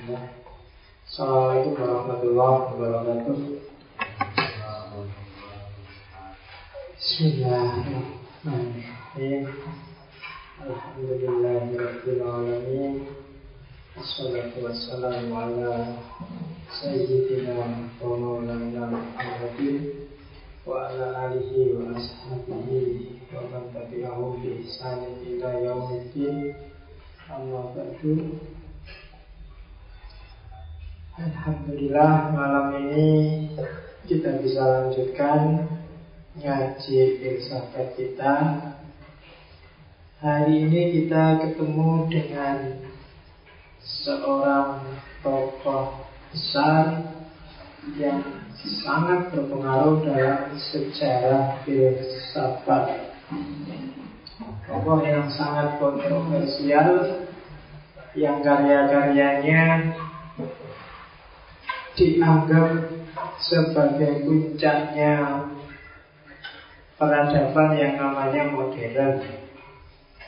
Assalamualaikum warahmatullahi wabarakatuh. Bismillahirrahmanirrahim. Wassalamu ala sayyidina wa ala alihi wa ashabihi wa man. Alhamdulillah malam ini kita bisa lanjutkan ngaji filsafat kita. Hari ini kita ketemu dengan seorang tokoh besar yang sangat berpengaruh dalam sejarah filsafat. Tokoh yang sangat kontroversial yang karya-karyanya dianggap sebagai puncaknya peradaban yang namanya modern.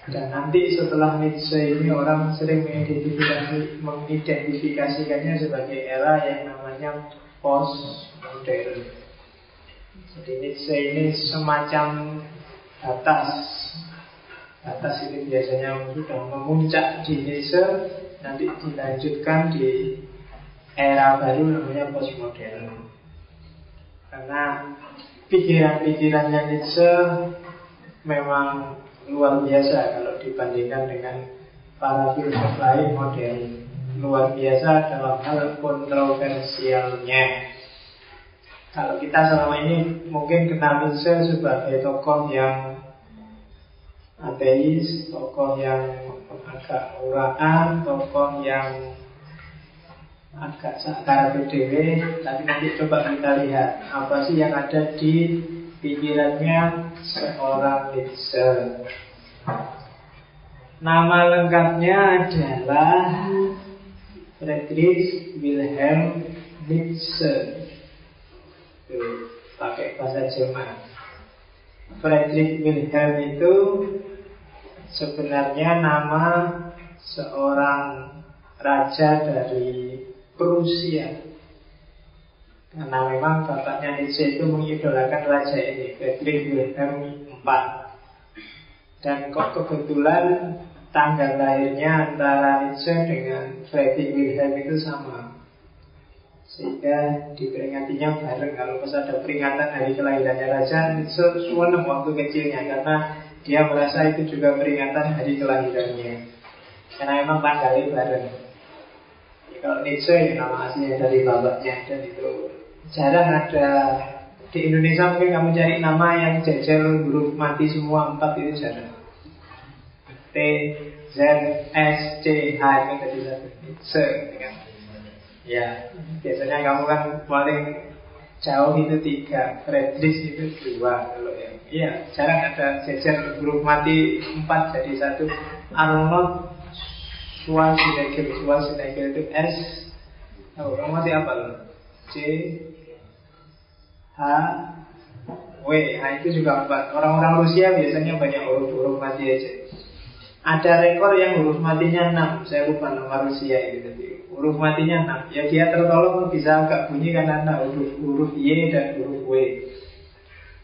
Dan nanti setelah Nietzsche ini orang sering mengidentifikasi, mengidentifikasikannya sebagai era yang namanya postmodern. Jadi Nietzsche ini semacam batas. Batas ini biasanya sudah memuncak di Nietzsche, nanti dilanjutkan di era baru namanya postmodern. Karena pikiran-pikirannya Nietzsche memang luar biasa kalau dibandingkan dengan para filsuf lain modern. Luar biasa dalam hal kontroversialnya. Kalau kita selama ini mungkin kenal Nietzsche sebagai tokoh yang ateis, tokoh yang agak uraan, tokoh yang agak sakar PDW tapi nanti coba kita lihat apa sih yang ada di pikirannya seorang Nietzsche nama lengkapnya adalah Friedrich Wilhelm Nietzsche. Pakai bahasa Jerman. Friedrich Wilhelm itu sebenarnya nama seorang raja dari Prusia. Karena memang bapaknya Nietzsche itu mengidolakan raja ini, Friedrich Wilhelm IV. Dan kok kebetulan tanggal lahirnya antara Nietzsche dengan Friedrich Wilhelm itu sama. Sehingga diperingatinya bareng Kalau pas ada peringatan hari kelahirannya Raja Nietzsche suweneng waktu kecilnya Karena dia merasa itu juga peringatan hari kelahirannya Karena memang tanggalnya bareng kalau Nietzsche ya nama aslinya dari bapaknya dan itu jarang ada di Indonesia mungkin kamu cari nama yang jajal huruf mati semua empat itu jarang. T, Z, S, C, H itu tadi satu. Nietzsche gitu kan. Ya, biasanya kamu kan paling jauh itu tiga, Friedrich itu dua kalau yang Iya, jarang ada jajar huruf mati empat jadi satu. Arnold Schwarzenegger Schwarzenegger itu S. Oh, kamu masih apa loh? C. H. W. Nah itu juga empat. Orang-orang Rusia biasanya banyak huruf-huruf mati aja. Ada rekor yang huruf matinya enam. Saya lupa nama Rusia itu tadi Huruf matinya enam. Ya dia tertolong bisa agak bunyi karena ada huruf, huruf Y dan huruf W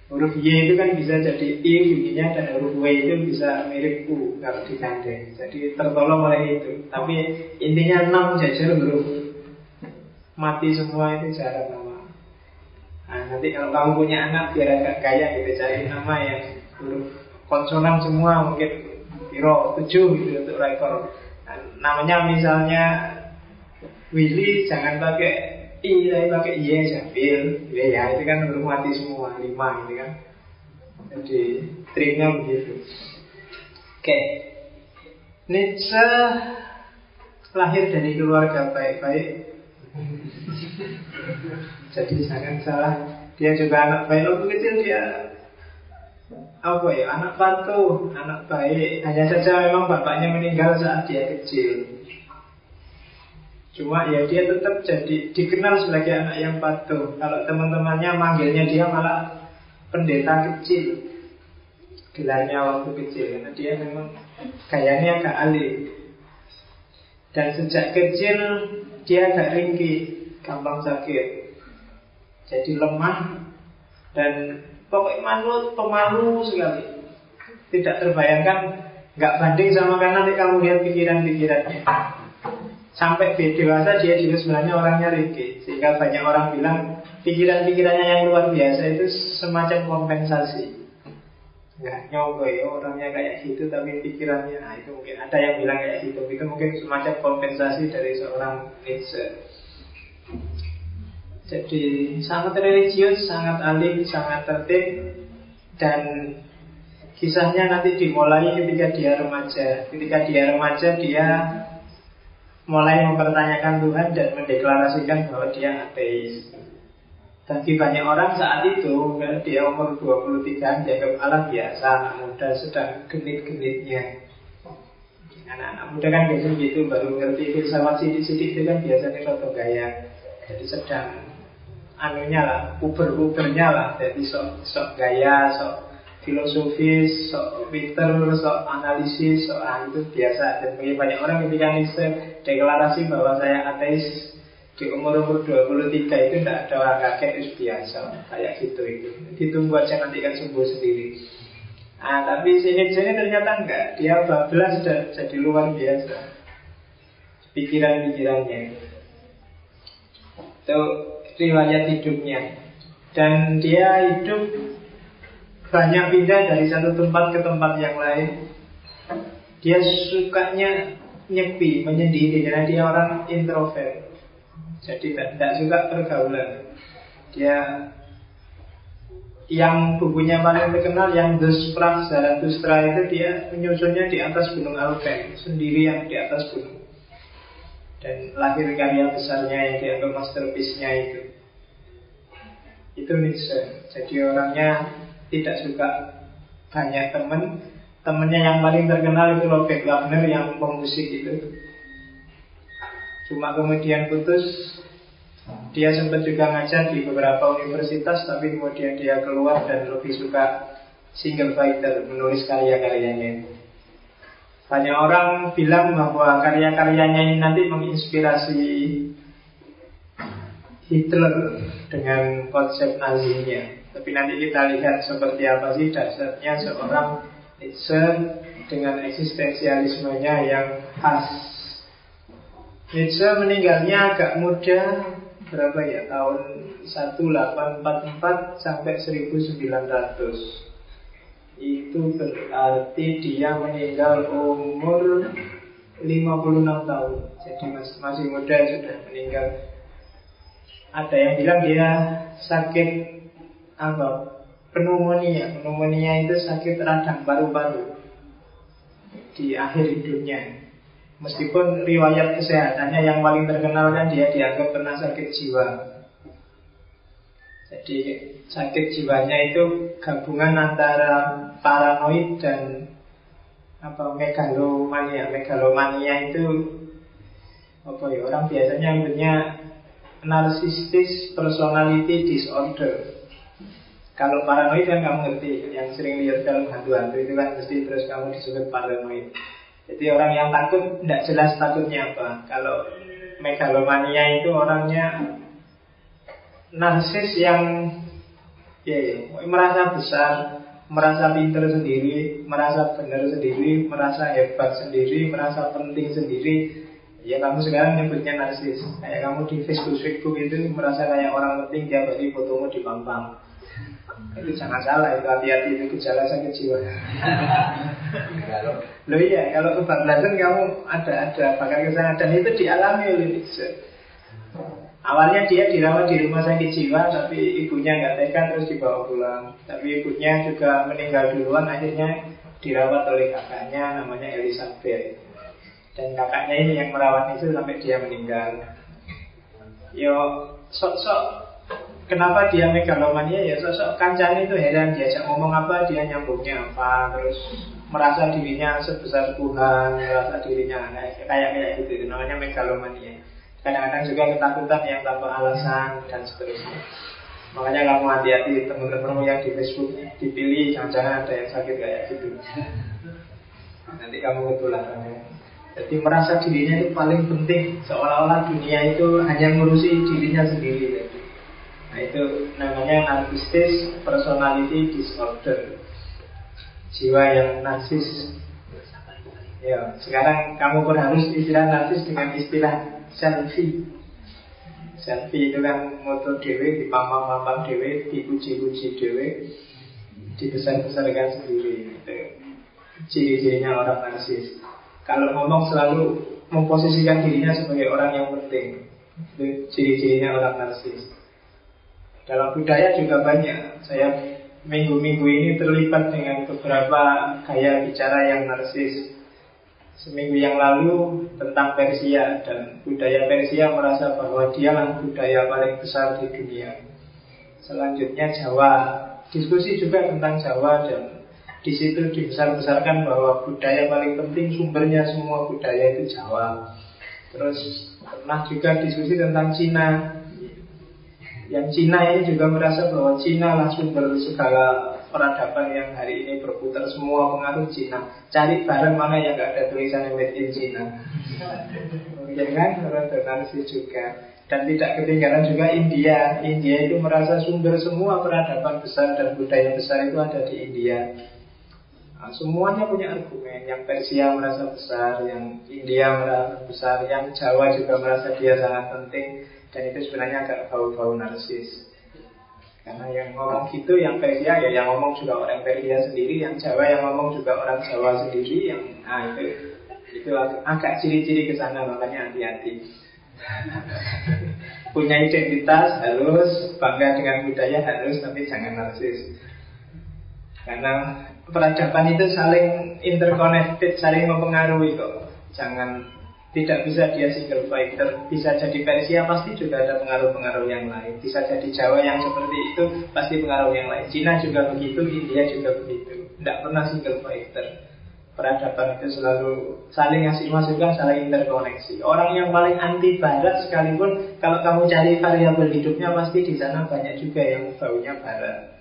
Huruf Y itu kan bisa jadi I bunyinya dan huruf W itu bisa mirip U kalau digandeng. Jadi tertolong oleh itu. Tapi intinya enam jajar huruf mati semua itu jarang nama. Nah, nanti kalau kamu punya anak biar agak kaya gitu cari nama yang huruf konsonan semua mungkin piro tujuh gitu untuk rekor. Nah, namanya misalnya Willy jangan pakai I tapi pakai I aja Bil ya, itu kan belum mati semua Lima gitu kan. Jadi triknya begitu. Oke. Nietzsche lahir dari keluarga baik-baik. Jadi jangan salah. Dia juga anak baik. Waktu kecil dia apa ya anak patuh anak baik. Hanya saja memang bapaknya meninggal saat dia kecil Cuma ya dia tetap jadi dikenal sebagai anak yang patuh. Kalau teman-temannya manggilnya dia malah pendeta kecil. Gelarnya waktu kecil karena dia memang kayaknya agak alih. Dan sejak kecil dia agak ringkih, gampang sakit. Jadi lemah dan pokoknya malu, pemalu sekali. Tidak terbayangkan, nggak banding sama kan nanti kamu lihat pikiran-pikirannya. Sampai dewasa dia juga sebenarnya orangnya ringkih Sehingga banyak orang bilang pikiran-pikirannya yang luar biasa itu semacam kompensasi. Nggak nyoba ya orangnya kayak gitu tapi pikirannya nah itu mungkin ada yang bilang kayak gitu. Itu mungkin semacam kompensasi dari seorang Nietzsche jadi sangat religius sangat alim sangat tertib dan kisahnya nanti dimulai ketika dia remaja. Ketika dia remaja dia mulai mempertanyakan Tuhan dan mendeklarasikan bahwa dia ateis. Bagi banyak orang saat itu kan, Dia umur 23 Dianggap alam biasa Anak muda sedang genit-genitnya. Anak-anak muda kan biasanya gitu Baru ngerti filsafat sidik-sidik itu kan Biasanya foto gaya Jadi sedang Anunya lah Uber-ubernya lah Jadi sok, sok gaya Sok filosofis Sok pinter Sok analisis Sok ah, itu biasa. Dan bagi banyak orang ketika Nietzsche Deklarasi bahwa saya ateis di umur-umur 23 itu tidak ada orang kaget itu biasa. Kayak gitu itu. Ditunggu aja nanti kan sembuh sendiri. Nah tapi sini sini ternyata enggak dia bablas dan jadi luar biasa. Pikiran-pikirannya. Itu riwayat hidupnya. Dan dia hidup banyak pindah dari satu tempat ke tempat yang lain. Dia sukanya nyepi, menyendiri. Karena dia orang introvert. Jadi tidak suka pergaulan. Dia yang bukunya paling terkenal yang The Sprach Zarathustra itu dia menyusunnya di atas gunung Alpen. Sendirian di atas gunung. Dan lahir karya besarnya yang dianggap masterpiece-nya itu. Itu Nietzsche jadi orangnya tidak suka banyak teman temennya yang paling terkenal itu Robert Wagner yang pemusik itu. Cuma kemudian putus. Dia sempat juga ngajar di beberapa universitas Tapi kemudian dia keluar dan lebih suka single fighter Menulis karya-karyanya Banyak orang bilang bahwa karya-karyanya ini nanti menginspirasi Hitler dengan konsep nazinya Tapi nanti kita lihat seperti apa sih dasarnya seorang Nietzsche dengan eksistensialismenya yang khas. Nietzsche meninggalnya agak muda berapa ya tahun 1844 sampai 1900 itu berarti dia meninggal umur 56 tahun. Jadi masih, muda sudah meninggal. Ada yang bilang dia sakit apa pneumonia pneumonia itu sakit radang paru-paru di akhir hidupnya Meskipun riwayat kesehatannya yang paling terkenal kan dia dianggap pernah sakit jiwa. Jadi sakit jiwanya itu gabungan antara paranoid dan apa megalomania. Megalomania itu apa ya orang biasanya punya narcissistic personality disorder. Kalau paranoid kan kamu ngerti, yang sering lihat film hantu-hantu itu kan mesti terus kamu disebut paranoid. Jadi orang yang takut tidak jelas takutnya apa. Kalau megalomania itu orangnya narsis yang ya, ya, merasa besar, merasa pintar sendiri, merasa benar sendiri, merasa hebat sendiri, merasa penting sendiri. Ya kamu sekarang nyebutnya narsis. Kayak kamu di Facebook Facebook itu merasa kayak orang penting tiap hari fotomu di pampang. Itu jangan salah, itu hati-hati itu gejala sakit jiwa. Loh iya, kalau kebablasan kamu ada ada bakal ke sana dan itu dialami oleh Nietzsche. Awalnya dia dirawat di rumah sakit jiwa, tapi ibunya nggak tega terus dibawa pulang. Tapi ibunya juga meninggal duluan, akhirnya dirawat oleh kakaknya namanya Elizabeth. Dan kakaknya ini yang merawat itu sampai dia meninggal. Yo, sok-sok Kenapa dia megalomania? Ya sosok kancane itu heran. Diajak ngomong apa? Dia nyambungnya apa? Terus merasa dirinya sebesar Tuhan merasa dirinya kayak kayak kayak gitu. Namanya megalomania. Kadang-kadang juga ketakutan yang tanpa alasan dan seterusnya. Makanya kamu hati-hati teman-temanmu yang di Facebook dipilih jangan-jangan ada yang sakit kayak gitu. Nanti kamu ketularan Jadi merasa dirinya itu paling penting. Seolah-olah dunia itu hanya ngurusi dirinya sendiri itu namanya narcissistic personality disorder. Jiwa yang narsis. Ya, sekarang kamu pun harus istilah narsis dengan istilah selfie. Selfie itu kan moto dewe, dipamang-pamang dewe, dipuji-puji dewe Dibesar-besarkan sendiri Itu ciri-cirinya orang narsis. Kalau ngomong selalu memposisikan dirinya sebagai orang yang penting. Itu ciri-cirinya orang narsis Dalam budaya juga banyak Saya minggu-minggu ini terlibat dengan beberapa gaya bicara yang narsis seminggu yang lalu tentang Persia dan budaya Persia merasa bahwa dialah budaya paling besar di dunia. Selanjutnya Jawa, diskusi juga tentang Jawa dan di situ dibesar-besarkan bahwa budaya paling penting sumbernya semua budaya itu Jawa. Terus pernah juga diskusi tentang Cina. Yang Cina ini juga merasa bahwa Cina lah sumber segala peradaban yang hari ini berputar semua pengaruh Cina. Cari barang mana yang nggak ada tulisan made in Cina. Mungkin kan orang donasi juga. Dan tidak ketinggalan juga India. India itu merasa sumber semua peradaban besar dan budaya besar itu ada di India. Nah, semuanya punya argumen. Yang Persia merasa besar, yang India merasa besar, yang Jawa juga merasa dia sangat penting. Dan itu sebenarnya agak bau-bau narsis. Karena yang ngomong gitu yang Persia ya yang ngomong juga orang Persia sendiri, yang Jawa yang ngomong juga orang Jawa sendiri, yang ah itu itu agak ciri-ciri ke sana makanya hati-hati. Punya identitas harus bangga dengan budaya harus tapi jangan narsis. Karena peradaban itu saling interconnected, saling mempengaruhi kok. Jangan tidak bisa dia single fighter. Bisa jadi Persia pasti juga ada pengaruh-pengaruh yang lain. Bisa jadi Jawa yang seperti itu Pasti pengaruh yang lain. Cina juga begitu, India juga begitu. Tidak pernah single fighter. Peradaban itu selalu saling ngasih masukan, saling interkoneksi. Orang yang paling anti barat sekalipun Kalau kamu cari variabel hidupnya Pasti di sana banyak juga yang baunya barat.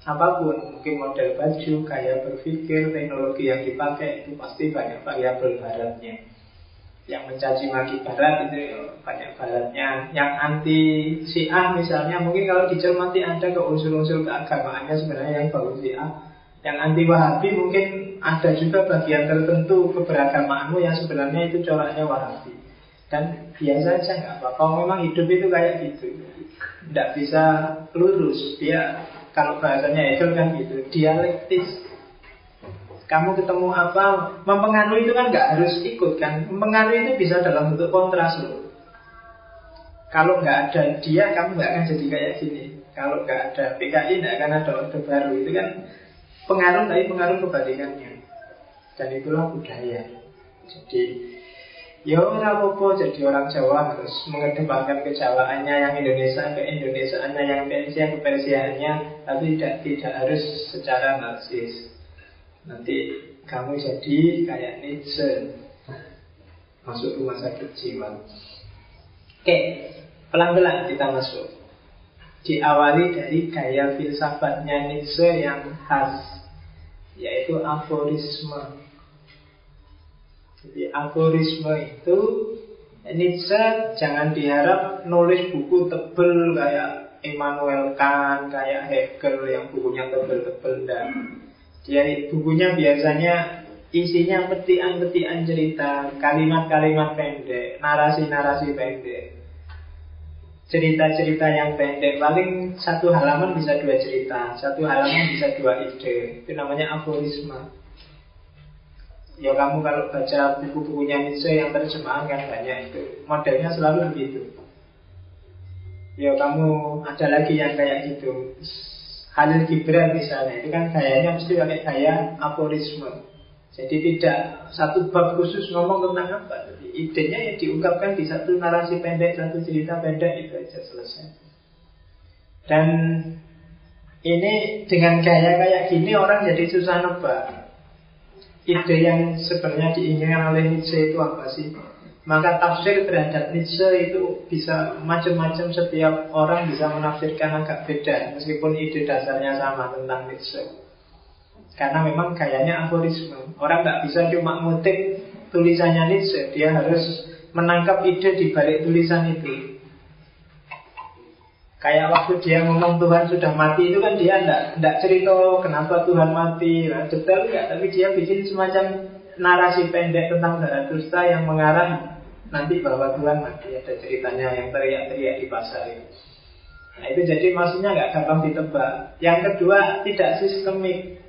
Apa pun, mungkin model baju, gaya berpikir, teknologi yang dipakai Itu pasti banyak variabel baratnya yang mencaci maki barat itu banyak baratnya. Yang anti Syiah misalnya mungkin kalau dicermati ada ke unsur-unsur keagamaannya sebenarnya yang baru Syiah. Yang anti Wahabi mungkin ada juga bagian tertentu keberagamaanmu yang sebenarnya itu coraknya Wahabi. Dan biasa aja nggak apa-apa. Memang hidup itu kayak gitu tidak bisa lurus. Dia kalau bahasanya Hegel kan gitu dialektis kamu ketemu apa, mempengaruhi itu kan nggak harus ikut kan. Mempengaruhi itu bisa dalam bentuk kontras loh. Kalau nggak ada dia, kamu nggak akan jadi kayak gini. Kalau nggak ada PKI, nggak akan ada orde baru. Itu kan pengaruh tapi pengaruh kebalikannya. Dan itulah budaya. Jadi Ya orang apa jadi orang Jawa harus mengedepankan kejawaannya yang Indonesia ke Indonesiaannya yang Persia ke Persiaannya tapi tidak tidak harus secara narsis Nanti kamu jadi kayak Nietzsche Masuk rumah sakit jiwa. Oke, pelan-pelan kita masuk. Diawali dari gaya filsafatnya Nietzsche yang khas Yaitu aforisme. Jadi aforisme itu Nietzsche jangan diharap nulis buku tebel kayak Immanuel Kant, kayak Hegel yang bukunya tebel-tebel dan dia bukunya biasanya isinya petian-petian cerita, kalimat-kalimat pendek, narasi-narasi pendek. Cerita-cerita yang pendek Paling satu halaman bisa dua cerita Satu halaman bisa dua ide. Itu namanya aforisme. Ya kamu kalau baca buku-bukunya Nietzsche yang terjemahan kan banyak itu. Modelnya selalu begitu. Ya kamu ada lagi yang kayak gitu Halil Gibran misalnya itu kan gayanya mesti pakai gaya aforisme. Jadi tidak satu bab khusus ngomong tentang apa. Jadi idenya yang diungkapkan di satu narasi pendek, satu cerita pendek itu aja selesai. Dan ini dengan gaya kayak gini orang jadi susah nebak. Ide yang sebenarnya diinginkan oleh Nietzsche itu apa sih? Maka tafsir terhadap Nietzsche itu bisa macam-macam setiap orang bisa menafsirkan agak beda meskipun ide dasarnya sama tentang Nietzsche. Karena memang gayanya aforisme. Orang nggak bisa cuma ngutip tulisannya Nietzsche. Dia harus menangkap ide di balik tulisan itu. Kayak waktu dia ngomong Tuhan sudah mati itu kan dia enggak cerita kenapa Tuhan mati, nah, detail enggak, tapi dia bikin semacam narasi pendek tentang Zarathustra yang mengarah nanti bahwa Tuhan mati. Ada ceritanya yang teriak-teriak di pasar itu. Nah itu jadi maksudnya nggak gampang ditebak. Yang kedua tidak sistemik.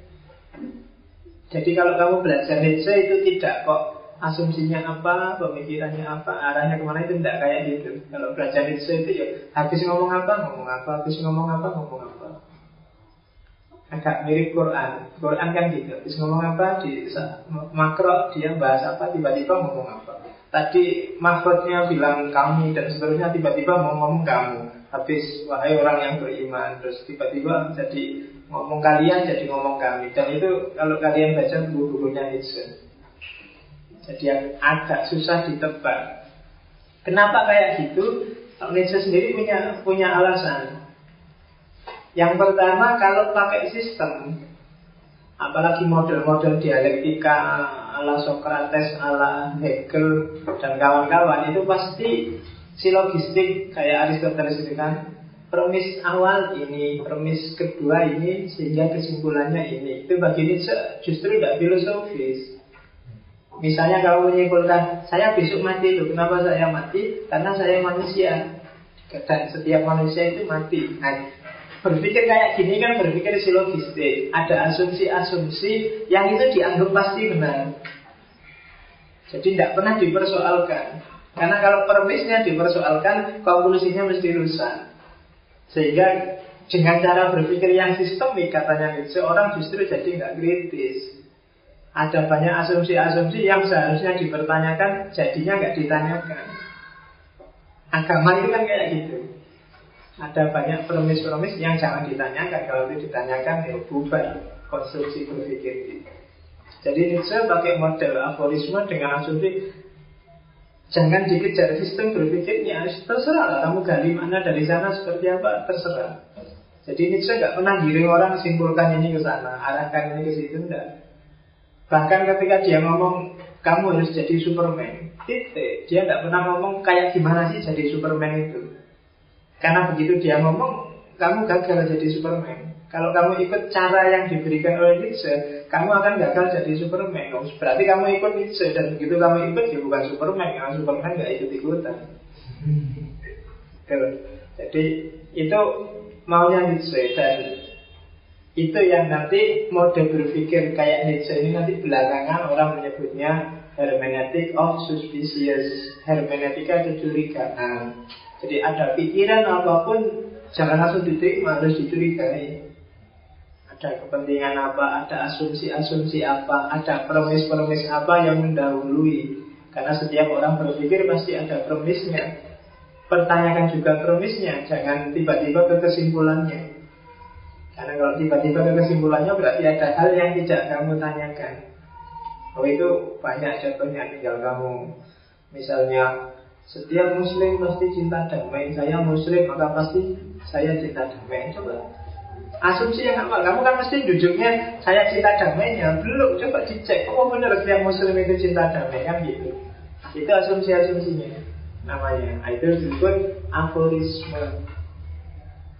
Jadi kalau kamu belajar Nietzsche itu tidak kok asumsinya apa, pemikirannya apa, arahnya ke mana itu tidak kayak gitu. Kalau belajar itu itu ya habis ngomong apa, ngomong apa, habis ngomong apa, ngomong apa. Agak mirip Quran. Quran kan gitu. Habis ngomong apa di makro dia bahas apa, tiba-tiba ngomong apa. Tadi makrotnya bilang kami dan seterusnya tiba-tiba mau ngomong kamu. Habis wahai orang yang beriman, terus tiba-tiba jadi ngomong kalian jadi ngomong kami. Dan itu kalau kalian baca buku-bukunya Nietzsche jadi yang agak susah ditebak. Kenapa kayak gitu? Nietzsche sendiri punya punya alasan. Yang pertama kalau pakai sistem, apalagi model-model dialektika ala Socrates, ala Hegel dan kawan-kawan itu pasti silogistik kayak Aristoteles itu kan. Premis awal ini, premis kedua ini, sehingga kesimpulannya ini. Itu bagi Nietzsche justru tidak filosofis. Misalnya kalau menyimpulkan saya besok mati itu, kenapa saya mati? Karena saya manusia. Dan setiap manusia itu mati. Nah, berpikir kayak gini kan berpikir silogistik. Ada asumsi-asumsi yang itu dianggap pasti benar. Jadi tidak pernah dipersoalkan. Karena kalau permisnya dipersoalkan, konklusinya mesti rusak. Sehingga dengan cara berpikir yang sistemik katanya seorang justru jadi nggak kritis. Ada banyak asumsi-asumsi yang seharusnya dipertanyakan Jadinya nggak ditanyakan Agama itu kan kayak gitu Ada banyak promis-promis yang jangan ditanyakan. Kalau itu ditanyakan ya bubar konstruksi berpikir itu. Jadi Nietzsche pakai model aforisme dengan asumsi Jangan dikejar sistem berpikirnya. Terserah lah kamu gali mana dari sana seperti apa Terserah. Jadi Nietzsche nggak pernah giring orang simpulkan ini ke sana Arahkan ini ke situ. Enggak. Bahkan ketika dia ngomong kamu harus jadi Superman, titik. Dia tidak pernah ngomong kayak gimana sih jadi Superman itu. Karena begitu dia ngomong, kamu gagal jadi Superman. Kalau kamu ikut cara yang diberikan oleh Nietzsche, kamu akan gagal jadi Superman. Oh, berarti kamu ikut Nietzsche dan begitu kamu ikut, ya bukan Superman. Karena Superman nggak ikut ikutan. Jadi itu maunya Nietzsche dan itu yang nanti mode berpikir kayak Nietzsche ini nanti belakangan orang menyebutnya hermeneutic of suspicious hermeneutika kecurigaan jadi ada pikiran apa pun jangan langsung diterima harus dicurigai. Ada kepentingan apa ada asumsi-asumsi apa ada premis-premis apa yang mendahului. Karena setiap orang berpikir pasti ada premisnya pertanyakan juga premisnya jangan tiba-tiba ke kesimpulannya. Karena kalau tiba-tiba ke kesimpulannya berarti ada hal yang tidak kamu tanyakan. Oh itu banyak contohnya tinggal kamu Misalnya setiap muslim pasti cinta damai. Saya muslim maka pasti saya cinta damai. Coba. Asumsi yang apa? Kamu kan mesti duduknya Saya cinta damainya. Belum, coba dicek. Oh benar. Setiap muslim itu cinta damai. Kan gitu. Itu asumsi-asumsinya. Namanya. Itu disebut aforisme.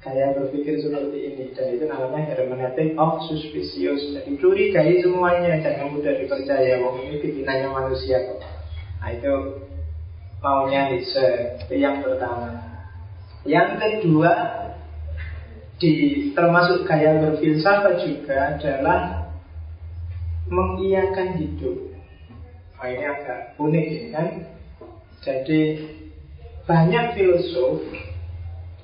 Gaya berpikir seperti ini. Dan itu namanya hermeneutic of suspicious. Jadi curigai semuanya. Jangan mudah dipercaya. Wong ini bikinannya manusia kok. Nah itu maunya Nietzsche Itu yang pertama Yang kedua di termasuk gaya berfilsafat juga adalah mengiyakan hidup. Nah, ini agak unik ini kan. Jadi banyak filosof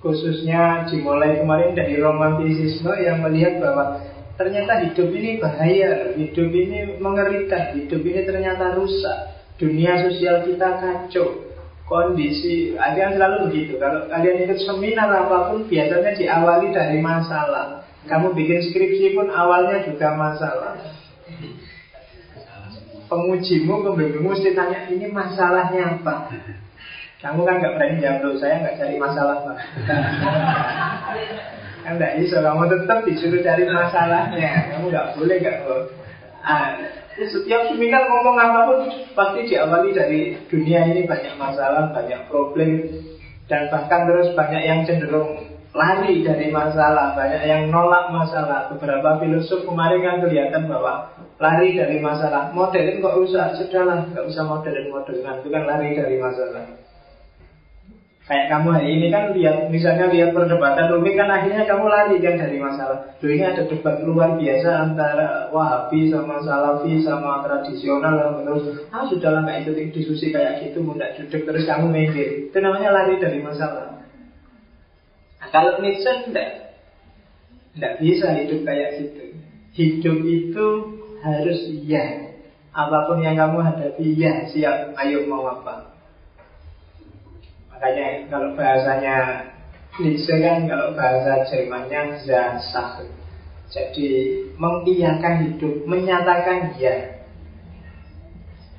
khususnya dimulai kemarin dari romantisisme yang melihat bahwa ternyata hidup ini bahaya, hidup ini mengerikan, hidup ini ternyata rusak, dunia sosial kita kacau, kondisi yang selalu begitu. Kalau kalian ikut seminar apa pun biasanya diawali dari masalah. Kamu bikin skripsi pun awalnya juga masalah. Pengujimu, pembimbingmu mesti tanya ini masalahnya apa? Kamu kan nggak berani jawab saya nggak cari masalah pak. kan nggak bisa, kamu tetap disuruh cari masalahnya. Kamu nggak boleh nggak ah, Setiap seminar ngomong apa pun pasti diawali dari dunia ini banyak masalah, banyak problem, dan bahkan terus banyak yang cenderung lari dari masalah, banyak yang nolak masalah. Beberapa filosof kemarin kan kelihatan bahwa lari dari masalah. Modern kok usah, sudahlah, nggak usah modern modern itu kan lari dari masalah. Kayak kamu hari ini kan lihat, misalnya lihat perdebatan rumit kan akhirnya kamu lari kan dari masalah. Loh ini ada debat luar biasa antara Wahabi sama Salafi sama tradisional lah terus ah sudahlah nggak itu diskusi kayak gitu mudah duduk terus kamu mikir itu namanya lari dari masalah. Nah, kalau Nietzsche enggak, enggak bisa hidup kayak gitu. Hidup itu harus iya. Apa pun yang kamu hadapi, ya siap, ayo mau apa. Makanya kalau bahasanya Nietzsche kan kalau bahasa Jermannya Zasach Jadi mengiyakan hidup, menyatakan ya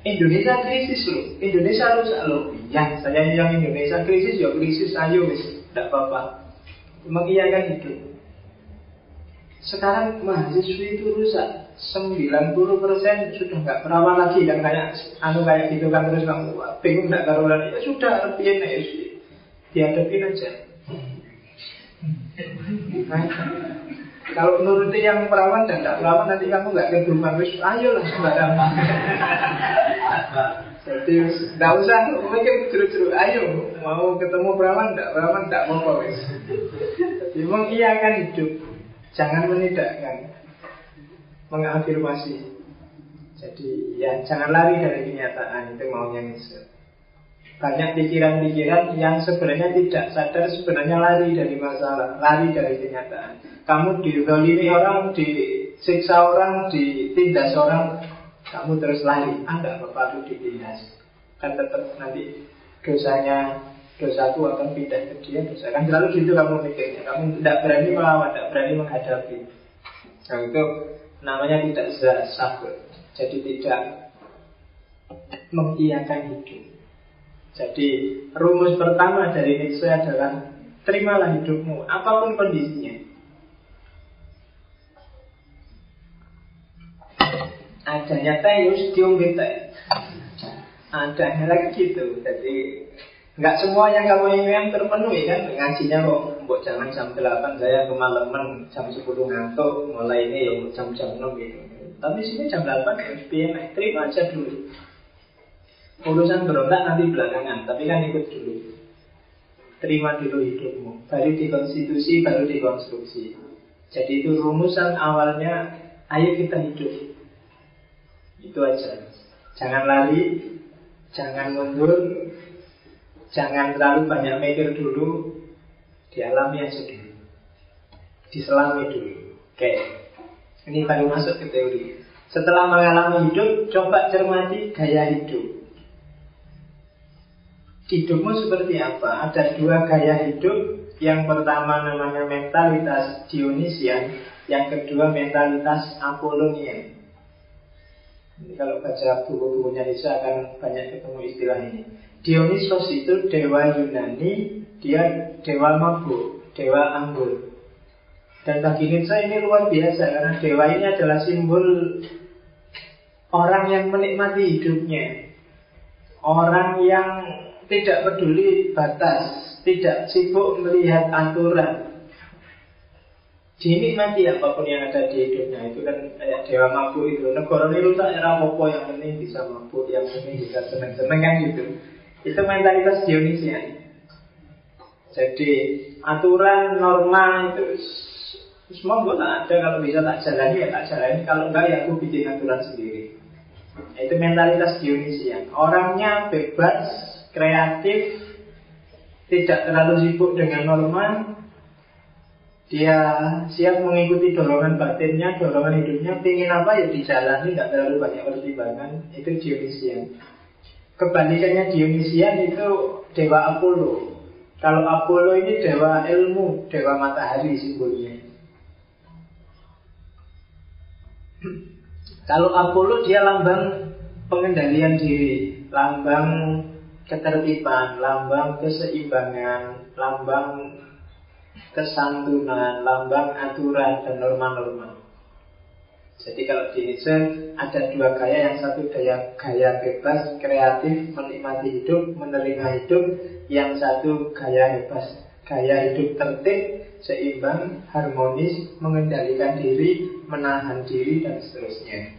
Indonesia krisis loh, Indonesia rusak loh Ya, saya yang Indonesia krisis, ya krisis, ayo wis, tidak apa-apa. Mengiyakan hidup. Sekarang mahasiswi itu rusak 90% sudah nggak perawan lagi kan kayak anu kayak gitu kan terus kamu bingung nggak karuan ya sudah lebih ya dihadapin aja. Kalau nuruti yang perawan dan tidak perawan nanti kamu nggak keduman wis ayo lah sembarang jadi nggak usah mikir jeru-jeru ayo mau ketemu perawan tidak perawan tidak mau wis. Jadi mengiyakan hidup. Jangan menidakkan Mengafirmasi. Jadi ya jangan lari dari kenyataan Itu maunya Nietzsche Banyak pikiran-pikiran yang sebenarnya tidak sadar Sebenarnya lari dari masalah Lari dari kenyataan. Kamu didolimi orang, disiksa orang, ditindas orang Kamu terus lari. Anda ah, apa perlu ditindas. Kan tetap nanti dosanya dosaku akan pindah ke dia dosa kan selalu gitu kamu mikirnya. Kamu tidak berani melawan tidak berani menghadapi. Nah itu namanya tidak sabar jadi tidak mengiyakan hidup. Jadi rumus pertama dari Nietzsche adalah terimalah hidupmu apa pun kondisinya. Adanya teus diombe adanya lagi gitu. Jadi Enggak semua yang kamu inginkan terpenuhi kan? Ngajinya kok Mbok jangan jam 8 saya kemalaman Jam 10 ngantuk Mulai ini ya jam-jam 6 gitu. Tapi sini jam 8 ya biar Terima aja dulu. Urusan berontak nanti belakangan Tapi kan ikut dulu. Terima dulu hidupmu. Baru dikonstitusi, baru dikonstruksi. Jadi itu rumusan awalnya Ayo kita hidup. Itu aja. Jangan lari Jangan mundur Jangan terlalu banyak mikir dulu Dialami aja dulu. Diselami dulu. Oke. Ini baru masuk ke teori. Setelah mengalami hidup Coba cermati gaya hidup. Hidupmu seperti apa? Ada dua gaya hidup. Yang pertama namanya mentalitas Dionisian Yang kedua mentalitas Apollonian ini kalau baca buku-bukunya Nisa akan banyak ketemu istilah ini Dionysos itu dewa Yunani, dia dewa mabuk, dewa anggur. Dan bagi Nietzsche ini luar biasa karena dewa ini adalah simbol orang yang menikmati hidupnya. Orang yang tidak peduli batas, tidak sibuk melihat aturan. Dinikmati apa pun yang ada di hidupnya itu kan kayak dewa mabuk itu. Negara ini rusak era apa yang penting bisa mabuk, yang penting bisa seneng-seneng kan gitu. Itu mentalitas Dionisian. Jadi aturan norma itu semua gue tak ada kalau bisa tak jalani ya tak jalani kalau enggak ya aku bikin aturan sendiri. Itu mentalitas Dionisian. Orangnya bebas, kreatif, tidak terlalu sibuk dengan norma. Dia siap mengikuti dorongan batinnya, dorongan hidupnya, pingin apa ya dijalani, tidak terlalu banyak pertimbangan. Itu Dionisian. Kebalikannya Dionysian itu dewa Apollo. Kalau Apollo ini dewa ilmu, dewa matahari simbolnya. Kalau Apollo dia lambang pengendalian diri, lambang ketertiban, lambang keseimbangan, lambang kesantunan, lambang aturan dan norma-norma. Jadi kalau di Nietzsche ada dua gaya, yang satu gaya gaya bebas, kreatif, menikmati hidup, menerima hidup, yang satu gaya bebas, gaya hidup tertib, seimbang, harmonis, mengendalikan diri, menahan diri dan seterusnya.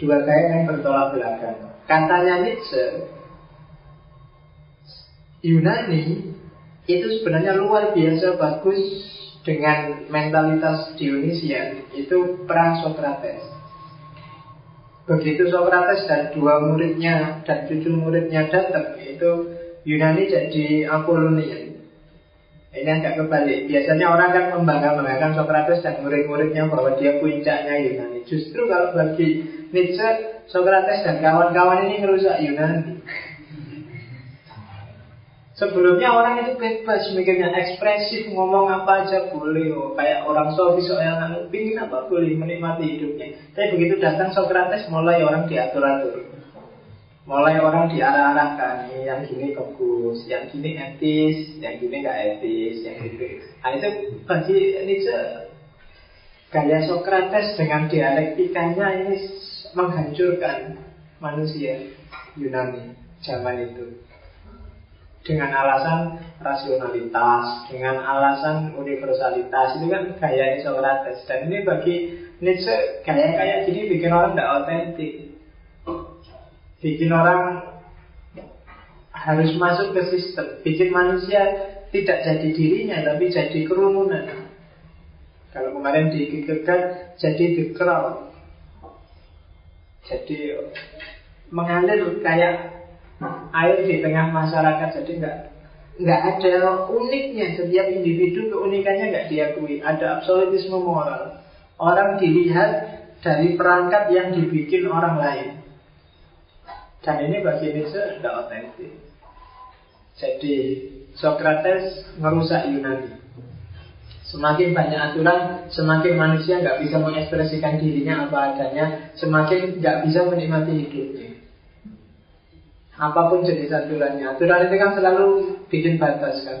Dua gaya yang bertolak belakang. Katanya Nietzsche, Yunani itu sebenarnya luar biasa bagus dengan mentalitas Dionysian itu perang Socrates. Begitu Socrates dan dua muridnya dan cucu muridnya datang, itu Yunani jadi Apollonian. Ini agak kebalik. Biasanya orang kan membangga-banggakan Socrates dan murid-muridnya bahwa dia puncaknya Yunani. Justru kalau bagi Nietzsche, Socrates dan kawan-kawan ini merusak Yunani. Sebelumnya orang itu bebas mikirnya ekspresif ngomong apa aja boleh oh. Kayak orang sofi soalnya pingin apa boleh menikmati hidupnya Tapi begitu datang Socrates mulai orang diatur-atur Mulai orang diarah-arahkan Yang gini bagus, yang gini etis, yang gini gak etis yang gini. Nah itu bagi Nietzsche Gaya Socrates dengan dialektikanya ini menghancurkan manusia Yunani zaman itu dengan alasan rasionalitas, dengan alasan universalitas. Itu kan gaya Socrates dan ini bagi Nietzsche gaya kayak gini bikin orang tidak otentik, bikin orang harus masuk ke sistem, bikin manusia tidak jadi dirinya tapi jadi kerumunan. Kalau kemarin dikikirkan jadi the crowd, jadi mengalir kayak air di tengah masyarakat jadi nggak nggak ada uniknya. Setiap individu keunikannya nggak diakui. Ada absolutisme moral. Orang dilihat dari perangkat yang dibikin orang lain. Dan ini bagi Nietzsche tidak otentik. Jadi Socrates merusak Yunani. Semakin banyak aturan, semakin manusia nggak bisa mengekspresikan dirinya apa adanya, semakin nggak bisa menikmati hidupnya. Apa pun jenis aturannya Aturan itu kan selalu bikin batas kan?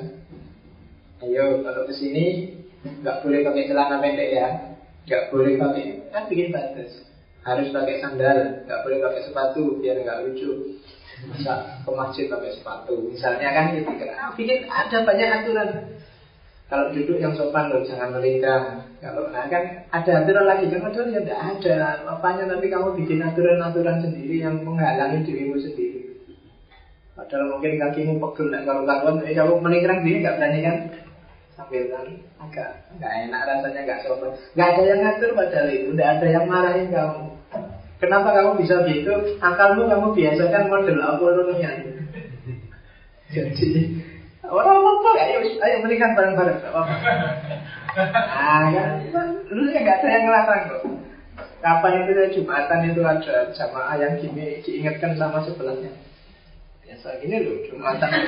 Ayo kalau ke sini nggak boleh pakai celana pendek ya. Nggak boleh pakai Kan bikin batas. Harus pakai sandal nggak boleh pakai sepatu Biar nggak lucu. Masa ke masjid pakai sepatu? Misalnya kan gitu kan? Ah, Bikin ada banyak aturan kalau duduk yang sopan loh, jangan melingkar. Kalau nah kan ada aturan lagi. Kan aturan ya tidak ada. Apanya? Tapi kamu bikin aturan-aturan sendiri yang menghalangi dirimu sendiri. Padahal mungkin kakimu pegel nak kalau karuan, eh kamu meningkrang diri nggak berani kan? Sambil kan agak nggak enak rasanya nggak sopan. Nggak ada yang ngatur padahal itu, nggak ada yang marahin kamu. Kenapa kamu bisa gitu? Akalmu kamu biasakan model Apollonia. Jadi orang apa ayo ayo menikah bareng-bareng apa Ah kan, lu ya nggak ada yang ngelarang kok. Kapan itu Jumatan itu ada jamaah yang gini diingatkan sama sebelahnya biasa gini loh Jumatan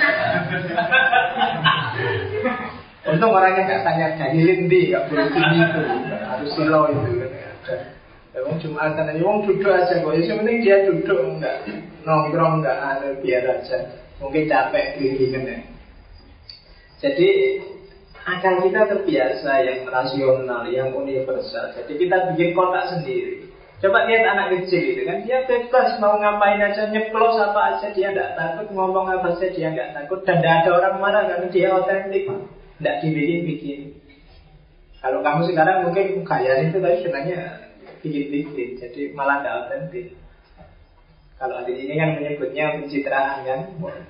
Untung orangnya nggak tanya jadi lindi, nggak perlu sini itu, harus silo itu. Emang Jumatan aja, wong duduk aja kok. Ya penting dia duduk enggak nongkrong enggak ada biar aja. Mungkin capek tinggi kan ya. Jadi akal kita terbiasa yang rasional, yang universal. Jadi kita bikin kotak sendiri. Coba lihat anak kecil itu kan Dia bebas mau ngapain aja Nyeplos apa aja dia tidak takut Ngomong apa saja dia nggak takut Dan tidak ada orang marah karena dia otentik Tidak dibikin-bikin Kalau kamu sekarang mungkin kaya itu Tapi sebenarnya bikin-bikin Jadi malah tidak otentik kalau di sini kan menyebutnya pencitraan kan,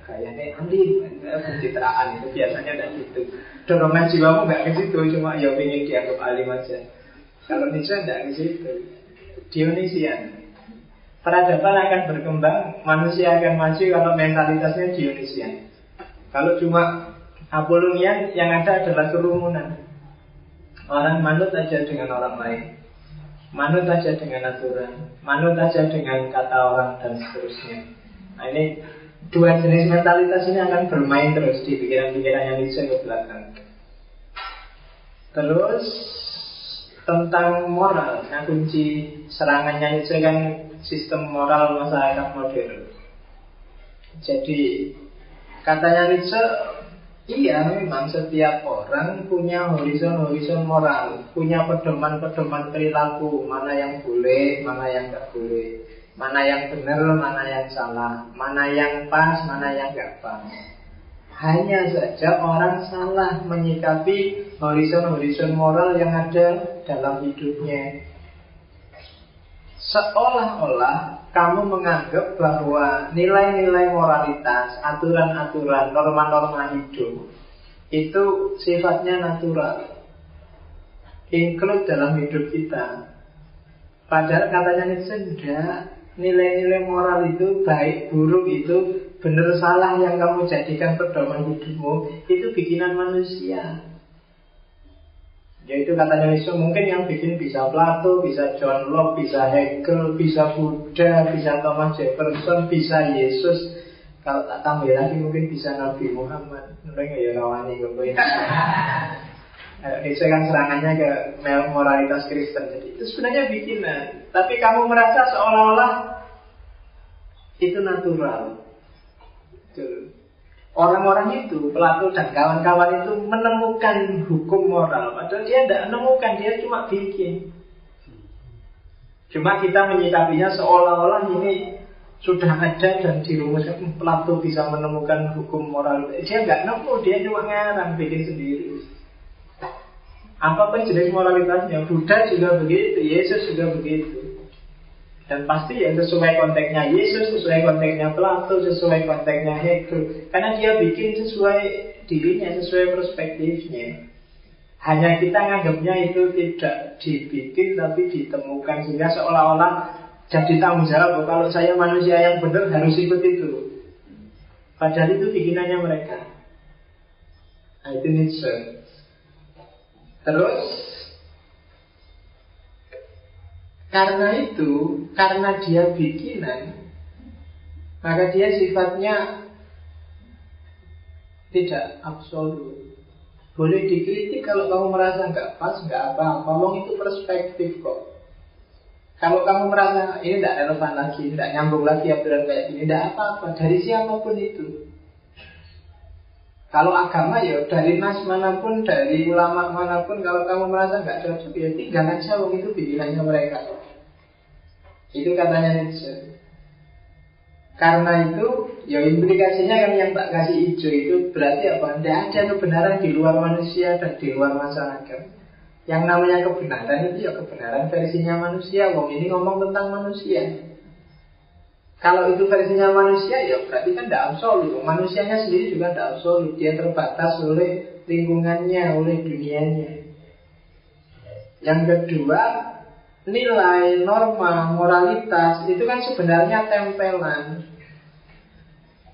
kayaknya Andi pencitraan itu biasanya tidak gitu. Dorongan jiwamu nggak ke situ, cuma ya ingin dianggap alim aja. Kalau Nietzsche tidak ke situ. Dionysian. Peradaban akan berkembang, manusia akan maju kalau mentalitasnya Dionysian. Kalau cuma Apollonian yang ada adalah kerumunan. Orang manut aja dengan orang lain. Manut aja dengan aturan. Manut aja dengan kata orang dan seterusnya. Nah ini dua jenis mentalitas ini akan bermain terus di pikiran-pikiran yang ke belakang. Terus tentang moral. Kunci serangannya itu kan sistem moral masyarakat modern. Jadi katanya Nietzsche Iya, memang setiap orang punya horizon-horizon moral, punya pedoman-pedoman perilaku, mana yang boleh, mana yang nggak boleh, mana yang benar, mana yang salah, mana yang pas, mana yang nggak pas. Hanya saja orang salah menyikapi horizon-horizon moral yang ada dalam hidupnya. Seolah-olah kamu menganggap bahwa nilai-nilai moralitas, aturan-aturan, norma-norma hidup itu sifatnya natural. Include dalam hidup kita. Padahal katanya Nietzsche nilai-nilai moral itu baik buruk itu benar salah yang kamu jadikan pedoman hidupmu itu bikinan manusia. Yaitu katanya Yesus mungkin yang bikin bisa Plato, bisa John Locke, bisa Hegel, bisa Buddha, bisa Thomas Jefferson, bisa Yesus. Kalau tak tambah lagi mungkin bisa Nabi Muhammad. Mungkin ya rawani gue Itu kan serangannya ke moralitas Kristen. Jadi itu sebenarnya bikinan. Tapi kamu merasa seolah-olah itu natural. Orang-orang itu, Plato dan kawan-kawan itu menemukan hukum moral. Padahal dia tidak menemukan, dia cuma bikin. Cuma kita menyikapinya seolah-olah ini sudah ada dan dirumuskan Plato bisa menemukan hukum moral. Dia nggak nemu, dia cuma ngarang bikin sendiri. Apa pun jenis moralitasnya, Buddha juga begitu, Yesus juga begitu. Dan pasti ya sesuai konteksnya Yesus, sesuai konteksnya Plato, sesuai konteksnya Hegel. Karena dia bikin sesuai dirinya, sesuai perspektifnya. Hanya kita nganggapnya itu tidak dibikin tapi ditemukan sehingga seolah-olah jadi tanggung jawab kalau saya manusia yang benar harus ikut itu. Padahal itu bikinannya mereka. Nah, itu Nietzsche. Terus Karena itu, karena dia bikinan, maka dia sifatnya tidak absolut. Boleh dikritik kalau kamu merasa nggak pas, nggak apa-apa. Ngomong itu perspektif kok. Kalau kamu merasa ini tidak relevan lagi, tidak nyambung lagi aturan kayak gini, tidak apa-apa. Dari siapa pun itu. Kalau agama ya dari nas mana pun, dari ulama mana pun, kalau kamu merasa nggak cocok ya tinggal aja wong itu pikirannya mereka. Itu katanya Nietzsche. Karena itu, ya implikasinya kan yang tak kasih hijau itu berarti apa? Tidak ada kebenaran di luar manusia dan di luar masyarakat. Yang namanya kebenaran itu ya kebenaran versinya manusia. Wong ini ngomong tentang manusia. Kalau itu versinya manusia ya berarti kan tidak absolut. Manusianya sendiri juga tidak absolut. Dia terbatas oleh lingkungannya, oleh dunianya. Yang kedua, nilai, norma, moralitas itu kan sebenarnya tempelan.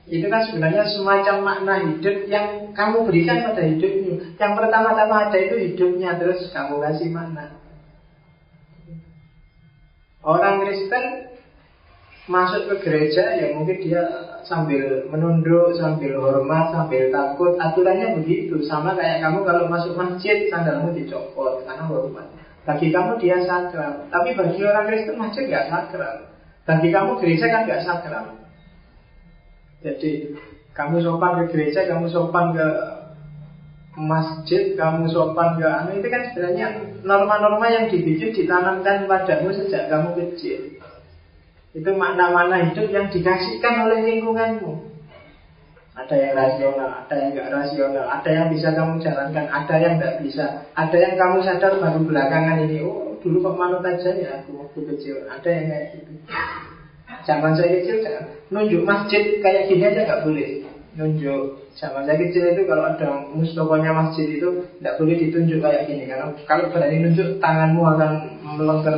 Itu kan sebenarnya semacam makna hidup yang kamu berikan pada hidupmu. Yang pertama-tama ada itu hidupnya, terus kamu kasih makna. Orang Kristen masuk ke gereja ya mungkin dia sambil menunduk, sambil hormat, sambil takut. Aturannya begitu, sama kayak kamu kalau masuk masjid sandalmu dicopot karena hormat. Bagi kamu dia sakral, tapi bagi orang Kristen masjid nggak sakral. Bagi kamu gereja kan nggak sakral. Jadi kamu sopan ke gereja, kamu sopan ke masjid, kamu sopan ke anu itu kan sebenarnya norma-norma yang dibikin ditanamkan padamu sejak kamu kecil. Itu makna-makna hidup yang dikasihkan oleh lingkunganmu. Ada yang rasional, ada yang nggak rasional, ada yang bisa kamu jalankan, ada yang nggak bisa, ada yang kamu sadar baru belakangan ini. Oh, dulu manut aja ya aku waktu kecil. Ada yang kayak gitu. Zaman saya kecil nunjuk masjid kayak gini aja nggak boleh. Nunjuk. Zaman saya kecil itu kalau ada mustokonya masjid itu nggak boleh ditunjuk kayak gini karena kalau berani nunjuk tanganmu akan melengker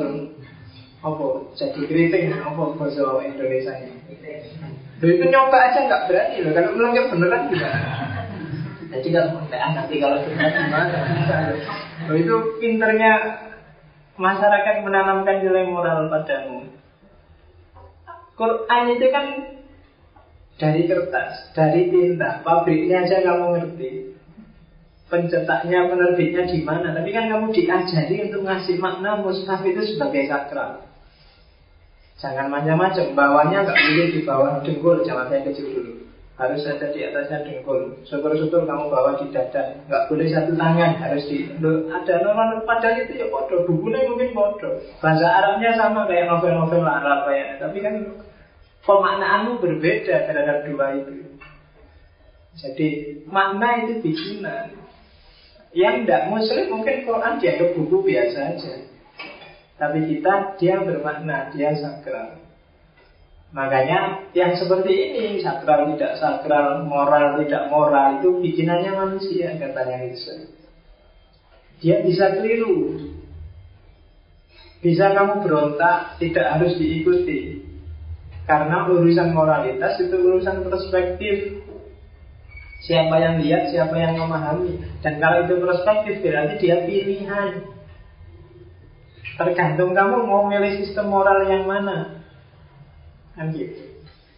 apa? Jadi keriting apa bahasa Indonesia ini? Loh itu nyoba aja nggak berani loh. Kalau melanggar beneran gimana jadi kalau ah, nanti kalau beneran gimana? Loh itu pinternya masyarakat menanamkan nilai moral padamu. Quran itu kan dari kertas, dari tinta, pabriknya aja kamu ngerti. Pencetaknya, penerbitnya di mana. Tapi kan kamu diajari untuk ngasih makna mushaf itu sebagai sakral. Jangan macam-macam, bawahnya nggak boleh di bawah dengkul, jangan saya kecil dulu. harus ada di atasnya dengkul. Syukur-syukur kamu bawa di dada, nggak boleh satu tangan, harus di. Loh, ada normal padahal itu ya bodoh, bukunya mungkin bodoh. Bahasa Arabnya sama kayak novel-novel Arab kayak, tapi kan pemaknaanmu berbeda terhadap dua itu. Jadi makna itu bikinan. Yang tidak muslim mungkin Quran dianggap buku biasa aja. Tapi kita dia bermakna, dia sakral. Makanya yang seperti ini sakral tidak sakral, moral tidak moral itu bikinannya manusia katanya Nietzsche. Dia bisa keliru. Bisa kamu berontak, tidak harus diikuti. Karena urusan moralitas itu urusan perspektif. Siapa yang lihat, siapa yang memahami. Dan kalau itu perspektif berarti dia pilihan. Tergantung kamu mau milih sistem moral yang mana. Kan gitu.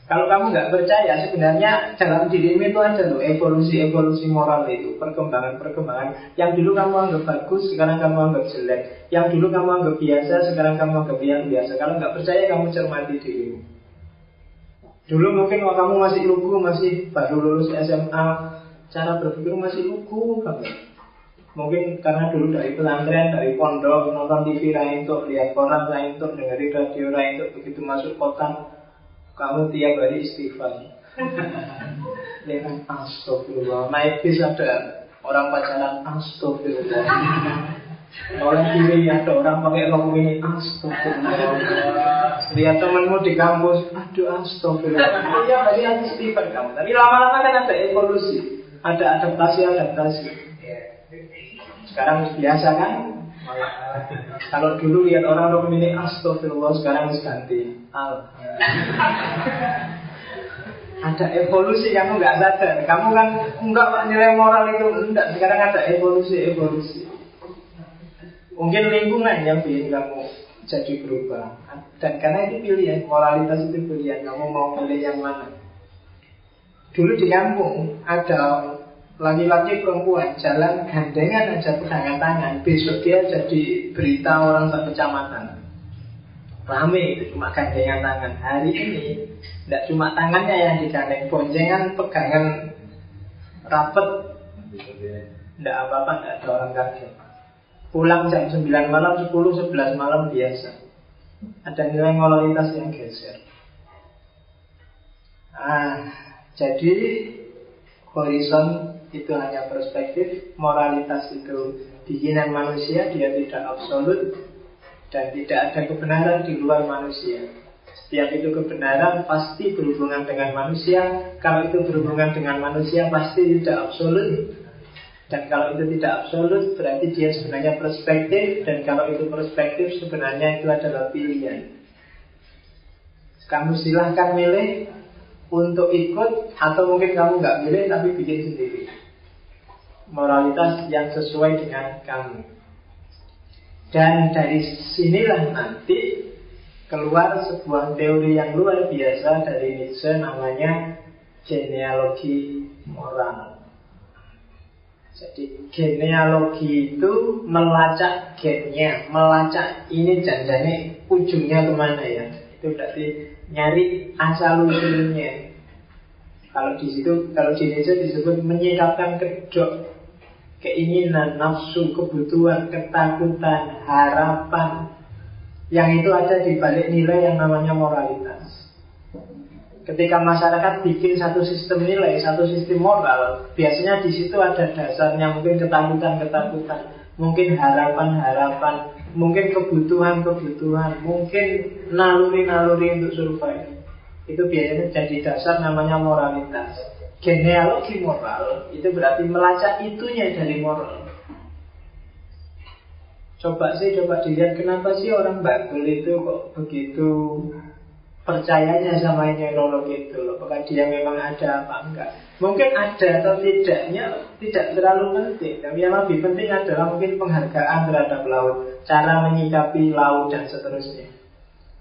Kalau kamu nggak percaya, sebenarnya dalam dirimu itu ada loh evolusi-evolusi moral itu, perkembangan-perkembangan. Yang dulu kamu anggap bagus, sekarang kamu anggap jelek. Yang dulu kamu anggap biasa, sekarang kamu anggap yang biasa. Kalau nggak percaya, kamu cermati dirimu. Dulu mungkin kamu masih lugu, masih baru lulus SMA, cara berpikir masih lugu kamu. Mungkin karena dulu dari pesantren, dari pondok, nonton TV lain untuk lihat koran lain untuk dengerin radio lain untuk begitu masuk kota kamu tiap hari istighfar. Dengan astagfirullah. Naik bis ada orang pacaran astagfirullah. Orang kiri ada orang pakai rok ini astagfirullah. Lihat temanmu di kampus, aduh astagfirullah. Iya, tadi istighfar kamu. Tapi lama-lama kan ada evolusi, ada adaptasi-adaptasi. Sekarang biasa kan? Kalau dulu lihat orang rok ini astagfirullah, sekarang ganti al. ada evolusi kamu nggak sadar. Kamu kan enggak pak nilai moral itu enggak. Sekarang ada evolusi evolusi. Mungkin lingkungan yang bikin kamu jadi berubah. Dan karena itu pilihan, moralitas itu pilihan. Kamu mau pilih yang mana? Dulu di kampung ada laki-laki perempuan jalan gandengan aja pegangan tangan. Besok dia jadi berita orang satu kecamatan. Rame itu cuma gandengan tangan. Hari ini tidak cuma tangannya yang digandeng, boncengan pegangan rapet. Tidak apa-apa, tidak ada orang kaget. Pulang jam 9 malam, 10, 11 malam biasa. Ada nilai moralitas yang geser. Ah, jadi horizon itu hanya perspektif, moralitas itu bikinan manusia, dia tidak absolut, dan tidak ada kebenaran di luar manusia. Setiap itu kebenaran pasti berhubungan dengan manusia. Kalau itu berhubungan dengan manusia pasti tidak absolut. Dan kalau itu tidak absolut berarti dia sebenarnya perspektif. Dan kalau itu perspektif sebenarnya itu adalah pilihan. Kamu silahkan milih untuk ikut atau mungkin kamu nggak milih tapi bikin sendiri. Moralitas yang sesuai dengan kamu. Dan dari sinilah nanti keluar sebuah teori yang luar biasa dari Nietzsche namanya genealogi moral. Jadi genealogi itu melacak gennya, melacak ini janjane ujungnya ke mana ya. Itu berarti nyari asal usulnya. Kalau di situ, kalau di Nietzsche disebut menyikapkan kedok keinginan, nafsu, kebutuhan, ketakutan, harapan yang itu ada di balik nilai yang namanya moralitas. Ketika masyarakat bikin satu sistem nilai, satu sistem moral, biasanya di situ ada dasarnya mungkin ketakutan-ketakutan, mungkin harapan-harapan, mungkin kebutuhan-kebutuhan, mungkin naluri-naluri untuk survive. Itu biasanya jadi dasar namanya moralitas. Genealogi moral itu berarti melacak itunya dari moral. Coba sih, coba dilihat kenapa sih orang bakul itu kok begitu percayanya sama neurologi itu loh. Apakah dia memang ada apa enggak? Mungkin ada atau tidaknya tidak terlalu penting. Tapi yang lebih penting adalah mungkin penghargaan terhadap laut, cara menyikapi laut dan seterusnya.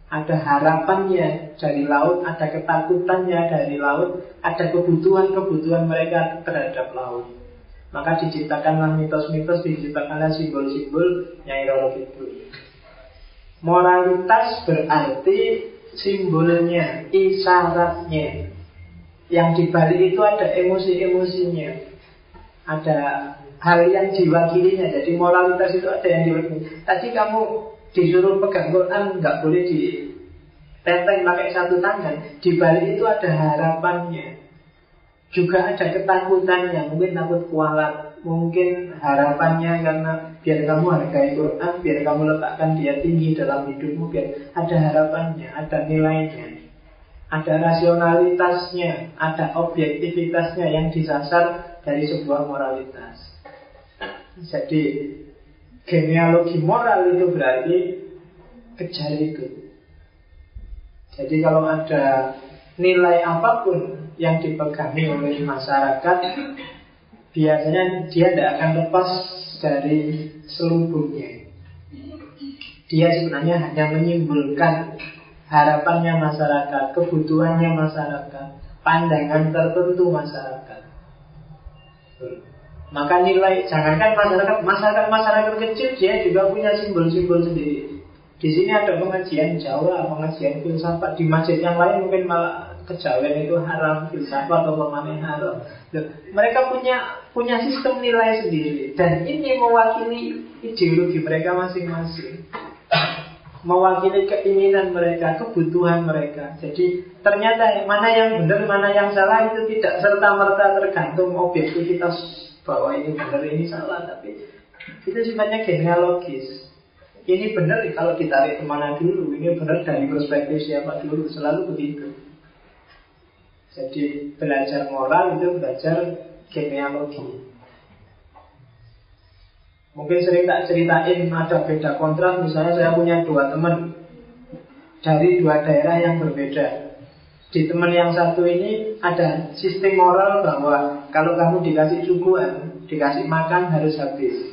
Ada harapannya dari laut, ada ketakutannya dari laut, ada kebutuhan-kebutuhan mereka terhadap laut. Maka diciptakanlah mitos-mitos, diciptakanlah simbol-simbol yang itu. Moralitas berarti simbolnya, isyaratnya. Yang di balik itu ada emosi-emosinya. Ada hal yang diwakilinya. Jadi moralitas itu ada yang diwakili. Tadi kamu disuruh pegang Quran nggak boleh di tenteng pakai satu tangan. Di balik itu ada harapannya. Juga ada ketakutannya. Mungkin takut kualat. Mungkin harapannya karena biar kamu hargai Quran, biar kamu letakkan dia tinggi dalam hidupmu, biar ada harapannya, ada nilainya. Ada rasionalitasnya, ada objektivitasnya yang disasar dari sebuah moralitas. Jadi genealogi moral itu berarti kejar itu. Jadi kalau ada nilai apa pun yang dipegangi oleh masyarakat, biasanya dia tidak akan lepas dari selubungnya. Dia sebenarnya hanya menyimpulkan harapannya masyarakat, kebutuhannya masyarakat, pandangan tertentu masyarakat. Maka nilai, jangankan masyarakat, masyarakat masyarakat kecil dia juga punya simbol-simbol sendiri. Di sini ada pengajian Jawa, pengajian filsafat. Di masjid yang lain mungkin malah kejawen itu haram, filsafat atau pemanen haram. Mereka punya punya sistem nilai sendiri dan ini mewakili ideologi mereka masing-masing mewakili keinginan mereka, kebutuhan mereka. Jadi ternyata mana yang benar, mana yang salah itu tidak serta merta tergantung objektivitas bahwa ini benar, ini salah, tapi itu sifatnya genealogis. Ini benar kalau ditarik ke mana dulu, ini benar dari perspektif siapa dulu, selalu begitu. Jadi belajar moral itu belajar genealogi. Mungkin sering tak ceritain ada beda kontrak Misalnya saya punya dua teman Dari dua daerah yang berbeda Di teman yang satu ini ada sistem moral bahwa Kalau kamu dikasih suguhan Dikasih makan harus habis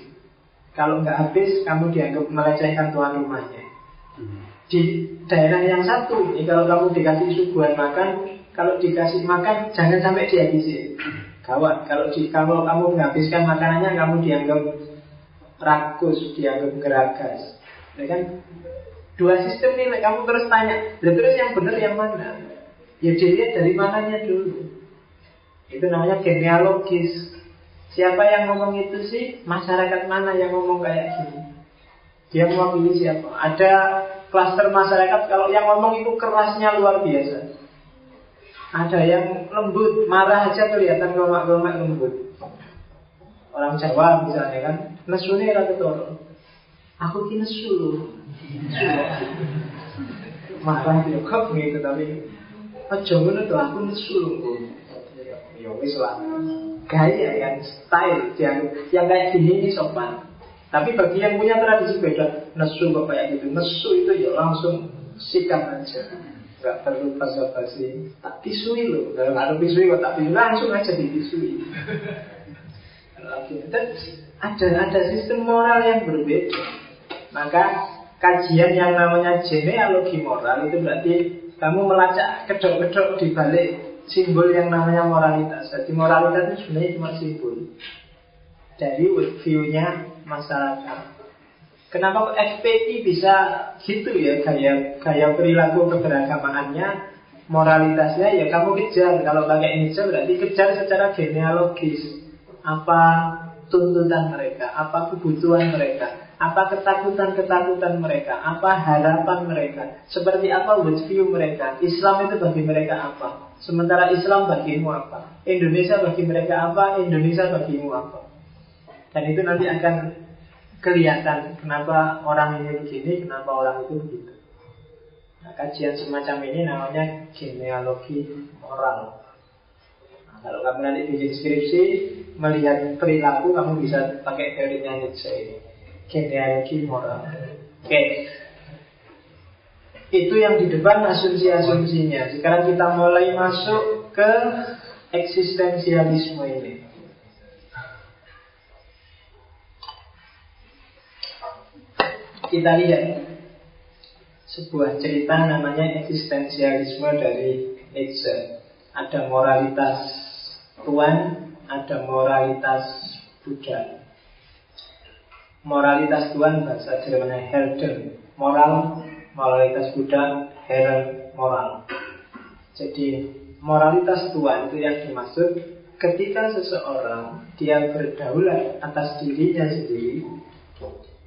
Kalau nggak habis kamu dianggap melecehkan tuan rumahnya Di daerah yang satu ini Kalau kamu dikasih suguhan makan Kalau dikasih makan jangan sampai dihabisi Gawat, kalau, di, kalau kamu menghabiskan makanannya Kamu dianggap rakus, dianggap geragas. Ya kan? Dua sistem ini kamu terus tanya, terus yang benar yang mana? Ya dilihat dari mananya dulu. Itu namanya genealogis. Siapa yang ngomong itu sih? Masyarakat mana yang ngomong kayak gini? Dia mewakili siapa? Ada klaster masyarakat kalau yang ngomong itu kerasnya luar biasa. Ada yang lembut, marah aja kelihatan gomak-gomak lembut. Orang Jawa misalnya kan Nesune ra ketara. Aku ki nesu lho. Marah yo kok gitu tapi aja ngono to aku nesu lho. Ya wis lah. Gaya yang style yang yang kayak gini ini sopan. Tapi bagi yang punya tradisi beda, nesu kok kayak gitu. Nesu itu ya langsung sikap aja. Gak perlu basa-basi. Tak pisui loh. Kalau ada pisui kok tak pisui langsung aja dipisui. Ada ada sistem moral yang berbeda. Maka kajian yang namanya genealogi moral itu berarti kamu melacak kedok-kedok di balik simbol yang namanya moralitas. Jadi moralitas itu sebenarnya cuma simbol. Dari view-nya masyarakat. Kenapa FPI bisa gitu ya? Gaya gaya perilaku keberagamaannya moralitasnya ya kamu kejar. Kalau pakai ini berarti kejar secara genealogis. Apa tuntutan mereka, apa kebutuhan mereka, apa ketakutan-ketakutan mereka, apa harapan mereka, seperti apa worldview mereka, Islam itu bagi mereka apa, sementara Islam bagimu apa, Indonesia bagi mereka apa, Indonesia bagimu apa. Dan itu nanti akan kelihatan kenapa orang ini begini, kenapa orang itu begitu. Nah, kajian semacam ini namanya genealogi moral. Nah, kalau kamu nanti bikin skripsi, melihat perilaku kamu bisa pakai teorinya Nietzsche ini genealogi moral oke okay. itu yang di depan asumsi-asumsinya sekarang kita mulai masuk ke eksistensialisme ini kita lihat sebuah cerita namanya eksistensialisme dari Nietzsche ada moralitas Tuhan ada moralitas Buddha. Moralitas Tuhan bahasa Jermannya Helden, moral, moralitas Buddha, Herren, moral. Jadi moralitas tua itu yang dimaksud ketika seseorang dia berdaulat atas dirinya sendiri,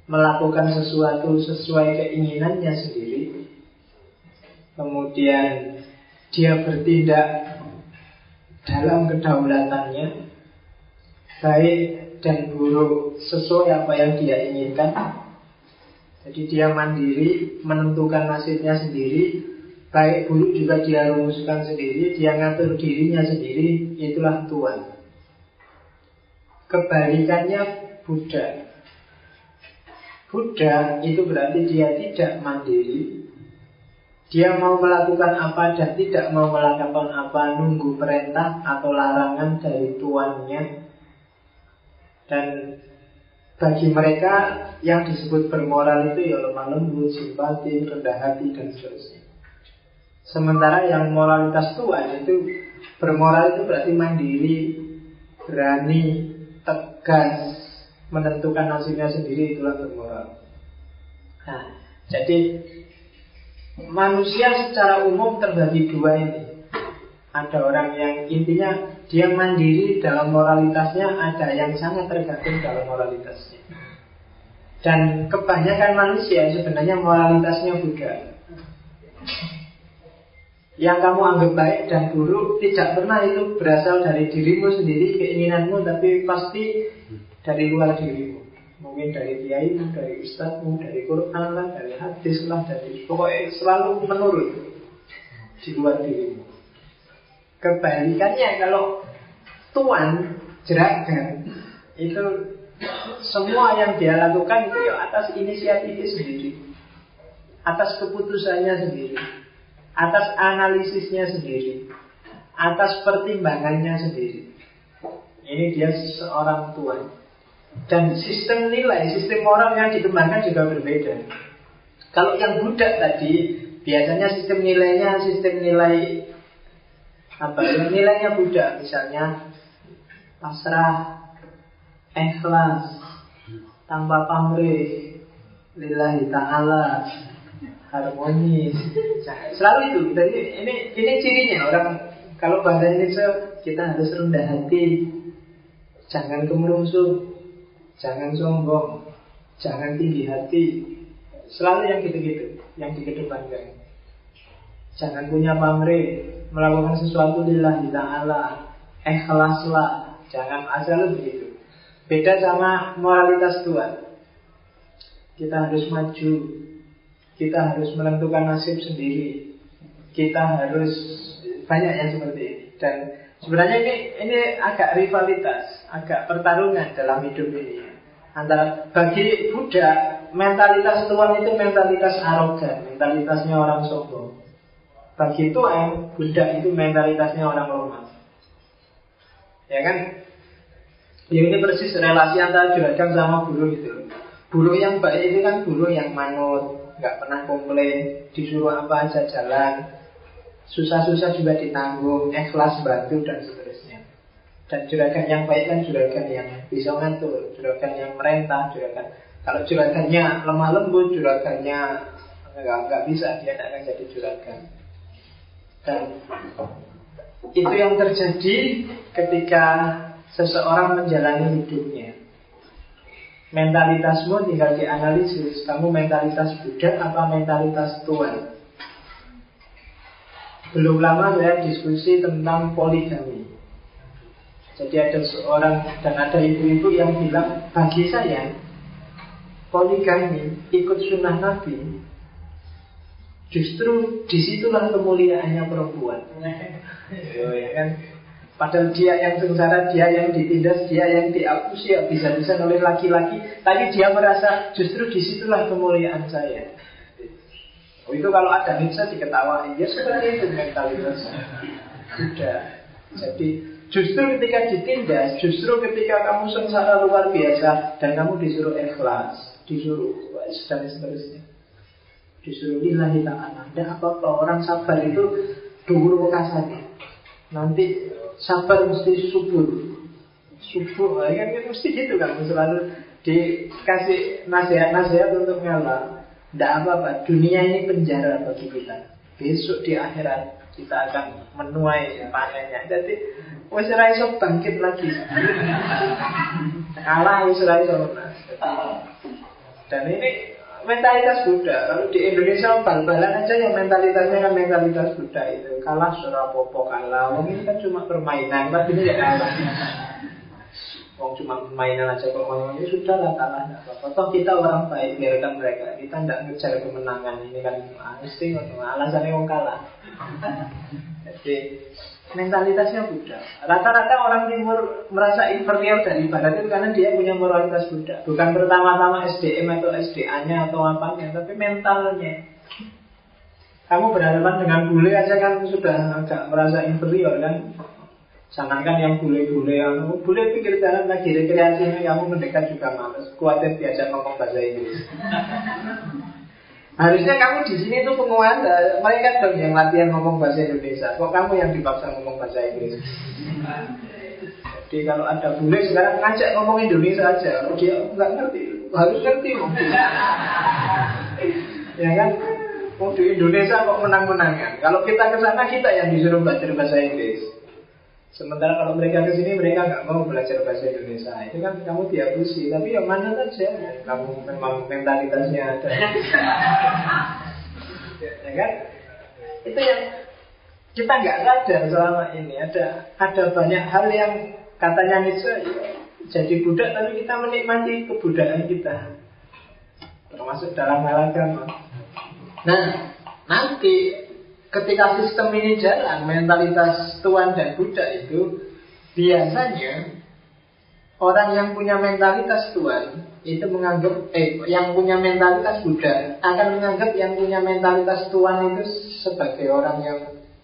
melakukan sesuatu sesuai keinginannya sendiri, kemudian dia bertindak dalam kedaulatannya, baik dan buruk sesuai apa yang dia inginkan. Jadi dia mandiri, menentukan nasibnya sendiri, Baik buruk juga dia rumuskan sendiri Dia ngatur dirinya sendiri. Itulah Tuhan. Kebalikannya Buddha. Buddha itu berarti dia tidak mandiri. Dia mau melakukan apa dan tidak mau melakukan apa Nunggu perintah atau larangan dari tuannya Dan bagi mereka yang disebut bermoral itu ya lemah lembut, simpati, rendah hati, dan seterusnya. Sementara yang moralitas Tuhan itu bermoral itu berarti mandiri, berani, tegas, menentukan nasibnya sendiri itulah bermoral. Nah, jadi manusia secara umum terbagi dua ini. Ada orang yang intinya dia mandiri dalam moralitasnya, ada yang sangat tergantung dalam moralitasnya. Dan kebanyakan manusia sebenarnya moralitasnya Buddha yang kamu anggap baik dan buruk tidak pernah itu berasal dari dirimu sendiri, keinginanmu, tapi pasti dari luar dirimu. Mungkin dari kiaimu, dari ustadzmu, dari Quran lah, dari hadis lah, dari pokoknya selalu menurut di luar dirimu. Kebalikannya kalau Tuhan jerakan itu semua yang dia lakukan itu ya atas inisiatif sendiri, atas keputusannya sendiri atas analisisnya sendiri, atas pertimbangannya sendiri. Ini dia seorang tuan. Dan sistem nilai, sistem moral yang dikembangkan juga berbeda. Kalau yang budak tadi, biasanya sistem nilainya sistem nilai apa ya? Nilainya budak, misalnya pasrah, ikhlas, tanpa pamrih, lillahi ta'ala, harmonis. Selalu itu. Jadi ini ini cirinya orang kalau bahasa Indonesia kita harus rendah hati, jangan kemerusuh, jangan sombong, jangan tinggi hati. Selalu yang gitu-gitu, yang dikedepankan. Jangan punya pamrih, melakukan sesuatu lillahi ta'ala, ikhlaslah, jangan asal begitu. Beda sama moralitas Tuhan. Kita harus maju, kita harus menentukan nasib sendiri. Kita harus banyak yang seperti ini. Dan sebenarnya ini ini agak rivalitas, agak pertarungan dalam hidup ini. Antara bagi Buddha mentalitas tuan itu mentalitas arogan, mentalitasnya orang sombong. Bagi Tuhan, Buddha itu mentalitasnya orang lemah. Ya kan? Ya ini persis relasi antara juragan sama buruh itu. Buruh yang baik itu kan buruh yang manut, nggak pernah komplain, disuruh apa aja jalan, susah-susah juga ditanggung, ikhlas bantu dan seterusnya. Dan juragan yang baik kan juragan yang bisa ngatur, juragan yang merentah, juragan kalau juragannya lemah lembut, juragannya nggak nggak bisa dia akan jadi juragan. Dan itu yang terjadi ketika seseorang menjalani hidupnya. Mentalitasmu tinggal dianalisis Kamu mentalitas Buddha apa mentalitas Tuhan Belum lama saya diskusi tentang poligami Jadi ada seorang dan ada ibu-ibu yang bilang Bagi saya Poligami ikut sunnah Nabi Justru di situlah kemuliaannya perempuan oh, ya kan Padahal dia yang sengsara, dia yang ditindas, dia yang dihapus ya bisa-bisa oleh laki-laki. Tapi dia merasa justru di situlah kemuliaan saya. Oh, itu kalau ada bisa diketawain. Ya seperti itu mentalitas Sudah. Jadi justru ketika ditindas, justru ketika kamu sengsara luar biasa dan kamu disuruh ikhlas, disuruh dan seterusnya. Disuruh lillahi ta'ala. Tidak apa-apa, orang sabar itu dulu kasarnya. Nanti sabar mesti subur subur ya kan mesti gitu kan selalu dikasih nasihat-nasihat untuk ngalah tidak apa-apa dunia ini penjara bagi kita besok di akhirat kita akan menuai panennya. Jadi wis ora iso bangkit lagi. Kalah wis ora iso. Dan ini mentalitas Buddha. Kalau di Indonesia bal-balan aja yang mentalitasnya kan mentalitas Buddha itu. Kalah surah popo kalah. Ini kan cuma permainan, tapi ini ya kalah. Wong cuma permainan aja kok ngomong ini sudah lah kalah apa-apa. Toh kita orang baik biarkan mereka. Kita tidak ngejar kemenangan ini kan mesti alasannya wong kalah. Jadi mentalitasnya Buddha. Rata-rata orang timur merasa inferior dari barat itu karena dia punya moralitas Buddha. Bukan pertama-tama SDM atau SDA-nya atau apanya, tapi mentalnya. Kamu berhadapan dengan bule aja kan sudah agak merasa inferior kan. Jangankan yang bule-bule yang bule pikir jalan lagi rekreasinya kamu mendekat juga males. Kuatir diajak ngomong bahasa Inggris. Harusnya kamu di sini tuh penguasa, mereka dong yang latihan ngomong bahasa Indonesia. Kok kamu yang dipaksa ngomong bahasa Inggris? Jadi kalau ada bule sekarang ngajak ngomong Indonesia aja, kalau dia nggak ngerti, harus ngerti. ya kan? Mau di Indonesia kok menang-menangan. Kalau kita ke sana kita yang disuruh belajar bahasa Inggris. Sementara kalau mereka ke sini mereka nggak mau belajar bahasa Indonesia. Itu kan kamu diabusi. Tapi yang mana saja kamu memang mentalitasnya ada. ya kan? Itu yang kita nggak sadar selama ini. Ada ada banyak hal yang katanya Nietzsche jadi budak tapi kita menikmati kebudayaan kita. Termasuk dalam hal agama. Nah, nanti ketika sistem ini jalan, mentalitas Tuan dan Buddha itu biasanya orang yang punya mentalitas Tuan itu menganggap eh yang punya mentalitas Buddha akan menganggap yang punya mentalitas Tuan itu sebagai orang yang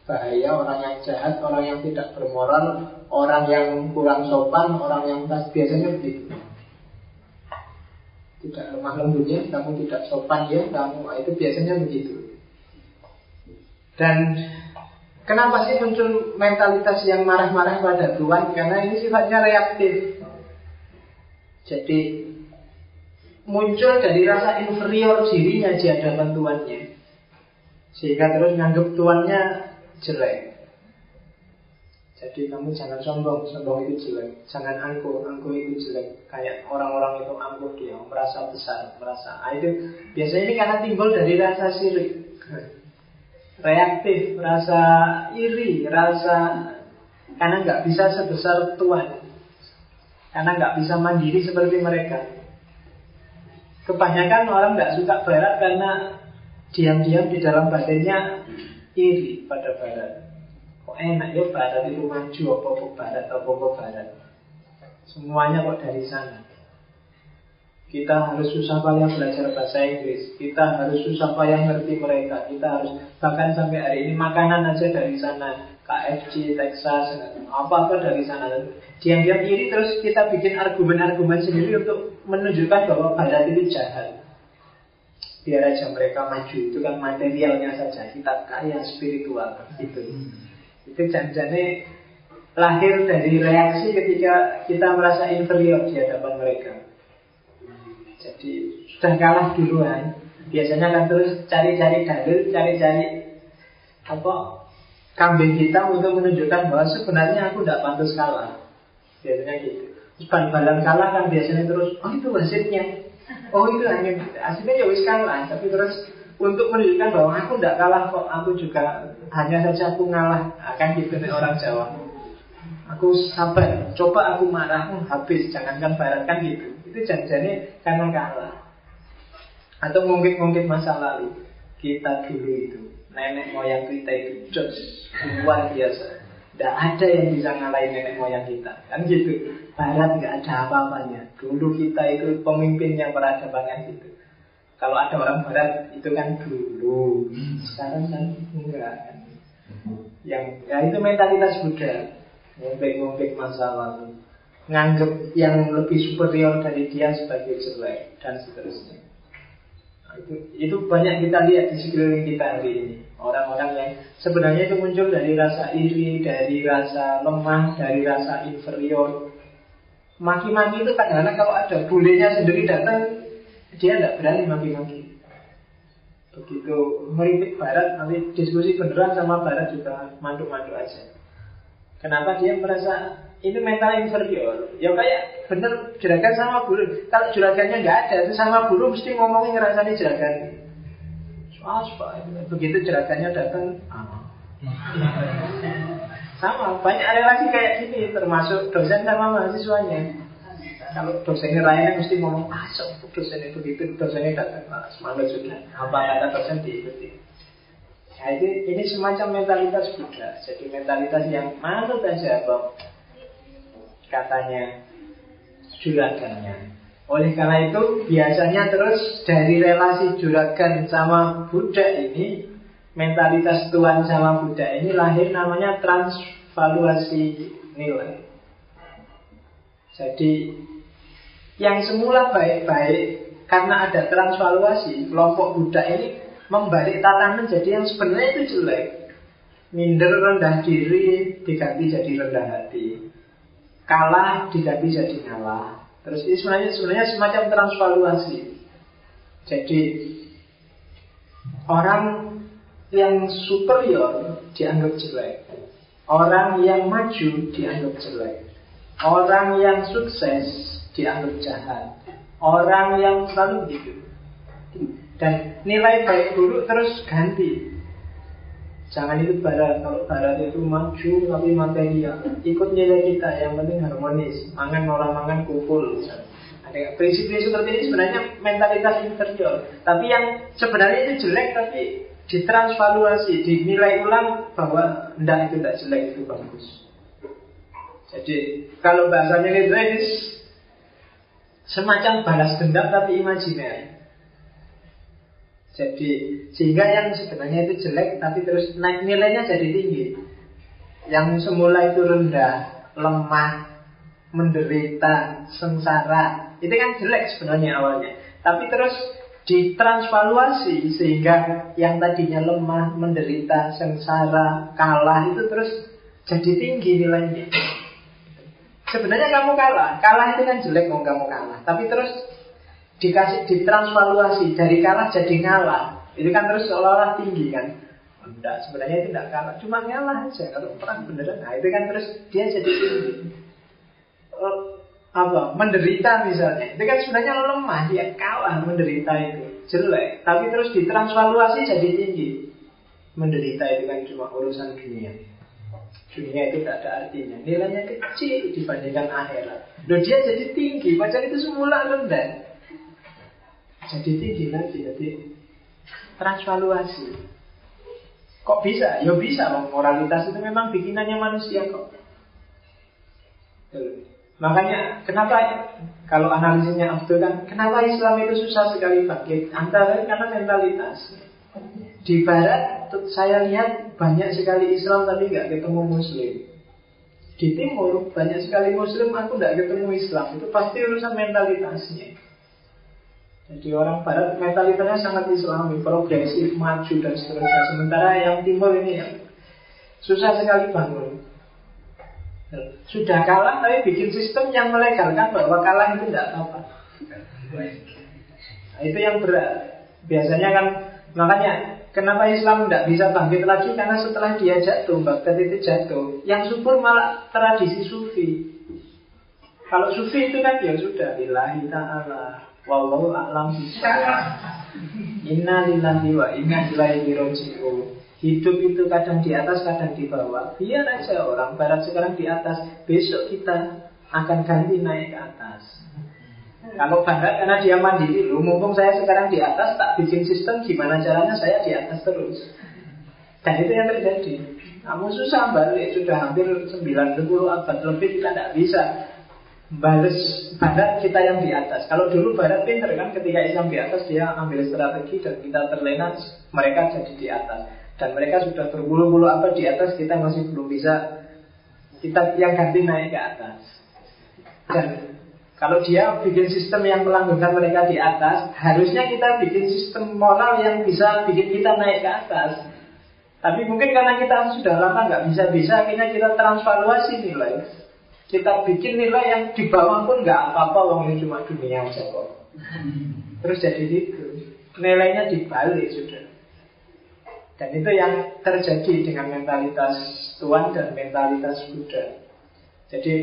bahaya, orang yang jahat, orang yang tidak bermoral, orang yang kurang sopan, orang yang tas biasanya begitu. Tidak lemah lembutnya, kamu tidak sopan ya, kamu itu biasanya begitu. Dan kenapa sih muncul mentalitas yang marah-marah pada Tuhan? Karena ini sifatnya reaktif. Jadi muncul dari rasa inferior dirinya di hadapan tuannya. Sehingga terus nganggap tuannya jelek. Jadi kamu jangan sombong, sombong itu jelek. Jangan angkuh, angkuh itu jelek. Kayak orang-orang itu angkuh dia, merasa besar, merasa. Nah, itu biasanya ini karena timbul dari rasa sirik reaktif, rasa iri, rasa karena nggak bisa sebesar Tuhan, karena nggak bisa mandiri seperti mereka. Kebanyakan orang nggak suka Barat karena diam-diam di dalam badannya iri pada Barat. Kok enak ya Barat itu maju apa-apa Barat apa-apa Barat. Semuanya kok dari sana. Kita harus susah payah belajar bahasa Inggris. Kita harus susah payah ngerti mereka. Kita harus bahkan sampai hari ini makanan aja dari sana. KFC, Texas, apa-apa dari sana. Diam-diam iri terus kita bikin argumen-argumen sendiri untuk menunjukkan bahwa barat itu jahat. Biar aja mereka maju. Itu kan materialnya saja. Kita kaya spiritual. Itu. Itu janjane lahir dari reaksi ketika kita merasa inferior di hadapan mereka. Jadi sudah kalah duluan. Biasanya kan terus cari-cari dalil, cari-cari apa kambing kita untuk menunjukkan bahwa sebenarnya aku tidak pantas kalah. Biasanya gitu. Terus bal-balan kalah kan biasanya terus, oh itu hasilnya. Oh itu hanya hasilnya ya wis kalah, tapi terus untuk menunjukkan bahwa aku tidak kalah kok, aku juga hanya saja aku ngalah. Akan gitu nih orang Jawa. Aku sabar, coba aku marah, habis, jangankan barat kan gitu. Itu janjinya karena kalah. Atau mungkin-mungkin masa lalu. Kita dulu itu, nenek moyang kita itu jos, luar biasa. Tidak ada yang bisa ngalahin nenek moyang kita. Kan gitu. Barat nggak ada apa-apanya. Dulu kita itu pemimpinnya peradaban kan gitu. Kalau ada orang barat itu kan dulu. Sekarang kan enggak kan. Yang ya itu mentalitas Buddha. Ngumpik-ngumpik masa lalu nganggap yang lebih superior dari dia sebagai jelek dan seterusnya. Nah, itu, itu banyak kita lihat di sekeliling kita hari ini. Orang-orang yang sebenarnya itu muncul dari rasa iri, dari rasa lemah, dari rasa inferior. Maki-maki itu kadang-kadang kalau ada bulenya sendiri datang, dia tidak berani maki-maki. Begitu meritik Barat, nanti diskusi beneran sama Barat juga mandu-mandu aja. Kenapa dia merasa ini mental inferior? Ya kayak bener juragan sama guru. Kalau juragannya nggak ada, itu sama guru mesti ngomongin ngerasanya juragan. Soal begitu juragannya datang, ah. sama banyak relasi kayak gini, termasuk dosen sama mahasiswanya. Kalau dosennya lainnya mesti ngomong, ah sok dosennya begitu, dosennya datang malas, malas sudah. Apa kata dosen diikuti. Nah, ini, ini semacam mentalitas Buddha. Jadi mentalitas yang manut saja bang katanya juragannya. Oleh karena itu biasanya terus dari relasi juragan sama Buddha ini mentalitas Tuhan sama Buddha ini lahir namanya transvaluasi nilai. Jadi yang semula baik-baik karena ada transvaluasi, kelompok Buddha ini membalik tatanan jadi yang sebenarnya itu jelek. Minder rendah diri diganti jadi rendah hati. Kalah diganti jadi ngalah. Terus ini sebenarnya sebenarnya semacam transvaluasi. Jadi orang yang superior dianggap jelek. Orang yang maju dianggap jelek. Orang yang sukses dianggap jahat. Orang yang selalu begitu. Dan nilai baik buruk terus ganti. Jangan ikut barat. Kalau barat itu maju tapi material. Ikut nilai kita. Yang penting harmonis. Mangan orang mangan kumpul. Ada prinsip-prinsip seperti ini sebenarnya mentalitas interior. Tapi yang sebenarnya itu jelek tapi ditransvaluasi, dinilai ulang bahwa tidak itu tidak jelek itu bagus. Jadi kalau bahasanya Litrenis Semacam balas dendam tapi imajiner. Jadi sehingga yang sebenarnya itu jelek tapi terus naik nilainya jadi tinggi. Yang semula itu rendah, lemah, menderita, sengsara, itu kan jelek sebenarnya awalnya. Tapi terus ditransvaluasi sehingga yang tadinya lemah, menderita, sengsara, kalah itu terus jadi tinggi nilainya. Sebenarnya kamu kalah. Kalah itu kan jelek mau kamu kalah. Tapi terus dikasih ditransvaluasi dari kalah jadi ngalah. Itu kan terus seolah-olah tinggi kan. Enggak, sebenarnya itu tidak kalah. Cuma ngalah aja. Kalau perang beneran. Nah itu kan terus dia jadi tinggi. Uh, apa menderita misalnya itu kan sebenarnya lemah dia kalah menderita itu jelek tapi terus ditransvaluasi jadi tinggi menderita itu kan cuma urusan dunia Dunia itu tidak ada artinya Nilainya kecil dibandingkan akhirat Loh dia jadi tinggi Padahal itu semula rendah Jadi tinggi lagi Jadi transvaluasi Kok bisa? Ya bisa Moralitas itu memang bikinannya manusia kok Makanya kenapa kalau analisisnya Abdul kan kenapa Islam itu susah sekali bangkit antara karena mentalitas di barat saya lihat banyak sekali Islam tapi nggak ketemu Muslim. Di timur banyak sekali Muslim aku nggak ketemu Islam. Itu pasti urusan mentalitasnya. Jadi orang Barat mentalitasnya sangat Islami, progresif, maju dan seterusnya. Sementara yang timur ini ya susah sekali bangun. Sudah kalah tapi bikin sistem yang melegalkan bahwa kalah itu tidak apa-apa. Nah, itu yang berat. Biasanya kan makanya Kenapa Islam tidak bisa bangkit lagi? Karena setelah dia jatuh, Baghdad itu jatuh. Yang subur malah tradisi sufi. Kalau sufi itu kan ya sudah, Billahi ta'ala. Wallahu a'lam Inna lillahi wa inna ilaihi roji'un. Hidup itu kadang di atas, kadang di bawah. Biar aja orang barat sekarang di atas. Besok kita akan ganti naik ke atas. Kalau bangga karena dia mandiri dulu, mumpung saya sekarang di atas, tak bikin sistem gimana caranya saya di atas terus. Dan itu yang terjadi. Kamu susah balik, sudah hampir 90 abad lebih kita tidak bisa balas barat kita yang di atas. Kalau dulu barat pinter kan ketika Islam di atas dia ambil strategi dan kita terlena mereka jadi di atas. Dan mereka sudah berpuluh-puluh abad di atas kita masih belum bisa kita yang ganti naik ke atas. Dan kalau dia bikin sistem yang melanggengkan mereka di atas, harusnya kita bikin sistem moral yang bisa bikin kita naik ke atas. Tapi mungkin karena kita sudah lama nggak bisa-bisa, akhirnya kita transvaluasi nilai. Kita bikin nilai yang di bawah pun nggak apa-apa, wong ini cuma dunia aja kok. Terus jadi gitu. Nilainya dibalik sudah. Dan itu yang terjadi dengan mentalitas Tuhan dan mentalitas Buddha. Jadi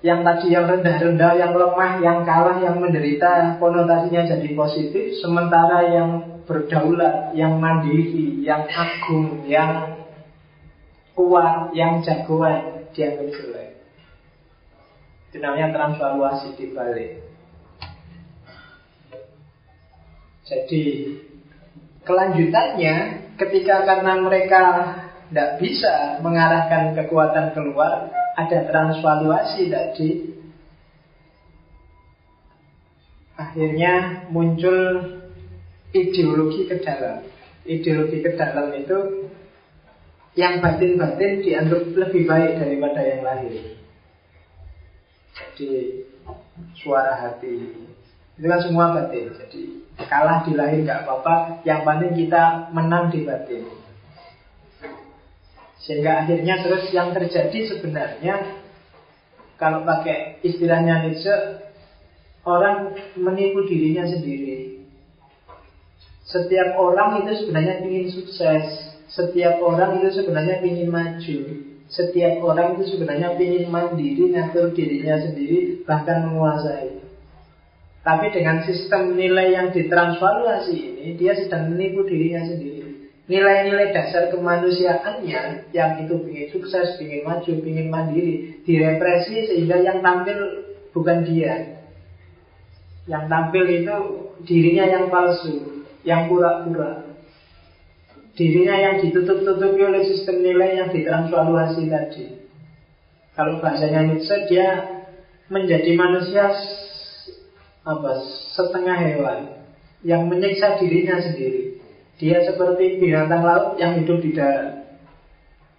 yang tadi yang rendah-rendah, yang lemah, yang kalah, yang menderita konotasinya jadi positif, sementara yang berdaulat, yang mandiri, yang agung, yang kuat, yang jagoan dianggap jelek. Namanya transvaluasi dibalik. Jadi kelanjutannya ketika karena mereka tidak bisa mengarahkan kekuatan keluar, ada transvaluasi tadi. Akhirnya muncul ideologi ke dalam. Ideologi ke dalam itu yang batin-batin dianggap lebih baik daripada yang lahir. Jadi suara hati itu kan semua batin. Jadi Kalah di lahir nggak apa-apa, yang penting kita menang di batin. Sehingga akhirnya terus yang terjadi sebenarnya kalau pakai istilahnya Nietzsche, orang menipu dirinya sendiri. Setiap orang itu sebenarnya ingin sukses. Setiap orang itu sebenarnya ingin maju. Setiap orang itu sebenarnya ingin mandiri, ngatur dirinya sendiri, bahkan menguasai. Tapi dengan sistem nilai yang ditransvaluasi ini, dia sedang menipu dirinya sendiri. Nilai-nilai dasar kemanusiaannya, yang itu ingin sukses, ingin maju, ingin mandiri, direpresi sehingga yang tampil bukan dia. Yang tampil itu dirinya yang palsu, yang pura-pura. Dirinya yang ditutup-tutupi oleh sistem nilai yang ditransvaluasi tadi. Kalau bahasanya Nietzsche, dia menjadi manusia apa setengah hewan yang menyiksa dirinya sendiri. Dia seperti binatang laut yang hidup di darat.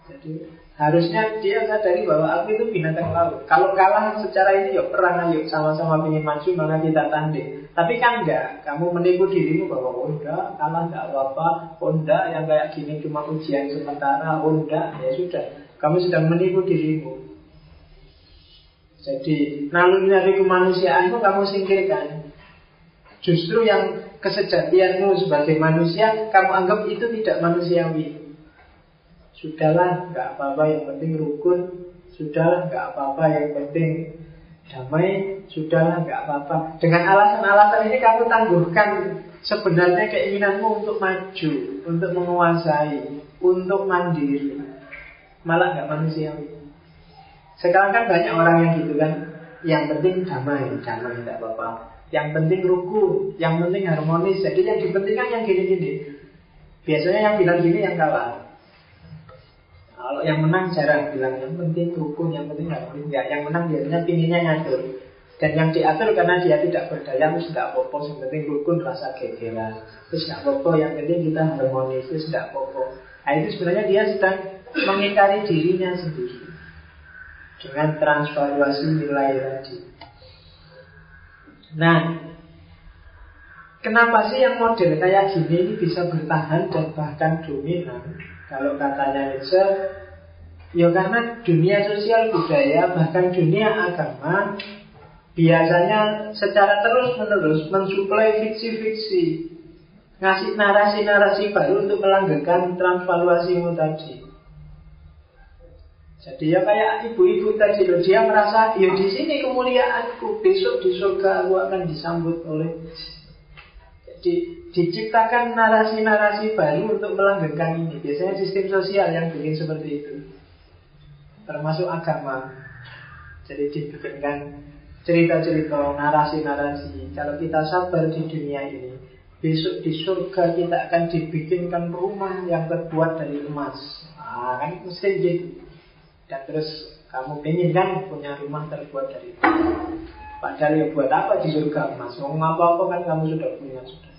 Jadi harusnya dia sadari bahwa aku itu binatang laut. Kalau kalah secara ini yuk perang ayo sama-sama ingin maju maka kita tanding. Tapi kan enggak, kamu menipu dirimu bahwa oh enggak, kalah enggak apa-apa, oh enggak, yang kayak gini cuma ujian sementara, oh enggak, ya sudah. Kamu sedang menipu dirimu. Jadi naluri kemanusiaanmu kamu singkirkan. Justru yang kesejatianmu sebagai manusia kamu anggap itu tidak manusiawi. Sudahlah, nggak apa-apa yang penting rukun. Sudahlah, nggak apa-apa yang penting damai. Sudahlah, nggak apa-apa. Dengan alasan-alasan ini kamu tangguhkan sebenarnya keinginanmu untuk maju, untuk menguasai, untuk mandiri. Malah nggak manusiawi. Sekarang kan banyak orang yang gitu kan Yang penting damai, damai tidak apa-apa Yang penting ruku, yang penting harmonis Jadi yang dipentingkan yang gini-gini Biasanya yang bilang gini yang kalah Kalau yang menang jarang bilang Yang penting rukun, yang penting harmonis Enggak, yang menang biasanya pinginnya ngatur. Dan yang diatur karena dia tidak berdaya Terus tidak apa-apa, yang penting rukun rasa gegeran. Terus tidak apa-apa, yang penting kita harmonis Terus tidak apa-apa. Nah itu sebenarnya dia sedang mengingkari dirinya sendiri. Dengan transvaluasi nilai tadi. Nah, kenapa sih yang model kayak gini ini bisa bertahan dan bahkan dominan? Kalau katanya Nietzsche, ya karena dunia sosial budaya bahkan dunia agama biasanya secara terus-menerus mensuplai fiksi-fiksi ngasih narasi-narasi baru untuk melanggengkan transvaluasimu tadi. Jadi ya kayak ibu-ibu tadi loh, dia merasa ya di sini kemuliaanku, besok di surga aku akan disambut oleh. Jadi diciptakan narasi-narasi baru untuk melanggengkan ini. Biasanya sistem sosial yang bikin seperti itu, termasuk agama. Jadi dibikinkan cerita-cerita, narasi-narasi. Kalau kita sabar di dunia ini, besok di surga kita akan dibikinkan rumah yang terbuat dari emas. Ah, kan mesti gitu. Dan terus kamu ingin kan punya rumah terbuat dari itu. Padahal ya buat apa di surga mas? Mau apa-apa kan kamu sudah punya sudah.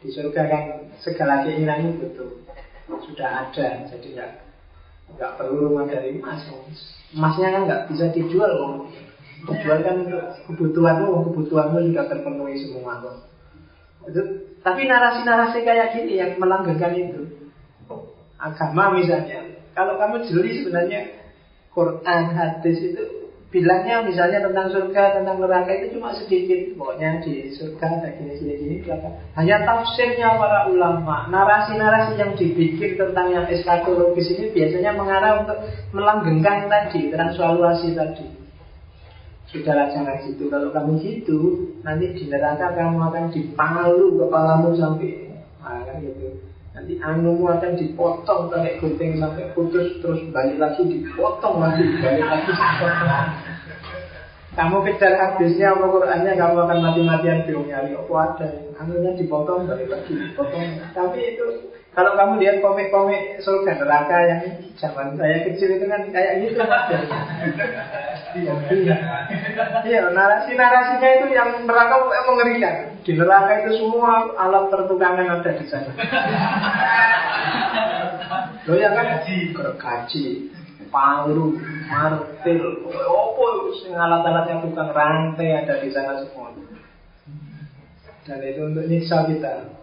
Di surga kan segala keinginan itu betul sudah ada. Jadi nggak nggak perlu rumah dari emas. Emasnya kan nggak bisa dijual kok. Dijual kan kebutuhanmu, kebutuhanmu sudah terpenuhi semua kok. Itu, tapi narasi-narasi kayak gini yang melanggengkan itu agama misalnya kalau kamu jeli sebenarnya Quran, hadis itu bilangnya misalnya tentang surga, tentang neraka itu cuma sedikit. Pokoknya di surga ada gini-gini neraka. Hanya tafsirnya para ulama, narasi-narasi yang dibikin tentang yang eskatologis ini biasanya mengarah untuk melanggengkan tadi, transvaluasi tadi. Sudahlah jangan gitu. Kalau kamu gitu, nanti di neraka kamu akan dipalu kepalamu sampai nah, gitu. Nanti anumu akan dipotong pakai gunting sampai putus terus balik lagi dipotong lagi balik lagi. Kamu kejar habisnya apa Qurannya kamu akan mati-matian bingung nyari apa ada anunya dipotong balik lagi dipotong. Tapi itu kalau kamu lihat komik-komik surga neraka yang zaman saya kecil itu kan kayak gitu ada. Iya, narasi-narasinya itu yang neraka mengerikan. Di neraka itu semua alat pertukangan ada di sana. Lo ya kan gergaji, palu, martil, apa sing alat-alat yang tukang rantai ada di sana semua. Dan itu untuk nyiksa kita.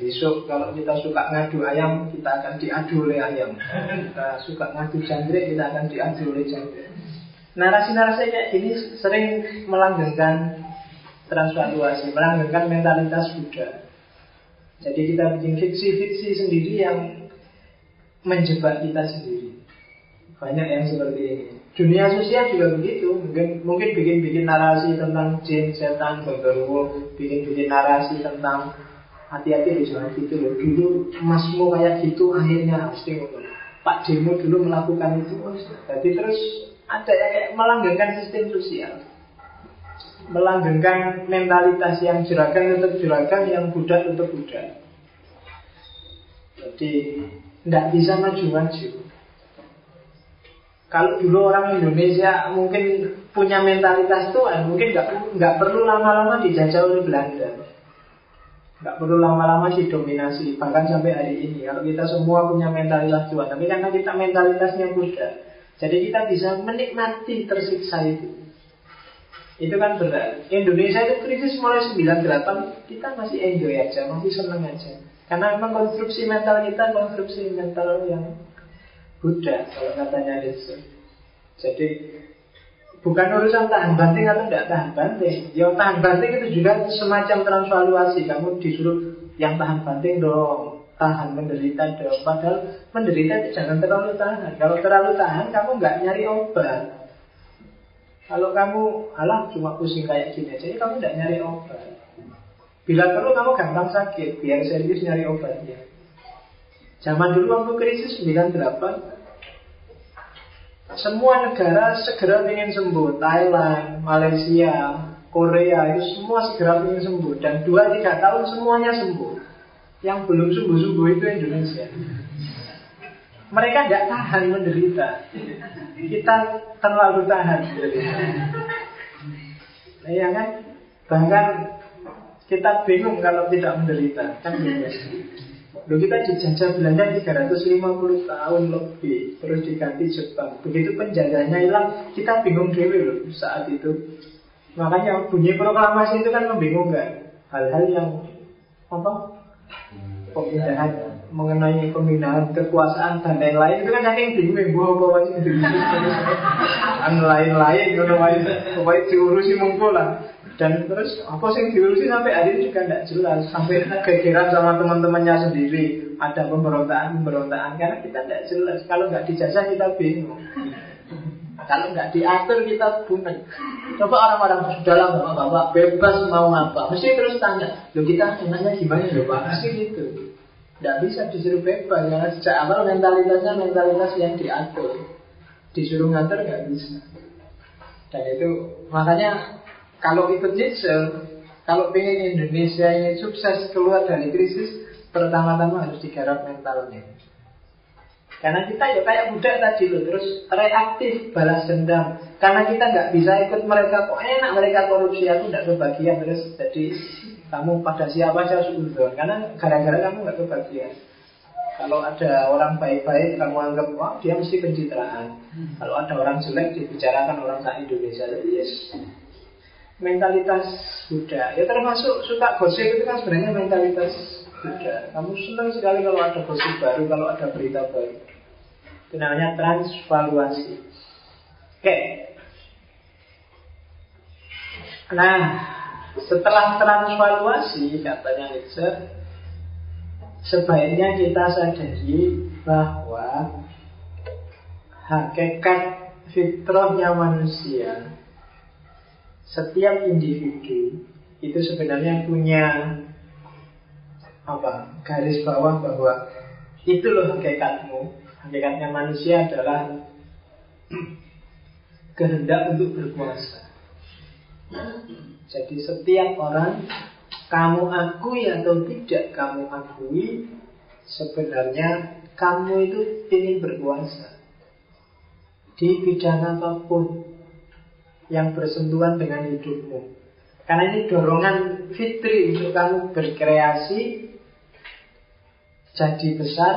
Besok kalau kita suka ngadu ayam, kita akan diadu oleh ayam. Kita suka ngadu jangkrik, kita akan diadu oleh jangkrik. Narasi-narasi kayak gini sering melanggengkan transvaluasi, melanggengkan mentalitas Buddha. Jadi kita bikin fiksi-fiksi sendiri yang menjebak kita sendiri. Banyak yang seperti ini. Dunia sosial juga begitu. Mungkin mungkin bikin-bikin narasi tentang jin, setan, genderuwo, bikin-bikin narasi tentang hati-hati di jangan gitu loh dulu masmu kayak gitu akhirnya pasti ngomong Pak Demo dulu melakukan itu oh, jadi terus ada yang kayak melanggengkan sistem sosial melanggengkan mentalitas yang juragan untuk juragan yang budak untuk budak. Jadi tidak bisa maju-maju kalau dulu orang Indonesia mungkin punya mentalitas Tuhan, mungkin nggak nggak perlu lama-lama dijajah oleh Belanda. Nggak perlu lama-lama didominasi Bahkan sampai hari ini. Kalau kita semua punya mentalitas Tuhan Tapi karena kita mentalitasnya Buddha Jadi kita bisa menikmati tersiksa itu Itu kan berat Indonesia itu krisis mulai 98 Kita masih enjoy aja Masih seneng aja Karena memang konstruksi mental kita Konstruksi mental yang Buddha Kalau katanya itu Jadi Bukan urusan tahan banting atau tidak tahan banting. Yang tahan banting itu juga semacam transvaluasi. Kamu disuruh yang tahan banting dong, tahan menderita dong. Padahal menderita itu jangan terlalu tahan. Kalau terlalu tahan, kamu nggak nyari obat. Kalau kamu alah cuma pusing kayak gini aja, kamu nggak nyari obat. Bila perlu kamu gampang sakit, biar serius nyari obatnya. Zaman dulu waktu krisis 98 semua negara segera ingin sembuh Thailand, Malaysia, Korea Itu semua segera ingin sembuh Dan 2-3 tahun semuanya sembuh Yang belum sembuh-sembuh itu Indonesia Mereka tidak tahan menderita. Kita terlalu tahan. Nah, ya kan? Bahkan kita bingung kalau tidak menderita. Kan gitu. Loh kita dijajah Belanda 350 tahun lebih Terus diganti Jepang. Begitu penjajahnya hilang Kita bingung dulu loh saat itu. Makanya bunyi proklamasi itu kan membingungkan Hal-hal yang Apa? Pemindahan Mengenai pemindahan kekuasaan dan lain-lain Itu kan saking bingung Gue apa wajib Dan lain-lain Pokoknya diurusi mungkul lah. Dan terus apa sih diurusi sampai hari ini juga tidak jelas. Sampai kegeran sama teman-temannya sendiri. Ada pemberontakan pemberontakan karena kita tidak jelas. Kalau nggak dijajah kita bingung. Kalau nggak diatur kita bunyi coba orang-orang dalam bapak-bapak bebas mau apa mesti terus tanya lo kita enaknya gimana ya pak gitu tidak bisa disuruh bebas karena sejak awal mentalitasnya mentalitas yang diatur disuruh ngatur nggak bisa dan itu makanya kalau ikut Nietzsche, kalau ingin Indonesia ini sukses keluar dari krisis, pertama-tama harus digarap mentalnya. Karena kita ya kayak budak tadi loh, terus reaktif balas dendam. Karena kita nggak bisa ikut mereka, kok enak mereka korupsi, aku nggak kebagian terus jadi kamu pada siapa saya suudon karena gara-gara kamu nggak kebagian. Kalau ada orang baik-baik, kamu anggap wah dia mesti pencitraan. Kalau ada orang jelek dibicarakan orang tak Indonesia, yes mentalitas Buddha. Ya termasuk suka gosip itu kan sebenarnya mentalitas Buddha. Kamu senang sekali kalau ada gosip baru, kalau ada berita baru. Itu namanya transvaluasi. Oke. Nah, setelah transvaluasi katanya Nietzsche, sebaiknya kita sadari bahwa hakikat fitrahnya manusia setiap individu itu sebenarnya punya apa garis bawah bahwa itu loh hakikatmu. Hakikatnya manusia adalah kehendak untuk berkuasa jadi setiap orang kamu akui atau tidak kamu akui sebenarnya kamu itu ingin berkuasa di bidang apa pun yang bersentuhan dengan hidupmu. Karena ini dorongan fitri untuk kamu berkreasi, jadi besar,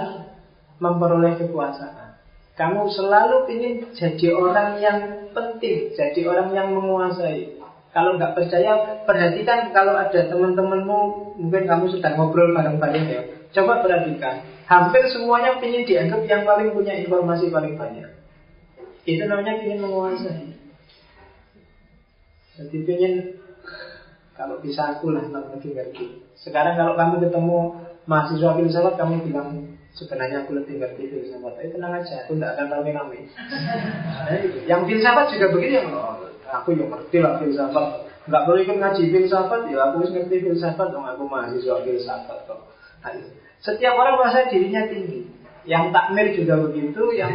memperoleh kekuasaan. Kamu selalu ingin jadi orang yang penting, jadi orang yang menguasai. Kalau nggak percaya, perhatikan kalau ada teman-temanmu, mungkin kamu sudah ngobrol bareng-bareng ya. Coba perhatikan, hampir semuanya ingin dianggap yang paling punya informasi paling banyak. Itu namanya ingin menguasai. Jadi ingin kalau bisa aku lah lebih ngerti. Sekarang kalau kamu ketemu mahasiswa filsafat, kamu bilang sebenarnya aku lebih ngerti filsafat. Tapi tenang aja, aku tidak akan rame-rame. Nah, yang filsafat juga begini, oh, aku yang ngerti lah filsafat. Nggak perlu ikut ngaji filsafat, ya aku ngerti filsafat, dong aku mahasiswa filsafat kok. Nah, setiap orang merasa dirinya tinggi. Yang takmir juga begitu, yang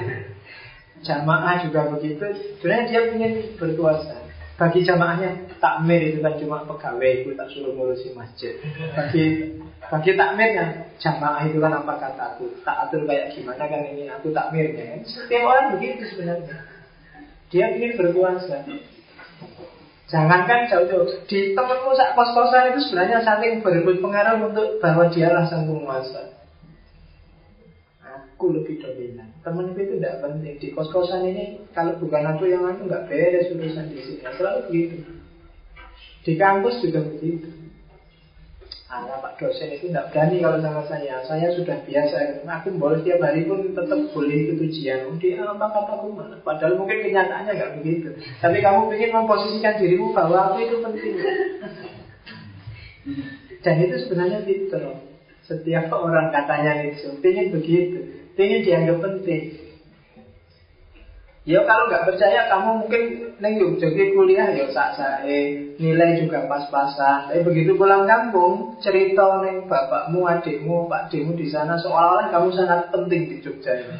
jamaah juga begitu. Sebenarnya dia ingin berkuasa. Bagi jamaahnya takmir itu kan cuma pegawai itu tak suruh ngurusi masjid. Bagi bagi takmirnya jamaah itu kan apa kataku tak atur kayak gimana kan ini aku takmirnya. Setiap orang begitu sebenarnya. Dia ingin berkuasa. Jangankan jauh-jauh di temanmu saat kos-kosan itu sebenarnya saling berebut pengaruh untuk bahwa dialah sang penguasa aku lebih dominan. Temen itu tidak penting. Di kos-kosan ini kalau bukan aku yang aku nggak beres urusan di sini. Selalu begitu. Di kampus juga begitu. Anak Pak dosen itu tidak berani kalau sama saya. Saya sudah biasa. Aku boleh tiap hari pun tetap boleh ikut ujian. Dia apa kataku mana? Padahal mungkin kenyataannya nggak begitu. Tapi kamu ingin memposisikan dirimu bahwa aku itu penting. Dan itu sebenarnya fitrah. Setiap orang katanya itu ingin begitu. Ingin dianggap penting. Ya kalau nggak percaya kamu mungkin neng jadi kuliah ya sak sae nilai juga pas-pasan. Tapi begitu pulang kampung cerita neng bapakmu, adikmu, pak adikmu di sana seolah-olah kamu sangat penting di Jogja ini.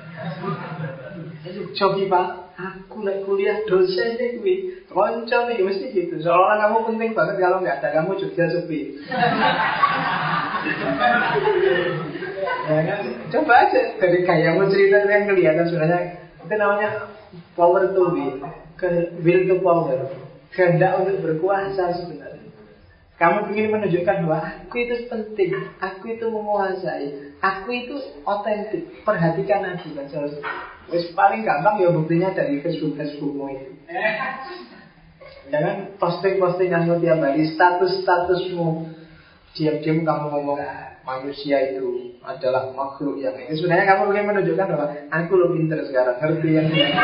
Cobi pak, aku naik kuliah dosen nih kui, konco nih mesti gitu. Seolah-olah kamu penting banget kalau nggak ada kamu Jogja sepi. ya kan? Coba aja dari gayamu cerita yang kelihatan sebenarnya itu namanya power to will, ke will to power, kehendak untuk berkuasa sebenarnya. Kamu ingin menunjukkan bahwa aku itu penting, aku itu menguasai, aku itu otentik. Perhatikan aku kan Wis paling gampang ya buktinya dari Facebook Facebookmu itu. Jangan posting-postinganmu tiap hari, status-statusmu. Diam-diam kamu ngomong manusia itu adalah makhluk yang ini. Sebenarnya kamu ingin menunjukkan bahwa aku lebih pinter sekarang, ngerti yang ini.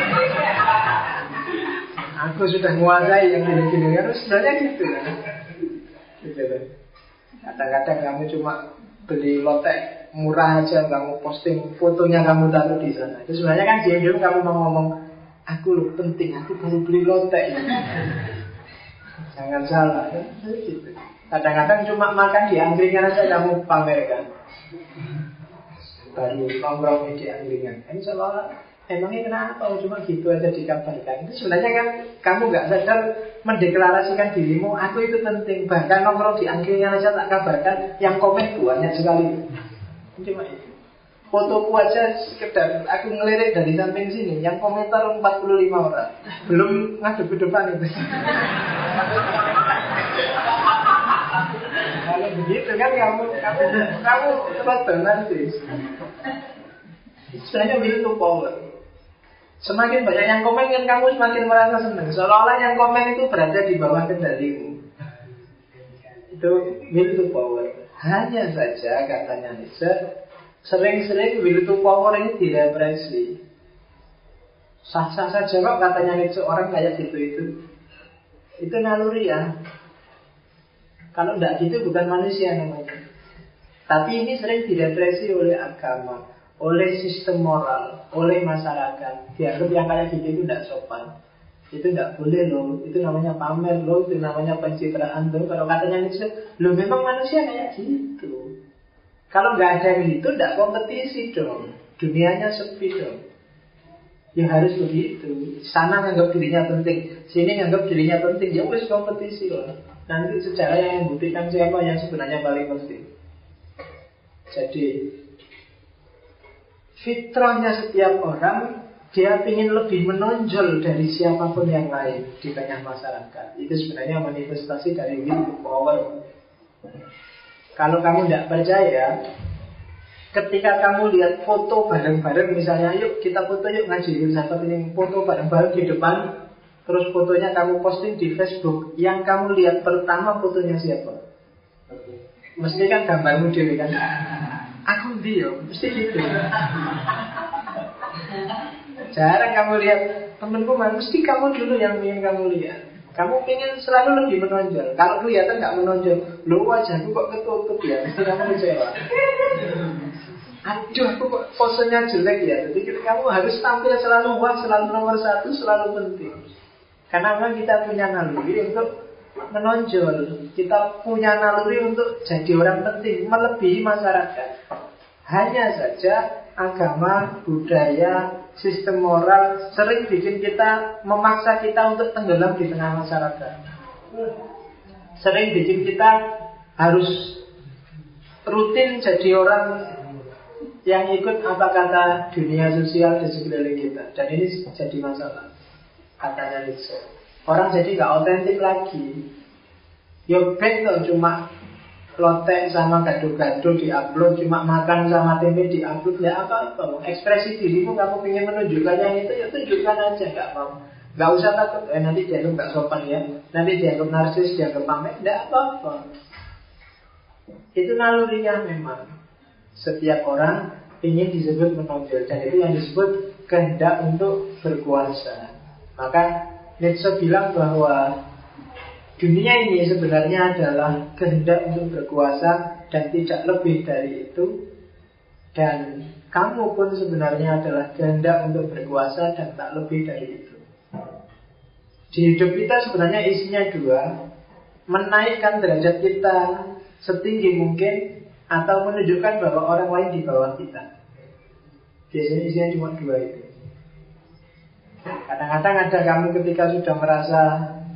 Aku sudah menguasai yang gini-gini. Harus sebenarnya gitu kan. Kadang-kadang kamu cuma beli lotek murah aja kamu posting fotonya kamu taruh di sana. Itu sebenarnya kan dia kamu mau ngomong aku lu penting, aku baru beli lotek. Jangan salah, kan? gitu. Kadang-kadang cuma makan di angkringan aja kamu pamerkan. Baru nongkrong di angkringan. Ini seolah Emangnya kenapa? Oh, cuma gitu aja dikabarkan. Itu sebenarnya kan kamu nggak sadar mendeklarasikan dirimu, aku itu penting. Bahkan nongkrong di angkringan aja tak kabarkan, yang komen banyak sekali. Cuma itu. Fotoku aja sekedar aku ngelirik dari samping sini, yang komentar 45 orang. Belum ngadep ke depan itu. Begitu kan kamu kamu kamu nanti. Sebenarnya will to power. Semakin banyak yang komen kan kamu semakin merasa senang. Seolah-olah yang komen itu berada di bawah kendalimu. Itu will to power. Hanya saja katanya Nietzsche, sering-sering will to power ini direpresi. Sah-sah saja kok katanya Nietzsche orang kayak gitu itu. Itu naluri ya. Kalau tidak gitu bukan manusia namanya. Tapi ini sering direpresi oleh agama, oleh sistem moral, oleh masyarakat. Dianggap yang kayak gitu itu tidak sopan. Itu tidak boleh loh, itu namanya pamer loh, itu namanya pencitraan loh. Kalau katanya itu, lo memang manusia kayak gitu. Kalau nggak ada yang itu, tidak kompetisi dong. Dunianya sepi dong. Ya harus begitu. Sana nganggap dirinya penting, sini nganggap dirinya penting. Ya wis kompetisi loh. Nanti sejarah yang membuktikan siapa yang sebenarnya paling penting. Jadi fitrahnya setiap orang dia ingin lebih menonjol dari siapa pun yang lain di tengah masyarakat. Itu sebenarnya manifestasi dari will power. Kalau kamu tidak percaya, Ketika kamu lihat foto bareng-bareng misalnya, yuk kita foto yuk ngaji filsafat ini foto bareng-bareng di depan, terus fotonya kamu posting di Facebook, yang kamu lihat pertama fotonya siapa? Mesti kan gambarmu dewi kan? Aku dia, mesti gitu. Jarang kamu lihat temenku mah, mesti kamu dulu yang ingin kamu lihat. Kamu ingin selalu lebih menonjol. Kalau kelihatan nggak menonjol, lo wajahku kok ketutup ya, mesti kamu kecewa. Aduh, aku kok posenya jelek ya. Jadi kamu harus tampil selalu wah, selalu nomor satu, selalu penting. Karena memang kita punya naluri untuk menonjol. Kita punya naluri untuk jadi orang penting, melebihi masyarakat. Hanya saja agama, budaya, sistem moral sering bikin kita memaksa kita untuk tenggelam di tengah masyarakat. Sering bikin kita harus rutin jadi orang yang ikut apa kata dunia sosial di sekeliling kita. Dan ini jadi masalah. Katanya Nietzsche. Orang jadi nggak otentik lagi. Yo tuh cuma lotek sama gado-gado di upload, cuma makan sama tempe di upload, ya apa-apa. Ekspresi dirimu kamu ingin menunjukkan yang itu, ya tunjukkan aja, nggak mau. Gak usah takut, eh nanti dianggap nggak sopan ya, nanti dianggap narsis, dianggap pamer, nggak apa-apa. Itu nalurinya memang. Setiap orang ingin disebut menonjol dan itu yang disebut kehendak untuk berkuasa. Maka Nietzsche bilang bahwa dunia ini sebenarnya adalah kehendak untuk berkuasa dan tidak lebih dari itu. Dan kamu pun sebenarnya adalah kehendak untuk berkuasa dan tak lebih dari itu. Di hidup kita sebenarnya isinya dua, menaikkan derajat kita setinggi mungkin atau menunjukkan bahwa orang lain di bawah kita. Biasanya isinya cuma dua itu. Kadang-kadang ada kamu ketika sudah merasa,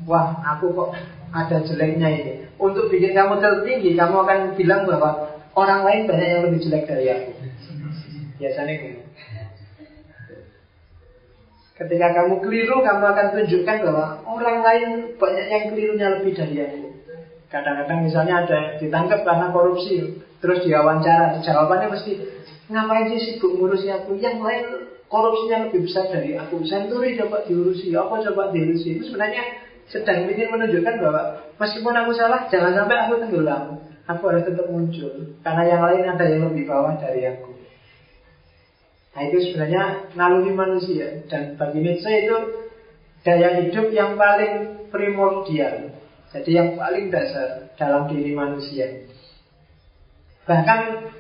wah aku kok ada jeleknya ini. Untuk bikin kamu tertinggi, kamu akan bilang bahwa orang lain banyak yang lebih jelek dari aku. Biasanya gitu. Ketika kamu keliru, kamu akan tunjukkan bahwa orang lain banyak yang kelirunya lebih dari aku. Kadang-kadang misalnya ada ditangkap karena korupsi, Terus diwawancara, jawabannya mesti ngapain sih sibuk ngurusi aku? Yang lain korupsinya lebih besar dari aku. Senturi coba diurusi, apa coba diurusi? Itu sebenarnya sedang ingin menunjukkan bahwa meskipun aku salah, jangan sampai aku tenggelam. Aku harus tetap muncul karena yang lain ada yang lebih bawah dari aku. Nah itu sebenarnya naluri manusia dan bagi Nietzsche itu daya hidup yang paling primordial. Jadi yang paling dasar dalam diri manusia bahkan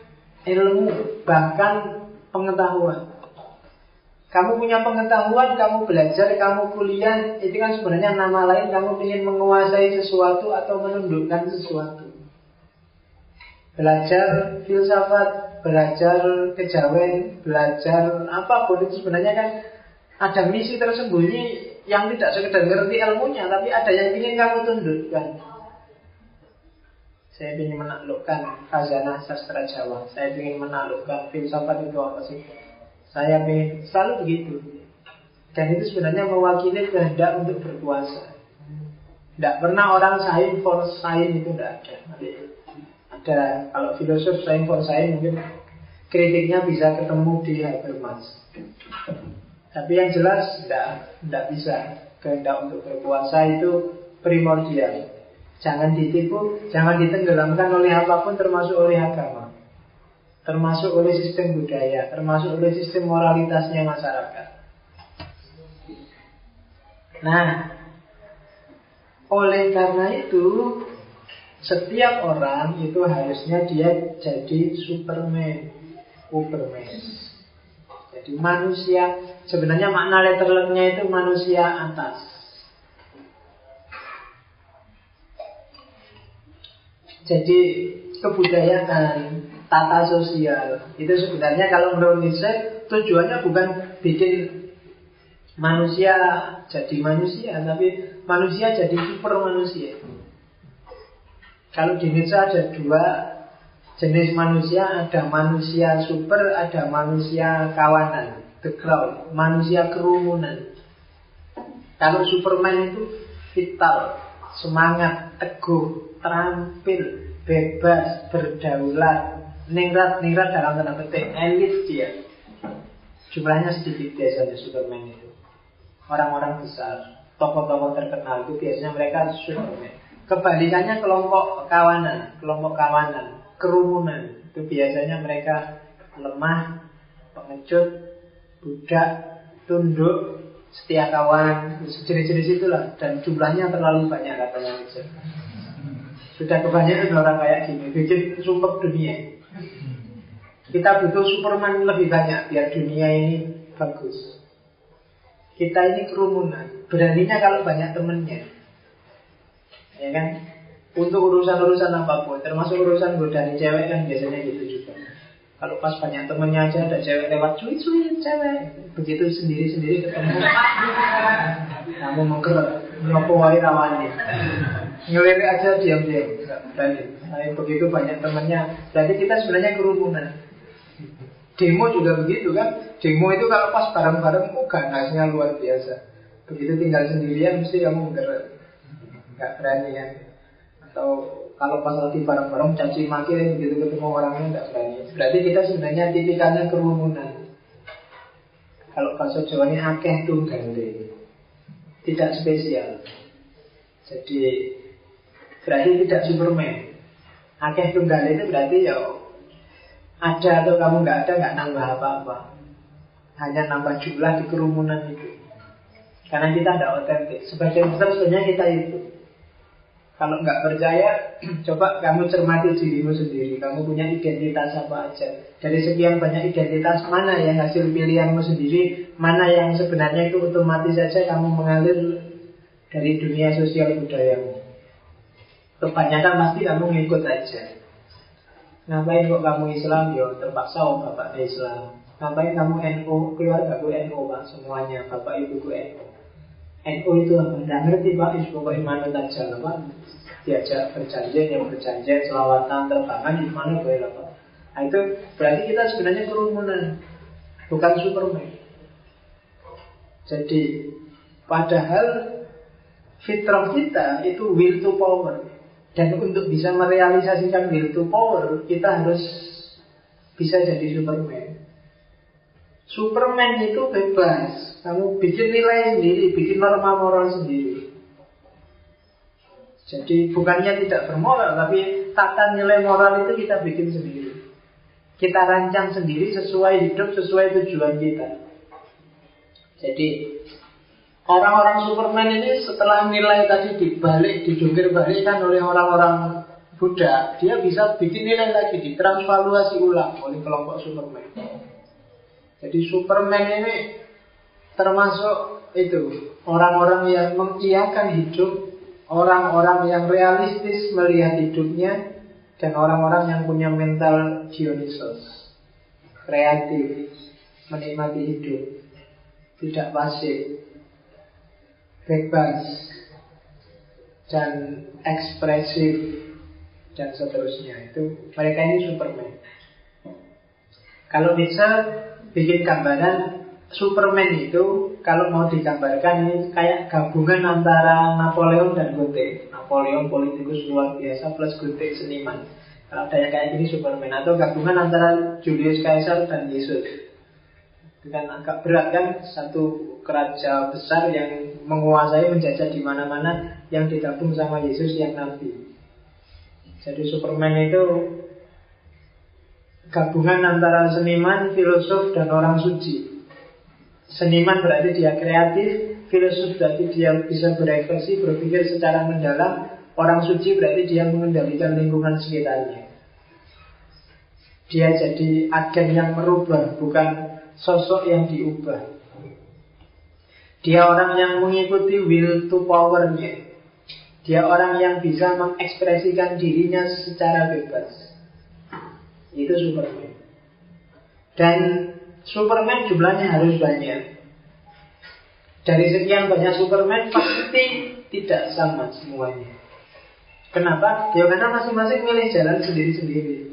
ilmu, bahkan pengetahuan. Kamu punya pengetahuan, kamu belajar, kamu kuliah, itu kan sebenarnya nama lain kamu ingin menguasai sesuatu atau menundukkan sesuatu. Belajar filsafat, belajar kejawen, belajar apa pun itu sebenarnya kan ada misi tersembunyi yang tidak sekedar ngerti ilmunya, tapi ada yang ingin kamu tundukkan. Saya ingin menaklukkan khazanah sastra Jawa. Saya ingin menaklukkan filsafat itu apa sih? Saya ingin selalu begitu. Dan itu sebenarnya mewakili kehendak untuk berkuasa. Tidak pernah orang sain for sain itu tidak ada. ada kalau filosof sain for sain mungkin kritiknya bisa ketemu di Habermas. Tapi yang jelas tidak tidak bisa kehendak untuk berkuasa itu primordial. Jangan ditipu, jangan ditenggelamkan oleh apa pun termasuk oleh agama. Termasuk oleh sistem budaya, termasuk oleh sistem moralitasnya masyarakat. Nah, oleh karena itu Setiap orang itu harusnya dia jadi Superman, Superman. Jadi manusia, sebenarnya makna letterlengnya itu manusia atas. Jadi kebudayaan, tata sosial itu sebenarnya kalau menurut Nietzsche tujuannya bukan bikin manusia jadi manusia, tapi manusia jadi super manusia. Kalau di Nietzsche ada dua jenis manusia, ada manusia super, ada manusia kawanan, the crowd, manusia kerumunan. Kalau Superman itu vital, semangat, teguh, terampil, bebas, berdaulat, ningrat-ningrat dalam tanda petik, elit dia. Jumlahnya sedikit biasanya Superman itu. Orang-orang besar, tokoh-tokoh terkenal itu biasanya mereka Superman. Kebalikannya kelompok kawanan, kelompok kawanan, kerumunan itu biasanya mereka lemah, pengecut, budak, tunduk, setia kawan, jenis-jenis itulah dan jumlahnya terlalu banyak katanya. Sudah kebanyakan orang kayak gini, bikin sumpah dunia. Kita butuh Superman lebih banyak biar dunia ini bagus. Kita ini kerumunan, beraninya kalau banyak temennya. Ya kan? Untuk urusan-urusan apa pun termasuk urusan godaan cewek kan biasanya gitu juga. Kalau pas banyak temennya aja ada cewek lewat cuit cuit cewek. Begitu sendiri sendiri ketemu. Kamu menggerak ngopo wae rawani ngelirik aja diam-diam berani. Nah, begitu banyak temennya jadi kita sebenarnya kerumunan demo juga begitu kan? Demo itu kalau pas bareng-bareng oh ganasnya luar biasa. Begitu tinggal sendirian mesti kamu menggerak nggak berani kan? Atau kalau pas lagi bareng-bareng caci maki gitu ketemu orangnya nggak berani. Berarti kita sebenarnya tipikalnya kerumunan. Kalau bahasa Jawanya akeh ganti tidak spesial. Jadi berarti tidak Superman. Akeh tunggal itu berarti ya ada atau kamu nggak ada nggak nambah apa-apa hanya nambah jumlah di kerumunan itu karena kita tidak otentik sebagai besar sebenarnya kita itu kalau nggak percaya, coba kamu cermati dirimu sendiri. Kamu punya identitas apa aja. Dari sekian banyak identitas, mana yang hasil pilihanmu sendiri, mana yang sebenarnya itu otomatis saja kamu mengalir dari dunia sosial budayamu. Kebanyakan pasti kamu ngikut aja. Ngapain kok kamu Islam? Yo terpaksa oh bapak Islam. Ngapain kamu NU? Keluarga gue NU pak semuanya. Bapak ibu gue NU. NU itu? Tidak ngerti Pak, itu pokoknya mana aja apa? Diajak berjanjian, yang berjanjian, selawatan, terbangan, di mana boleh apa? Nah itu berarti kita sebenarnya kerumunan, bukan Superman. Jadi padahal fitrah kita itu will to power. Dan untuk bisa merealisasikan will to power, kita harus bisa jadi Superman. Superman itu bebas. Kamu bikin nilai sendiri, bikin norma moral sendiri. Jadi bukannya tidak bermoral, tapi tata nilai moral itu kita bikin sendiri. Kita rancang sendiri sesuai hidup, sesuai tujuan kita. Jadi orang-orang Superman ini setelah nilai tadi dibalik, didungkir balikkan oleh orang-orang Buddha, dia bisa bikin nilai lagi, ditransvaluasi ulang oleh kelompok Superman. Jadi Superman ini termasuk itu orang-orang yang mengiyakan hidup, orang-orang yang realistis melihat hidupnya, dan orang-orang yang punya mental Dionysos, kreatif, menikmati hidup, tidak pasif, bebas, dan ekspresif, dan seterusnya. Itu mereka ini Superman. Kalau bisa bikin gambaran Superman itu kalau mau digambarkan ini kayak gabungan antara Napoleon dan Goethe. Napoleon politikus luar biasa plus Goethe seniman. Kalau ada yang kayak gini Superman atau gabungan antara Julius Caesar dan Yesus. Itu kan agak berat kan satu kerajaan besar yang menguasai menjajah di mana-mana yang digabung sama Yesus yang nabi. Jadi Superman itu gabungan antara seniman, filosof, dan orang suci. Seniman berarti dia kreatif, filosof berarti dia bisa berekspresi, berpikir secara mendalam, Orang suci berarti dia mengendalikan lingkungan sekitarnya. Dia jadi agen yang merubah, bukan sosok yang diubah. Dia orang yang mengikuti will to powernya. Dia orang yang bisa mengekspresikan dirinya secara bebas. Itu Superman. Dan Superman jumlahnya harus banyak. Dari sekian banyak Superman pasti tidak sama semuanya. Kenapa? Ya karena masing-masing milih jalan sendiri-sendiri.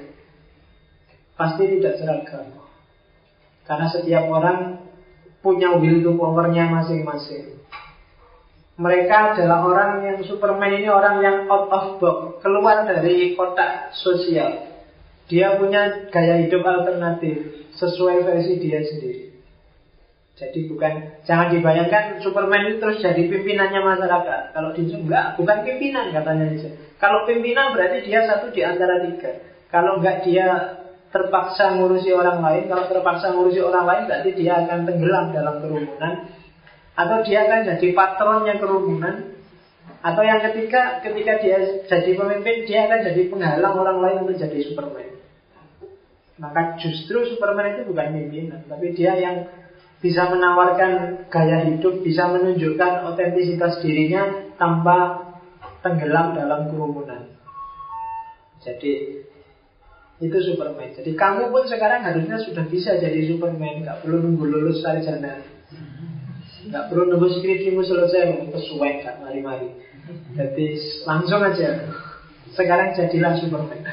Pasti tidak seragam. Karena setiap orang punya will powernya masing-masing. Mereka adalah orang yang Superman ini orang yang out of box, keluar dari kotak sosial. Dia punya gaya hidup alternatif sesuai versi dia sendiri. Jadi bukan jangan dibayangkan Superman itu terus jadi pimpinannya masyarakat. Kalau di enggak, bukan pimpinan katanya Kalau pimpinan berarti dia satu di antara tiga. Kalau enggak dia terpaksa ngurusi orang lain, kalau terpaksa ngurusi orang lain berarti dia akan tenggelam dalam kerumunan atau dia akan jadi patronnya kerumunan atau yang ketiga ketika dia jadi pemimpin dia akan jadi penghalang orang lain untuk jadi Superman. Maka justru Superman itu bukan pimpinan, tapi dia yang bisa menawarkan gaya hidup, bisa menunjukkan otentisitas dirinya tanpa tenggelam dalam kerumunan. Jadi itu Superman. Jadi kamu pun sekarang harusnya sudah bisa jadi Superman, nggak perlu nunggu lulus sarjana, nggak perlu nunggu skripsimu selesai mau kesuwen kan mari-mari. Jadi langsung aja. Sekarang jadilah Superman.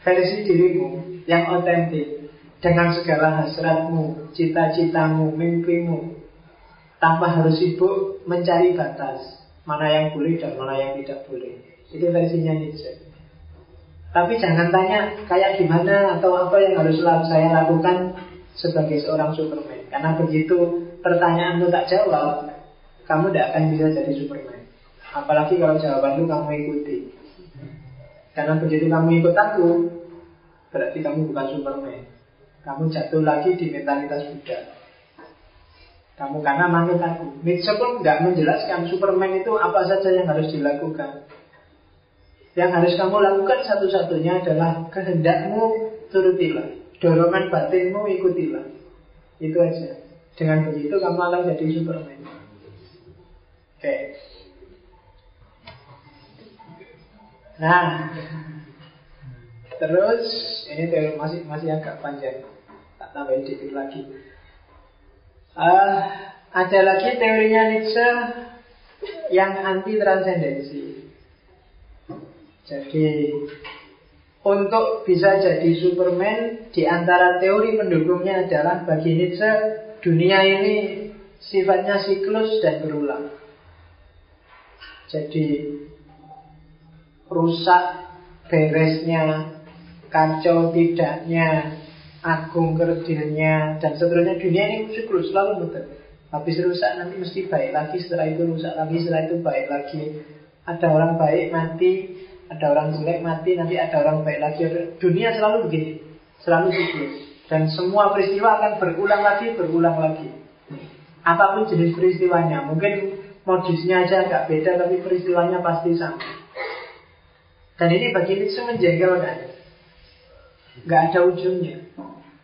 Versi dirimu yang otentik dengan segala hasratmu, cita-citamu, mimpimu, tanpa harus sibuk mencari batas mana yang boleh dan mana yang tidak boleh. Itu versinya Nietzsche. Tapi jangan tanya kayak gimana atau apa yang harus saya lakukan sebagai seorang Superman. Karena begitu pertanyaan itu tak jawab, kamu tidak akan bisa jadi Superman. Apalagi kalau jawaban itu kamu ikuti. Karena begitu kamu ikut aku, berarti kamu bukan Superman. Kamu jatuh lagi di mentalitas Buddha. Kamu karena manut aku. Nietzsche pun nggak menjelaskan Superman itu apa saja yang harus dilakukan. Yang harus kamu lakukan satu-satunya adalah kehendakmu turutilah. Dorongan batinmu ikutilah. Itu aja. Dengan begitu kamu akan jadi Superman. Oke. Nah, terus ini masih masih agak panjang tambahin dikit lagi. Uh, ada lagi teorinya Nietzsche yang anti transendensi. Jadi untuk bisa jadi Superman di antara teori pendukungnya adalah bagi Nietzsche dunia ini sifatnya siklus dan berulang. Jadi rusak beresnya, kacau tidaknya, agung kerdilnya dan seterusnya. Dunia ini siklus selalu betul. Habis rusak nanti mesti baik lagi. Setelah itu rusak lagi setelah itu baik lagi. Ada orang baik mati ada orang jelek mati nanti ada orang baik lagi dunia selalu begini selalu siklus dan semua peristiwa akan berulang lagi berulang lagi apa pun jenis peristiwanya mungkin modusnya aja agak beda tapi peristiwanya pasti sama dan ini bagi Nietzsche menjengkelkan nggak ada ujungnya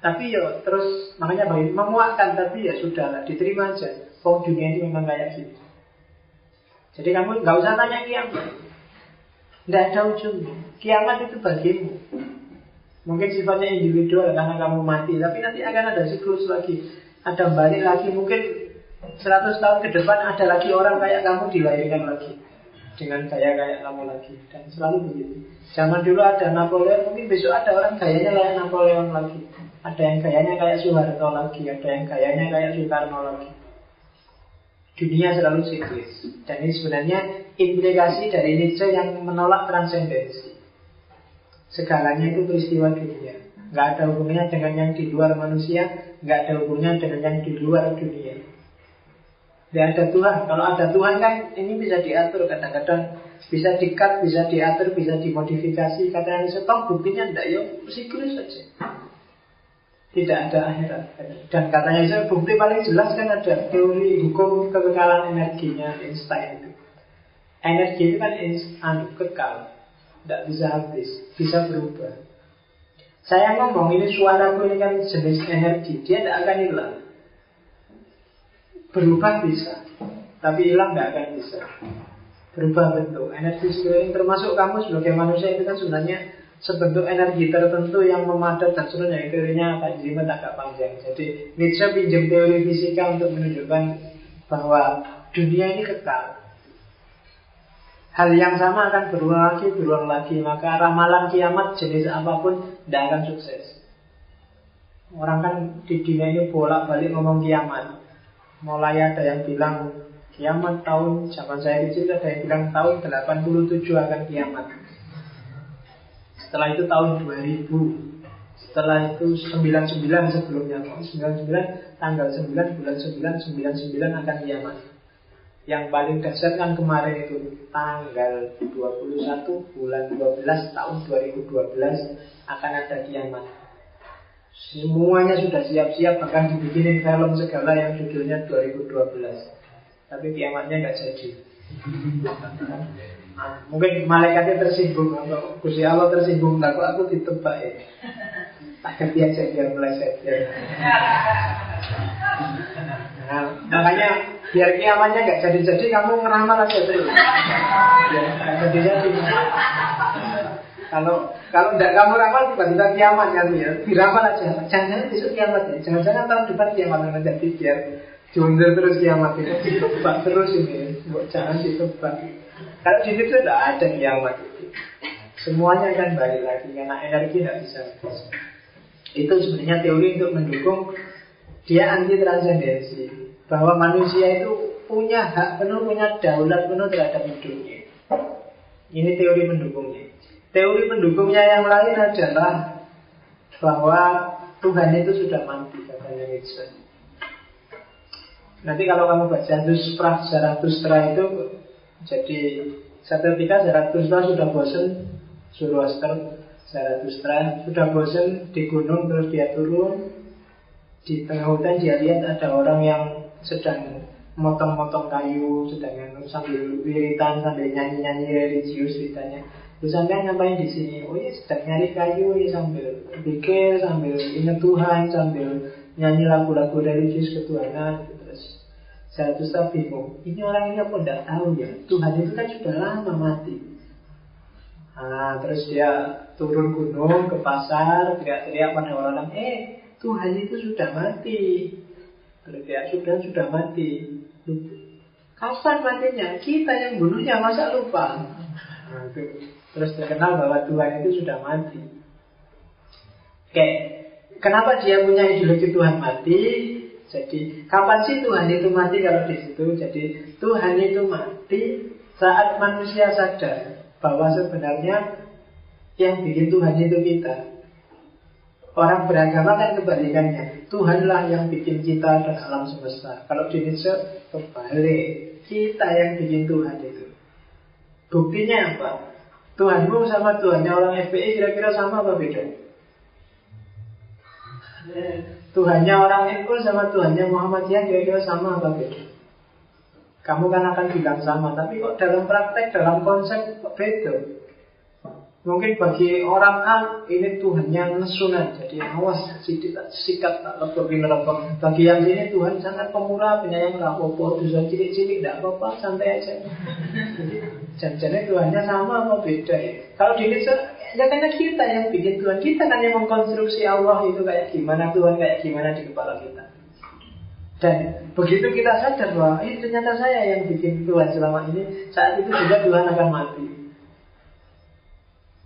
tapi ya terus makanya bagi memuakkan tapi ya sudah diterima aja. Oh dunia ini memang kayak gitu. Jadi kamu nggak usah tanya kiamat. Tidak ada ujungnya. Kiamat itu bagimu. Mungkin sifatnya individual karena kamu mati, tapi nanti akan ada siklus lagi. Ada balik lagi, mungkin 100 tahun ke depan ada lagi orang kayak kamu dilahirkan lagi dengan gaya kayak kamu lagi dan selalu begitu. Zaman dulu ada Napoleon, mungkin besok ada orang gayanya kayak Napoleon lagi. Ada yang gayanya kayak Soeharto lagi, ada yang gayanya kayak Soekarno lagi. Dunia selalu siklis. Dan ini sebenarnya implikasi dari Nietzsche yang menolak transendensi. Segalanya itu peristiwa dunia. Nggak ada hubungannya dengan yang di luar manusia, nggak ada hubungannya dengan yang di luar dunia. Tidak ada Tuhan. Kalau ada Tuhan kan ini bisa diatur kadang-kadang bisa dikat, bisa diatur, bisa dimodifikasi. Katanya stop buktinya tidak ya siklus saja tidak ada akhirat. Dan katanya itu bukti paling jelas kan ada teori hukum kekekalan energinya Einstein. Energi itu kan anu, kekal Tidak bisa habis Bisa berubah. Saya ngomong ini suaraku ini kan jenis energi Dia tidak akan hilang. Berubah bisa Tapi hilang tidak akan bisa. Berubah bentuk Energi sekeliling termasuk kamu sebagai manusia itu kan sebenarnya Sebentuk energi tertentu yang memadat dan seterusnya Teorinya jelimet agak panjang. Jadi Nietzsche pinjam teori fisika untuk menunjukkan Bahwa dunia ini kekal Hal yang sama akan berulang lagi, berulang lagi. Maka ramalan kiamat jenis apa pun tidak akan sukses. Orang kan di dunia ini bolak-balik ngomong kiamat. Mulai ada yang bilang kiamat tahun zaman saya kecil ada yang bilang tahun 87 akan kiamat. Setelah itu tahun 2000. Setelah itu 99 sebelumnya. 99 tanggal 9 bulan 9 99 akan kiamat. Yang paling dasar kan kemarin itu tanggal 21 bulan 12 tahun 2012 akan ada kiamat. Semuanya sudah siap-siap bahkan dibikinin film segala yang judulnya 2012. Tapi kiamatnya nggak jadi. Nah, mungkin malaikatnya tersinggung atau Gusti Allah tersinggung lah kok aku ditebak ya. Tak ganti aja biar meleset ya. Nah, makanya biar kiamatnya nggak jadi-jadi kamu ngeramal aja terus. Ya, nggak jadi-jadi. Kalau kalau tidak kamu ramal tiba-tiba kiamat kan ya, diramal aja. Jangan-jangan besok kiamat ya. Jangan-jangan tahun depan kiamat akan jadi biar Jundar terus kiamat itu ditebak terus ini. Jangan ditebak. Kalau di situ tidak ada kiamat itu. Semuanya akan balik lagi karena energi tidak bisa. Itu sebenarnya teori untuk mendukung dia anti transendensi bahwa manusia itu punya hak penuh, punya daulat penuh terhadap hidupnya. Ini teori mendukungnya. Teori pendukungnya yang lain adalah bahwa Tuhan itu sudah mati katanya Nietzsche. Nanti kalau kamu baca Dusprah Zarathustra itu jadi satu ketika Zarathustra sudah bosan Zoroaster Zarathustra sudah bosan di gunung terus dia turun di tengah hutan dia lihat ada orang yang sedang motong-motong kayu, sedang sambil wiritan, sambil nyanyi-nyanyi religius ditanya. Lu sampai ngapain di sini? Oh ya sedang nyari kayu ya sambil pikir, sambil ingat Tuhan, sambil nyanyi lagu-lagu religius ketuhanan. Terus saya tuh bingung. Ini orang ini apa tidak tahu ya? Tuhan itu kan sudah lama mati. Nah, terus dia turun gunung ke pasar, teriak-teriak pada orang-orang, eh Tuhan itu sudah mati. Berarti sudah sudah mati. Kapan matinya? Kita yang bunuhnya masa lupa? Nah, Terus terkenal bahwa Tuhan itu sudah mati. Oke, kenapa dia punya ideologi Tuhan mati? Jadi kapan sih Tuhan itu mati kalau di situ? Jadi Tuhan itu mati saat manusia sadar bahwa sebenarnya yang bikin Tuhan itu kita. Orang beragama kan kebalikannya. Tuhanlah yang bikin kita dan alam semesta. Kalau di Indonesia kebalik. Kita yang bikin Tuhan itu. Buktinya apa? Tuhanmu sama Tuhannya orang FPI kira-kira sama apa beda? Tuhannya orang NU sama Tuhannya Muhammadiyah kira-kira sama apa beda? Kamu kan akan bilang sama, tapi kok dalam praktek, dalam konsep kok beda? Mungkin bagi orang A ini Tuhan yang nesunan Jadi awas sidik sikat tak lebih lepok Bagi yang ini Tuhan sangat pemurah Penyayang gak apa-apa Dosa cilik-cilik gak apa-apa Santai aja. Jadi jangan Tuhannya sama apa beda ya? Kalau di Indonesia Ya karena kita yang bikin Tuhan Kita kan yang mengkonstruksi Allah itu kayak gimana Tuhan kayak gimana di kepala kita. Dan begitu kita sadar bahwa Ini ternyata saya yang bikin Tuhan selama ini Saat itu juga Tuhan akan mati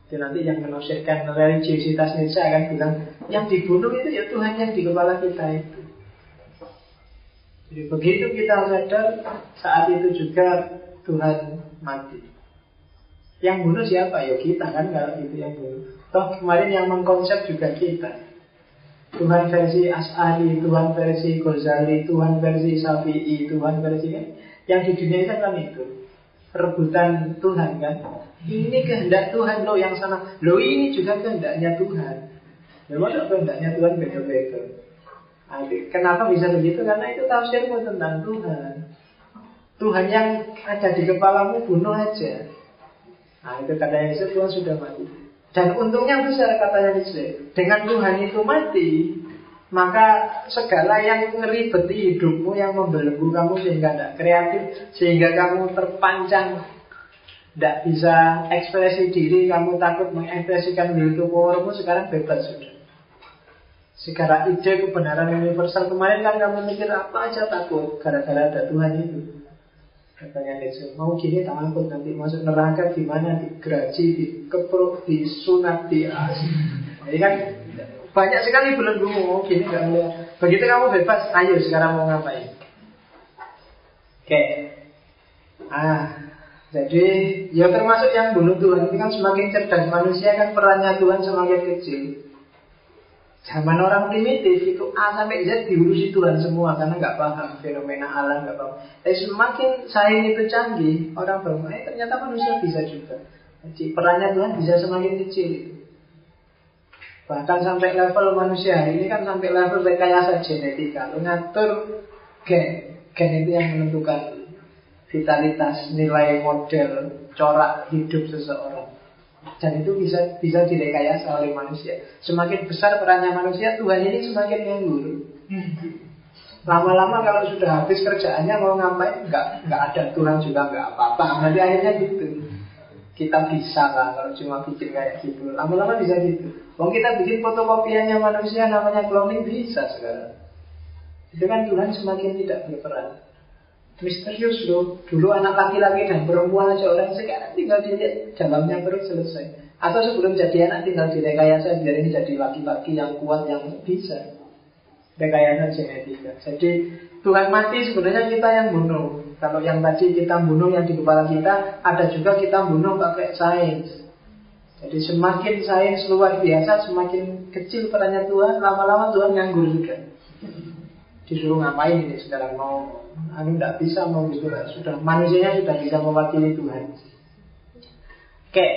jadi nanti yang menafsirkan religiositas Nietzsche akan bilang yang dibunuh itu ya Tuhan yang di kepala kita itu. Jadi begitu kita sadar saat itu juga Tuhan mati. Yang bunuh siapa? Ya kita kan kalau itu yang bunuh. Toh kemarin yang mengkonsep juga kita. Tuhan versi As'ari, Tuhan versi Ghazali, Tuhan versi Syafi'i, Tuhan versi. Yang di dunia itu kan itu. Rebutan Tuhan kan. Ini kehendak Tuhan lo yang sana. Lo ini juga kehendaknya Tuhan. Memang kehendaknya Tuhan beda-beda. Kenapa bisa begitu? Karena itu tafsirmu tentang Tuhan. Tuhan yang ada di kepalamu bunuh aja. Nah itu katanya Nietzsche Tuhan sudah mati. Dan untungnya besar katanya Nietzsche. Dengan Tuhan itu mati, maka segala yang ngeribeti hidupmu, yang membelenggu kamu sehingga tidak kreatif, sehingga kamu terpancang, tidak bisa ekspresi diri, kamu takut mengekspresikan itu powermu, sekarang bebas sudah. Sekarang ide kebenaran universal kemarin kan kamu mikir apa aja takut gara-gara ada Tuhan itu. Katanya Nietzsche, mau gini takut nanti masuk neraka gimana digraji, dikepruk, disunat, di Jadi kan banyak sekali belenggu gini nggak mau. Begitu kamu bebas, ayo sekarang mau ngapain? Oke. Ah, jadi ya termasuk yang bunuh Tuhan ini kan semakin cerdas manusia kan perannya Tuhan semakin kecil. Zaman orang primitif itu A sampai Z diurusi Tuhan semua karena nggak paham fenomena alam nggak paham. Tapi semakin sains itu canggih, orang baru eh ternyata manusia bisa juga. Jadi perannya Tuhan bisa semakin kecil. Bahkan sampai level manusia ini kan sampai level rekayasa genetika, mengatur gen, gen itu yang menentukan vitalitas, nilai model, corak hidup seseorang. Dan itu bisa bisa direkayasa oleh manusia. Semakin besar perannya manusia, Tuhan ini semakin nganggur. Lama-lama kalau sudah habis kerjaannya mau ngapain, nggak nggak ada Tuhan juga nggak apa-apa. Nanti akhirnya gitu. Kita bisa lah kalau cuma bikin kayak gitu. Lama-lama bisa gitu. Wong kita bikin fotokopiannya manusia namanya cloning bisa sekarang. Itu kan Tuhan semakin tidak berperan. Misterius loh. Dulu anak laki-laki dan perempuan aja orang sekarang tinggal dilihat dalamnya perut selesai. Atau sebelum jadi anak tinggal direkayasa biar ini jadi laki-laki yang kuat yang bisa. Rekayasa genetika. Jadi Tuhan mati sebenarnya kita yang bunuh. Kalau yang tadi kita bunuh yang di kepala kita, ada juga kita bunuh pakai sains. Jadi semakin sains luar biasa, semakin kecil perannya Tuhan, lama-lama Tuhan nganggur juga. Disuruh ngapain ini sekarang mau anu tidak bisa mau gitu sudah manusianya sudah bisa mewakili Tuhan. Oke.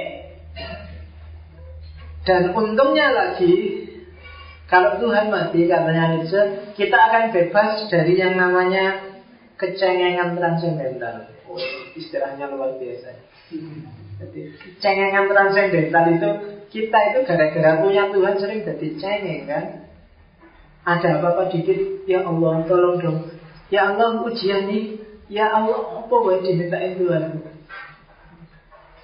Dan untungnya lagi kalau Tuhan mati katanya Nietzsche, kita akan bebas dari yang namanya kecengengan transcendental. Oh, istilahnya luar biasa. Jadi cengengan transcendental itu kita itu gara-gara punya Tuhan sering jadi cengeng kan. Ada apa-apa dikit, ya Allah tolong dong Ya Allah ujian nih Ya Allah apa boleh dimintain Tuhan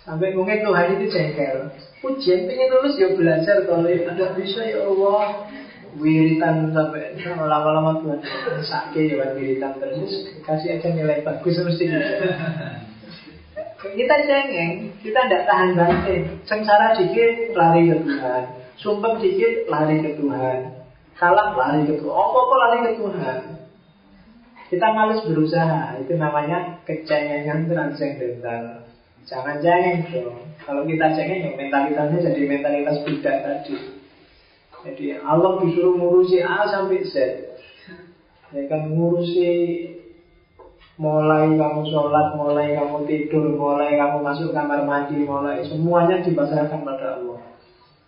Sampai mungkin Tuhan itu jengkel. Ujian pengen lulus ya belajar Kalau tidak bisa ya Allah. Wiritan sampai lama-lama Tuhan Sakit ya wiritan terus. Kasih aja nilai bagus mesti gitu. Kita cengeng, kita tidak tahan banting Sengsara dikit, lari ke Tuhan. Sumpah dikit, lari ke Tuhan. Kalah, lari ke Tuhan. Apa-apa lari ke Tuhan. Kita males berusaha, itu namanya kecengengan transcendental. Jangan cengeng dong. Kalau kita cengeng, ya mentalitasnya jadi mentalitas budak tadi. Jadi Allah disuruh ngurusi A sampai Z. Ya kan ngurusi mulai kamu sholat, mulai kamu tidur, mulai kamu masuk kamar mandi, mulai semuanya dipasrahkan pada Allah.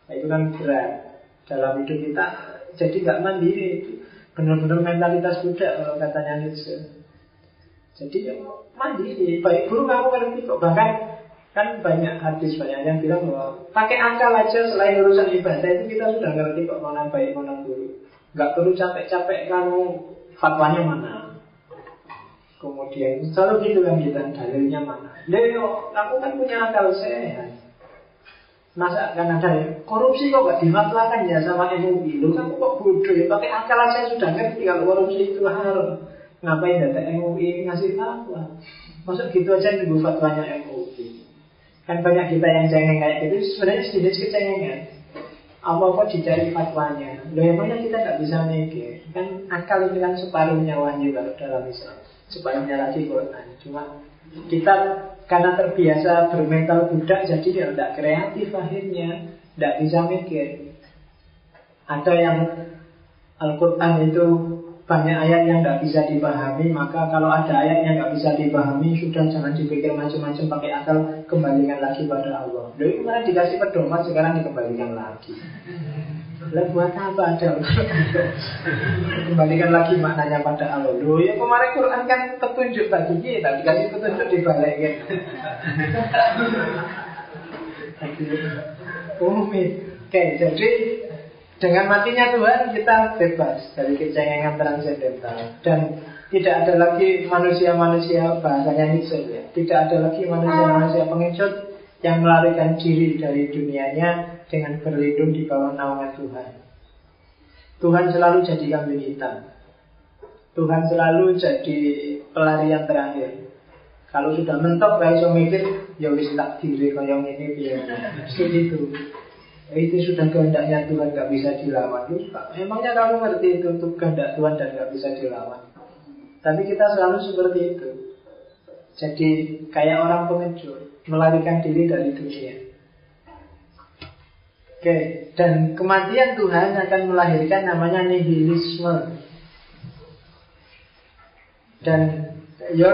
Nah, itu kan berat dalam hidup kita. Jadi nggak mandiri itu. Benar-benar mentalitas budak kalau katanya Nietzsche. Jadi ya mandiri, baik buruk kamu ngerti kok. Bahkan kan banyak hadis banyak yang bilang bahwa pakai akal aja selain urusan ibadah itu kita sudah ngerti kok mana baik mana buruk. Gak perlu capek-capek kamu fatwanya mana. Kemudian selalu gitu kan kita dalilnya mana. Leo, kamu kan punya akal sehat. Masa kan ada ya, korupsi kok gak dimatlakan ya sama MUI Lu kamu kok bodoh ya, pakai akal aja sudah ngerti kalau korupsi itu haram Ngapain data MUI ngasih fatwa Masuk gitu aja nunggu fatwanya MUI Kan banyak kita yang cengeng kayak gitu. Sebenarnya sejenis kecengengan. Apa-apa dicari fatwanya. Loh emangnya kita gak bisa mikir? Kan akal itu kan separuhnya wahyu kalau dalam Islam. Separuhnya lagi Quran Cuma kita karena terbiasa bermental budak jadi dia tidak kreatif akhirnya, tidak bisa mikir. Ada yang Al-Quran itu banyak ayat yang tidak bisa dipahami Maka kalau ada ayat yang tidak bisa dipahami Sudah jangan dipikir macam-macam pakai akal Kembalikan lagi pada Allah. Lalu kemarin dikasih pedoman Sekarang dikembalikan lagi. Lalu buat apa ada? Kembalikan lagi maknanya pada Allah. Loh ya kemarin Quran kan petunjuk bagi kita Dikasih petunjuk dibalikin. Umi Oke jadi dengan matinya Tuhan kita bebas dari kecengengan transendental dan tidak ada lagi manusia-manusia bahasanya Nietzsche ya. Tidak ada lagi manusia-manusia pengecut yang melarikan diri dari dunianya dengan berlindung di bawah naungan Tuhan. Tuhan selalu jadi kambing hitam. Tuhan selalu jadi pelarian terakhir. Kalau sudah mentok, kayak mikir, ya wis tak diri yang ini biar. Segitu. Itu sudah kehendaknya Tuhan gak bisa dilawan. Emangnya kamu ngerti itu untuk kehendak Tuhan dan gak bisa dilawan? Tapi kita selalu seperti itu. Jadi kayak orang pengejut Melarikan diri dari dunia. Oke, dan kematian Tuhan akan melahirkan namanya nihilisme. Dan ya,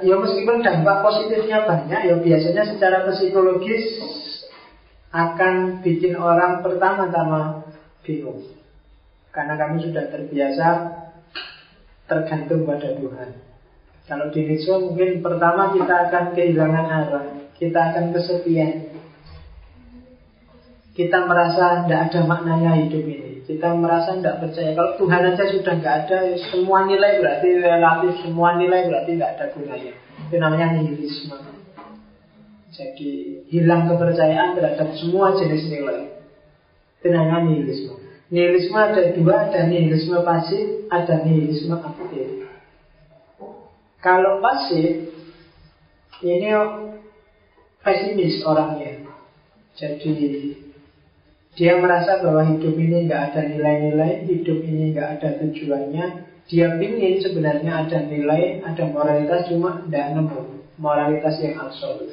ya meskipun dampak positifnya banyak Ya biasanya secara psikologis akan bikin orang pertama-tama bingung. Karena kami sudah terbiasa tergantung pada Tuhan. Kalau di Nietzsche mungkin pertama kita akan kehilangan arah, kita akan kesepian. Kita merasa tidak ada maknanya hidup ini. Kita merasa tidak percaya. Kalau Tuhan aja sudah nggak ada, semua nilai berarti relatif, semua nilai berarti tidak ada gunanya. Itu namanya nihilisme. Jadi hilang kepercayaan terhadap semua jenis nilai. Itu namanya nihilisme. Nihilisme ada dua, ada nihilisme pasif, ada nihilisme aktif. Kalau pasif, ini pesimis orangnya. Jadi dia merasa bahwa hidup ini nggak ada nilai-nilai, hidup ini nggak ada tujuannya. Dia ingin sebenarnya ada nilai, ada moralitas, cuma tidak nemu moralitas yang absolut.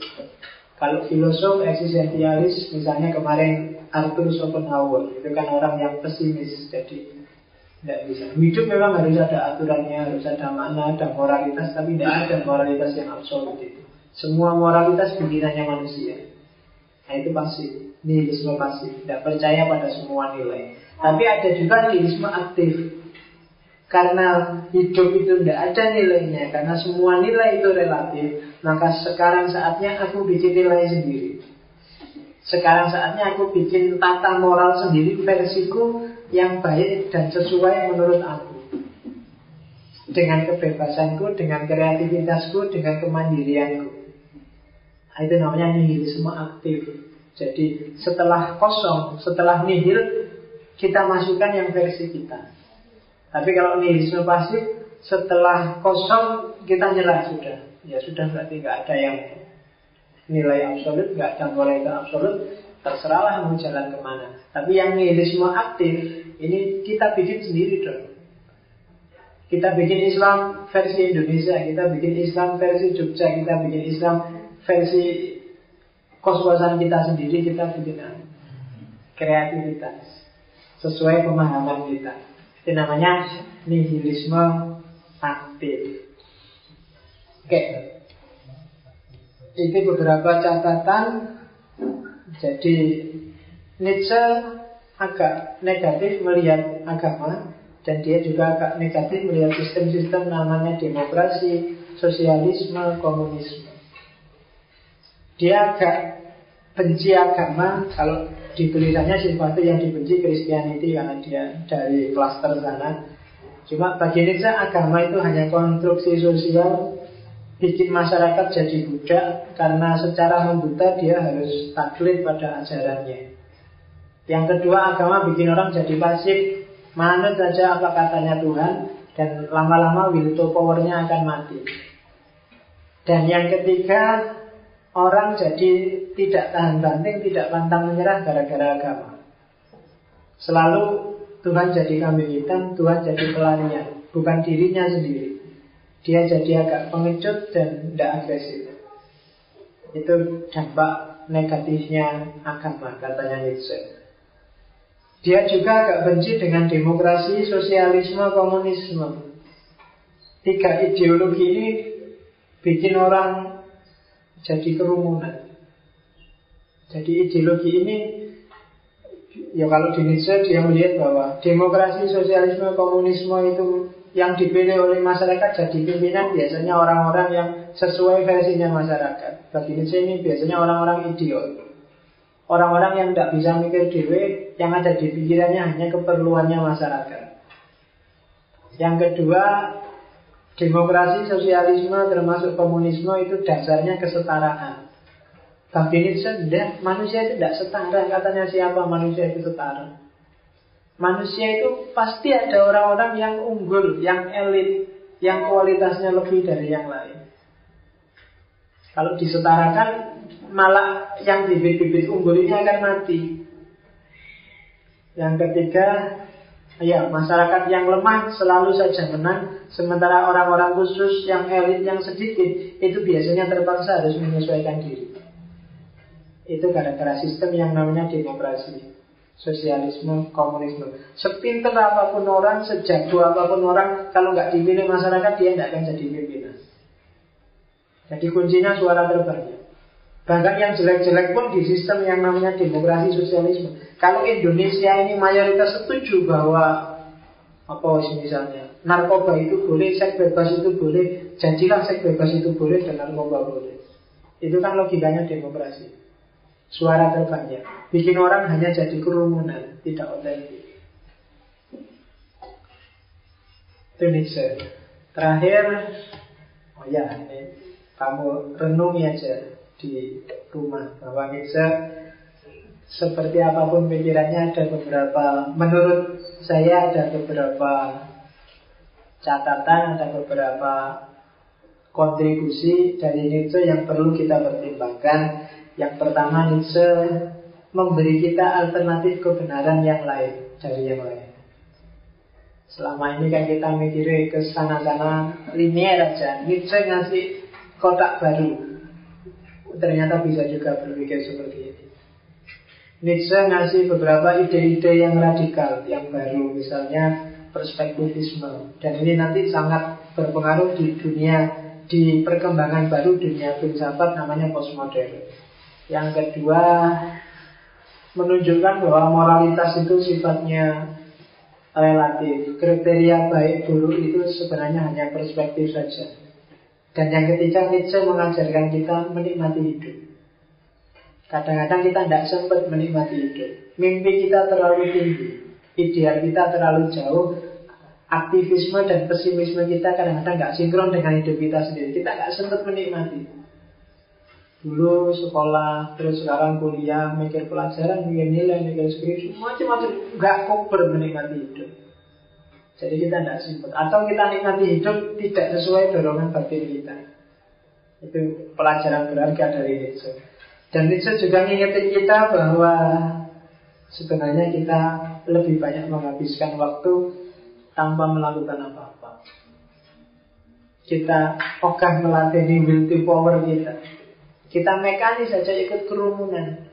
Kalau filosof eksistensialis, misalnya kemarin Arthur Schopenhauer, itu kan orang yang pesimis, jadi tidak bisa. Hidup memang harus ada aturannya, harus ada makna, ada moralitas, tapi tidak ada moralitas yang absolut itu. Semua moralitas bikinannya manusia. Nah itu pasif, nihilisme pasif, tidak percaya pada semua nilai. Tapi ada juga nihilisme aktif, karena hidup itu tidak ada nilainya Karena semua nilai itu relatif Maka sekarang saatnya aku bikin nilai sendiri. Sekarang saatnya aku bikin tata moral sendiri Versiku yang baik dan sesuai menurut aku. Dengan kebebasanku, dengan kreativitasku, dengan kemandirianku. Nah, Itu namanya nihilisme aktif. Jadi setelah kosong, setelah nihil Kita masukkan yang versi kita. Tapi kalau nihilisme pasif setelah kosong kita nyerah sudah. Ya sudah berarti nggak ada yang nilai absolut, nggak ada nilai absolut. Terserahlah mau jalan ke mana. Tapi yang nihilisme aktif ini kita bikin sendiri dong. Kita bikin Islam versi Indonesia, kita bikin Islam versi Jogja, kita bikin Islam versi kos-kosan kita sendiri, kita bikin kreativitas sesuai pemahaman kita. Itu namanya nihilisme aktif. Oke. Ini beberapa catatan. Jadi Nietzsche agak negatif melihat agama dan dia juga agak negatif melihat sistem-sistem namanya demokrasi, sosialisme, komunisme. Dia agak benci agama kalau di tulisannya sesuatu yang dibenci Kristianiti karena dia dari klaster sana. Cuma bagi Nietzsche agama itu hanya konstruksi sosial bikin masyarakat jadi budak karena secara membuta dia harus taklid pada ajarannya. Yang kedua agama bikin orang jadi pasif, manut saja apa katanya Tuhan dan lama-lama will to powernya akan mati. Dan yang ketiga Orang jadi tidak tahan banting, tidak pantang menyerah gara-gara agama. Selalu Tuhan jadi kambing hitam, Tuhan jadi pelarian, bukan dirinya sendiri. Dia jadi agak pengecut dan tidak agresif. Itu dampak negatifnya agama, katanya Nietzsche. Dia juga agak benci dengan demokrasi, sosialisme, komunisme. Tiga ideologi ini bikin orang jadi kerumunan. Jadi ideologi ini Ya kalau di Nietzsche dia melihat bahwa demokrasi, sosialisme, komunisme itu yang dipilih oleh masyarakat jadi pimpinan biasanya orang-orang yang sesuai versinya masyarakat. Bagi Nietzsche ini biasanya orang-orang idiot. Orang-orang yang tidak bisa mikir dewe, yang ada di pikirannya hanya keperluannya masyarakat. Yang kedua, demokrasi, sosialisme, termasuk komunisme itu dasarnya kesetaraan. Bagi Nietzsche, manusia itu tidak setara. Katanya siapa manusia itu setara? Manusia itu pasti ada orang-orang yang unggul, yang elit, yang kualitasnya lebih dari yang lain. Kalau disetarakan, malah yang bibit-bibit unggul ini akan mati. Yang ketiga, ya masyarakat yang lemah selalu saja menang, sementara orang-orang khusus yang elit yang sedikit itu biasanya terpaksa harus menyesuaikan diri. Itu gara-gara sistem yang namanya demokrasi Sosialisme, komunisme. Sepinter apa pun orang, sejago apa pun orang Kalau nggak dipilih masyarakat dia nggak akan jadi pimpinan. Jadi kuncinya suara terbanyak. Bahkan yang jelek-jelek pun di sistem yang namanya demokrasi sosialisme. Kalau Indonesia ini mayoritas setuju bahwa apa misalnya narkoba itu boleh, seks bebas itu boleh, janjilah seks bebas itu boleh dan narkoba boleh. Itu kan logikanya demokrasi suara terbanyak. Bikin orang hanya jadi kerumunan, tidak otentik. Itu Nietzsche. Terakhir, oh ya, ini kamu renungi aja di rumah bahwa Nietzsche seperti apa pun pikirannya ada beberapa menurut saya ada beberapa catatan ada beberapa kontribusi dari Nietzsche yang perlu kita pertimbangkan yang pertama Nietzsche memberi kita alternatif kebenaran yang lain dari yang lain. Selama ini kan kita mikirnya ke sana-sana linear aja. Nietzsche ngasih kotak baru. Ternyata bisa juga berpikir seperti ini. Nietzsche ngasih beberapa ide-ide yang radikal, yang baru, misalnya perspektivisme. Dan ini nanti sangat berpengaruh di dunia, di perkembangan baru dunia filsafat namanya postmodern. Yang kedua menunjukkan bahwa moralitas itu sifatnya relatif. Kriteria baik buruk itu sebenarnya hanya perspektif saja. Dan yang ketiga Nietzsche mengajarkan kita menikmati hidup. Kadang-kadang kita tidak sempat menikmati hidup. Mimpi kita terlalu tinggi, ideal kita terlalu jauh, aktivisme dan pesimisme kita kadang-kadang nggak sinkron dengan hidup kita sendiri. Kita nggak sempat menikmati. Dulu sekolah, terus sekarang kuliah, mikir pelajaran, mikir nilai, mikir skripsi, macam-macam. Gak kober menikmati hidup. Jadi kita tidak simpan. Atau kita nikmati hidup tidak sesuai dorongan batin kita. Itu pelajaran berharga dari Nietzsche. Dan Nietzsche juga ngingetin kita bahwa sebenarnya kita lebih banyak menghabiskan waktu tanpa melakukan apa-apa. Kita ogah melatih will to power kita. Kita mekanis saja ikut kerumunan.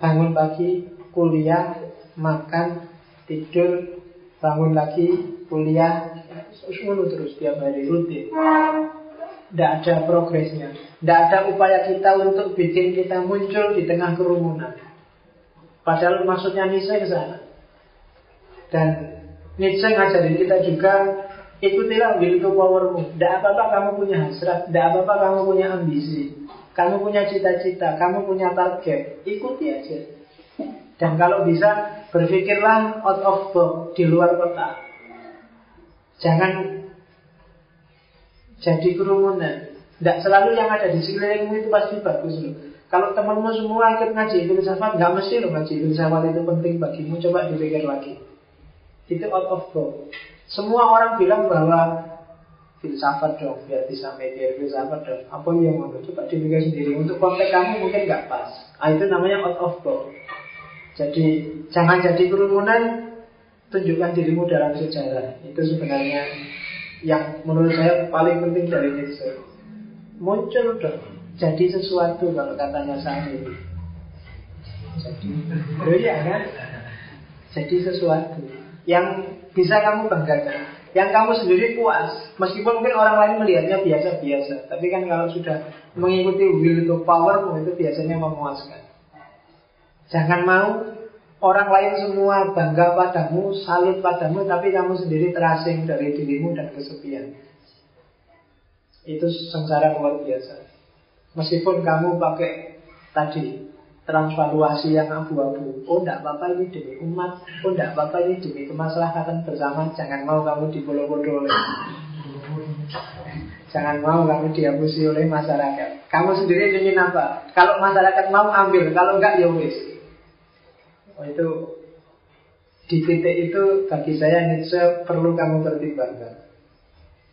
Bangun pagi, kuliah, makan, tidur, bangun lagi, kuliah, semua terus tiap hari rutin. Tidak ada progresnya. Tidak ada upaya kita untuk bikin kita muncul di tengah kerumunan. Padahal maksudnya Nietzsche ke sana. Dan Nietzsche ngajarin kita juga Ikutilah will to powermu Tidak apa-apa kamu punya hasrat Tidak apa-apa kamu punya ambisi kamu punya cita-cita, kamu punya target, ikuti aja. Dan kalau bisa, berpikirlah out of box, di luar kota. Jangan jadi kerumunan. Tidak selalu yang ada di sekelilingmu itu pasti bagus loh. Kalau temanmu semua ikut ngaji filsafat, nggak mesti loh ngaji filsafat itu penting bagimu. Coba dipikir lagi. Itu out of box. Semua orang bilang bahwa filsafat dong biar bisa mikir filsafat dong. Apa yang mau coba dipikir sendiri? Untuk konteks kamu mungkin nggak pas. Ah, itu namanya out of box. Jadi jangan jadi kerumunan tunjukkan dirimu dalam sejarah. Itu sebenarnya yang menurut saya paling penting dari Nietzsche muncul dong jadi sesuatu kalau katanya saya jadi oh iya kan? Jadi sesuatu yang bisa kamu banggakan, yang kamu sendiri puas. Meskipun mungkin orang lain melihatnya biasa-biasa, tapi kan kalau sudah mengikuti will to power itu biasanya memuaskan. Jangan mau orang lain semua bangga padamu, salut padamu, tapi kamu sendiri terasing dari dirimu dan kesepian. Itu sengsara luar biasa. Meskipun kamu pakai tadi transvaluasi yang abu-abu. Oh, tidak apa-apa ini demi umat. Oh, tidak apa-apa ini demi kemaslahatan bersama. Jangan mau kamu dipolo-polo oleh Jangan mau kamu dihapusi oleh masyarakat. Kamu sendiri ingin apa? Kalau masyarakat mau ambil, kalau enggak ya wis. Oh, itu di titik itu bagi saya Nietzsche perlu kamu pertimbangkan.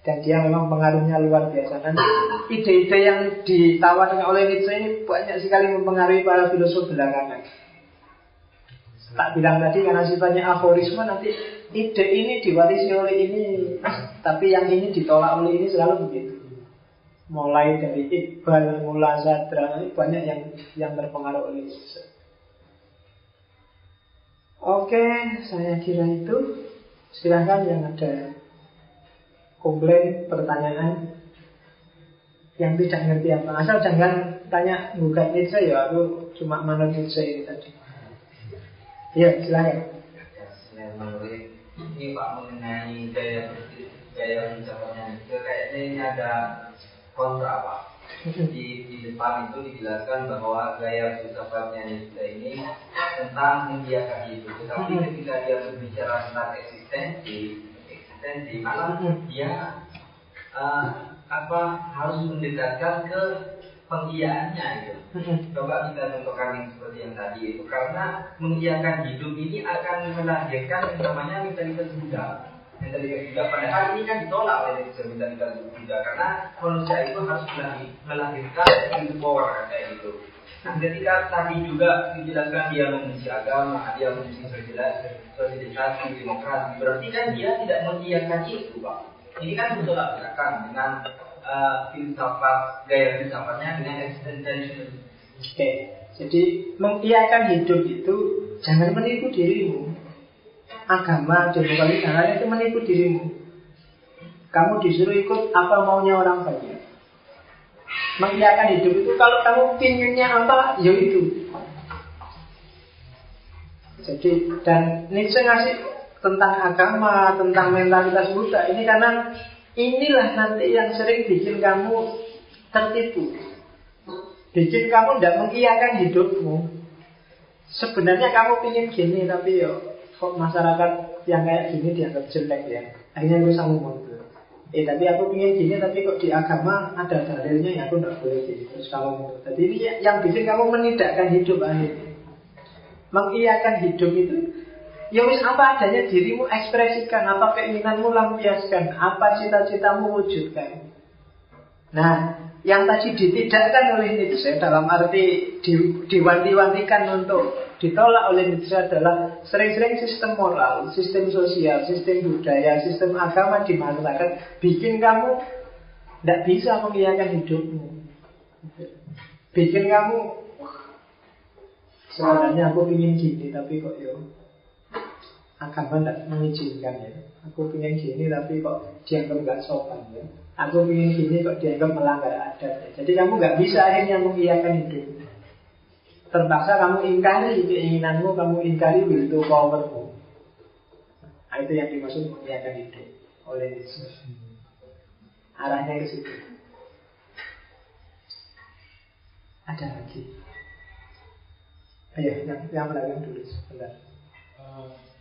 Dan dia memang pengaruhnya luar biasa. Dan ide-ide yang ditawarkan oleh Nietzsche ini banyak sekali mempengaruhi para filosof belakangan. Tak bilang tadi karena sifatnya aforisme nanti ide ini diwarisi oleh ini, tapi yang ini ditolak oleh ini selalu begitu. Mulai dari Iqbal, Mula Zadra, banyak yang yang terpengaruh oleh Nietzsche. Oke, saya kira itu. Silahkan yang ada komplain, pertanyaan yang tidak ngerti apa. Asal jangan tanya gugat Nietzsche ya, aku cuma manut Nietzsche ini tadi. Ya, silakan. Ini Pak mengenai gaya gaya ucapannya itu kayaknya ini ada kontra Pak. Di, di depan itu dijelaskan bahwa gaya filsafatnya Nietzsche ini tentang mengiakan hidup. Tetapi ketika dia berbicara tentang eksistensi, eksistensi malah dia uh, apa harus mendekatkan ke pengiyaannya itu. Coba kita contohkan yang seperti yang tadi itu karena mengiyakan hidup ini akan melahirkan yang namanya mentalitas Buddha. Mentalitas Buddha padahal ini kan ditolak oleh mentalitas Buddha karena manusia itu harus melahirkan itu power kayak gitu. Ketika tadi juga dijelaskan dia membenci agama, dia membenci sosialisasi, demokrasi, berarti kan dia tidak mengiyakan itu, Pak. Ini kan betul belakang dengan uh, filsafat, gaya filsafatnya dengan existentialism. Oke, jadi mengiyakan hidup itu jangan menipu dirimu. Agama, demokrasi, jangan itu menipu dirimu. Kamu disuruh ikut apa maunya orang banyak mengiyakan hidup itu kalau kamu pinginnya apa, ya itu. Jadi dan Nietzsche ngasih tentang agama, tentang mentalitas Buddha ini karena inilah nanti yang sering bikin kamu tertipu. Bikin kamu tidak mengiyakan hidupmu. Sebenarnya kamu pingin gini tapi yo kok masyarakat yang kayak gini dianggap jelek ya. Akhirnya sama mundur. Eh tapi aku ingin gini tapi kok di agama ada dalilnya ya aku tidak boleh gini terus kamu Jadi ini yang bikin kamu menidakkan hidup akhirnya. Mengiyakan hidup itu Ya wis apa adanya dirimu ekspresikan Apa keinginanmu lampiaskan Apa cita-citamu wujudkan Nah yang tadi ditidakkan oleh Nietzsche Dalam arti di, diwanti-wantikan untuk ditolak oleh Nietzsche adalah sering-sering sistem moral, sistem sosial, sistem budaya, sistem agama di masyarakat bikin kamu tidak bisa mengiyakan hidupmu. Bikin kamu sebenarnya aku ingin gini tapi kok yo agama tidak mengizinkan ya. Aku ingin gini tapi kok dianggap nggak sopan ya. Aku ingin gini kok dianggap melanggar adat ya. Jadi kamu nggak bisa akhirnya mengiyakan hidupmu. Terpaksa kamu ingkari keinginanmu, kamu ingkari to powermu. Nah, itu yang dimaksud mengiakan hidup oleh Yesus. Arahnya ke situ. Ada lagi. Ayo, yang, yang belakang dulu sebentar. Uh,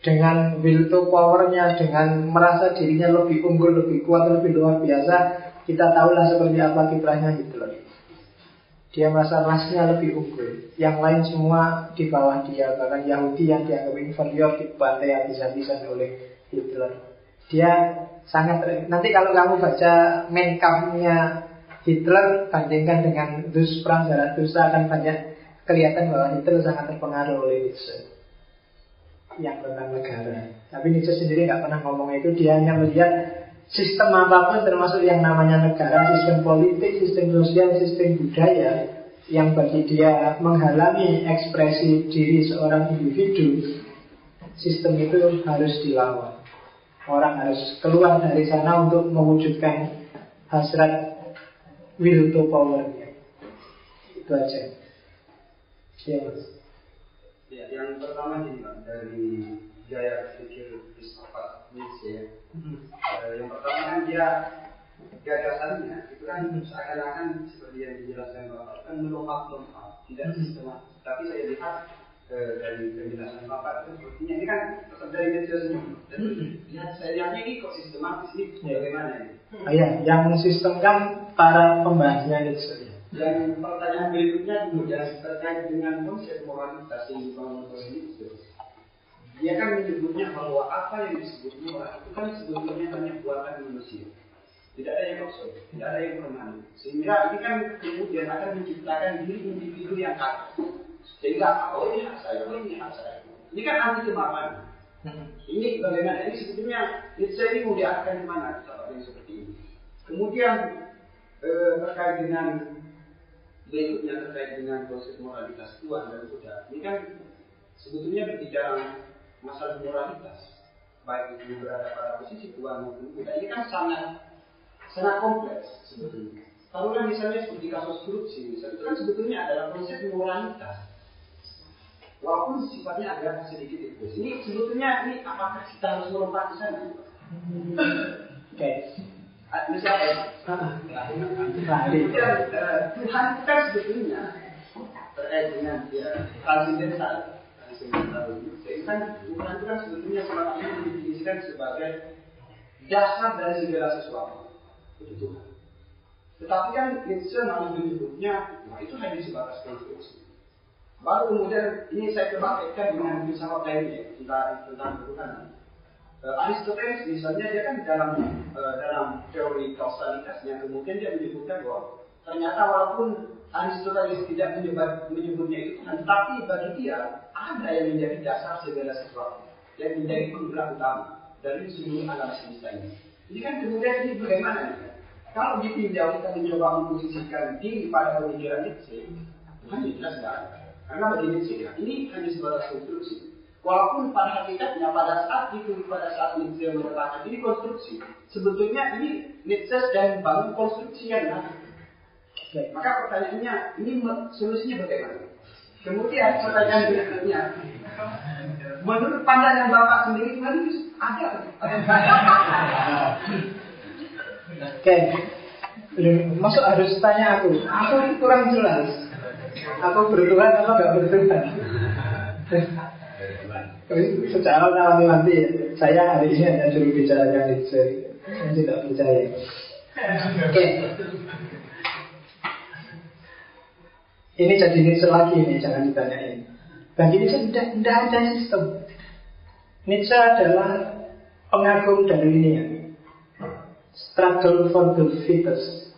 Dengan will to powernya, dengan merasa dirinya lebih unggul, lebih kuat, lebih luar biasa, kita tahulah seperti apa kiprahnya Hitler. Dia merasa rasnya lebih unggul. Yang lain semua di bawah dia Bahkan Yahudi yang dianggap inferior Dibantai habis-habisan oleh Hitler Dia sangat Nanti kalau kamu baca main kampnya Hitler Bandingkan dengan Dus Perang Zarathustra akan banyak kelihatan bahwa Hitler sangat terpengaruh oleh Nietzsche yang tentang negara. Tapi Nietzsche sendiri nggak pernah ngomong itu. Dia hanya melihat sistem apa pun termasuk yang namanya negara, sistem politik, sistem sosial, sistem budaya yang bagi dia menghalangi ekspresi diri seorang individu, sistem itu harus dilawan. Orang harus keluar dari sana untuk mewujudkan hasrat will to power-nya. Itu aja. Ya. Ya, yang pertama ini dari gaya pikir filsafat Nietzsche ya Hmm. Uh, yang pertama kan dia gagasannya itu kan seakan-akan seperti yang dijelaskan Bapak kan melompat-lompat, tidak hmm. sistematis. Tapi saya lihat uh, dari penjelasan Bapak itu sepertinya ini kan tetap dari Nietzsche semua. Dan hmm. lihat saya lihatnya ini kok sistematis ini ya. bagaimana ini? Oh, iya, yang sistem kan para pembahasnya Nietzsche. Dan pertanyaan berikutnya kemudian terkait dengan konsep moralitas yang dibangun oleh Nietzsche dia kan menyebutnya bahwa apa yang disebut murah itu kan sebetulnya hanya buatan manusia. Tidak ada yang kosong, tidak ada yang permanen. Sehingga ini kan kemudian akan menciptakan diri individu yang kata. Sehingga oh ini hak saya, oh ini hak saya. Ini kan anti kemapanan. Ini bagaimana? Ini sebetulnya Nietzsche ini mau diarahkan sahabat yang seperti ini. Kemudian eh, terkait dengan berikutnya terkait dengan proses moralitas Tuhan dan Buddha. Ini kan sebetulnya berbicara masalah moralitas baik itu berada pada posisi Tuhan maupun tidak ini kan sangat sangat kompleks sebetulnya. Taruhlah misalnya seperti kasus korupsi misalnya itu kan sebetulnya adalah konsep moralitas. Walaupun sifatnya agak sedikit itu. Ini sebetulnya ini apakah kita harus melompat ke sana? Oke. Misalnya, Tuhan kita sebetulnya terkait dengan ya transidental kan Tuhan itu kan sebetulnya selama ini didefinisikan sebagai dasar dari segala sesuatu. Itu Tuhan. Tetapi kan Nietzsche malah menyebutnya, nah itu hanya sebatas konstruksi. Baru kemudian ini saya coba kaitkan dengan filsafat lainnya tentang tentang Tuhan. Uh, Aristoteles misalnya dia kan dalam uh, dalam teori kausalitasnya kemudian dia menyebutkan bahwa ternyata walaupun Aristoteles tidak menyebut, menyebutnya itu Tuhan, tapi bagi dia ada yang menjadi dasar segala sesuatu, yang menjadi penggerak utama dari seluruh alam semesta ini. Ini kan kemudian ini bagaimana? Kalau ditinjau kita mencoba memposisikan diri pada pemikiran Nietzsche, Tuhan jelas tidak ada. Karena bagi Nietzsche ya, ini hanya sebatas konstruksi. Walaupun pada hakikatnya pada saat itu pada saat Nietzsche mengatakan ini konstruksi, sebetulnya ini Nietzsche dan bangun konstruksi yang lain. Maka pertanyaannya, ini solusinya bagaimana? Kemudian pertanyaan berikutnya, menurut pandangan Bapak sendiri itu ada? Oke, masuk harus tanya aku. Aku kurang jelas. Aku bertuhan atau nggak bertuhan? Secara nanti saya hari ini hanya juru bicara yang itu, saya tidak percaya. Oke, Ini jadi Nietzsche lagi ini, jangan ditanyain. Bagi Nietzsche tidak, tidak ada sistem. Nietzsche adalah pengagum dari ini ya. Struggle for the fittest.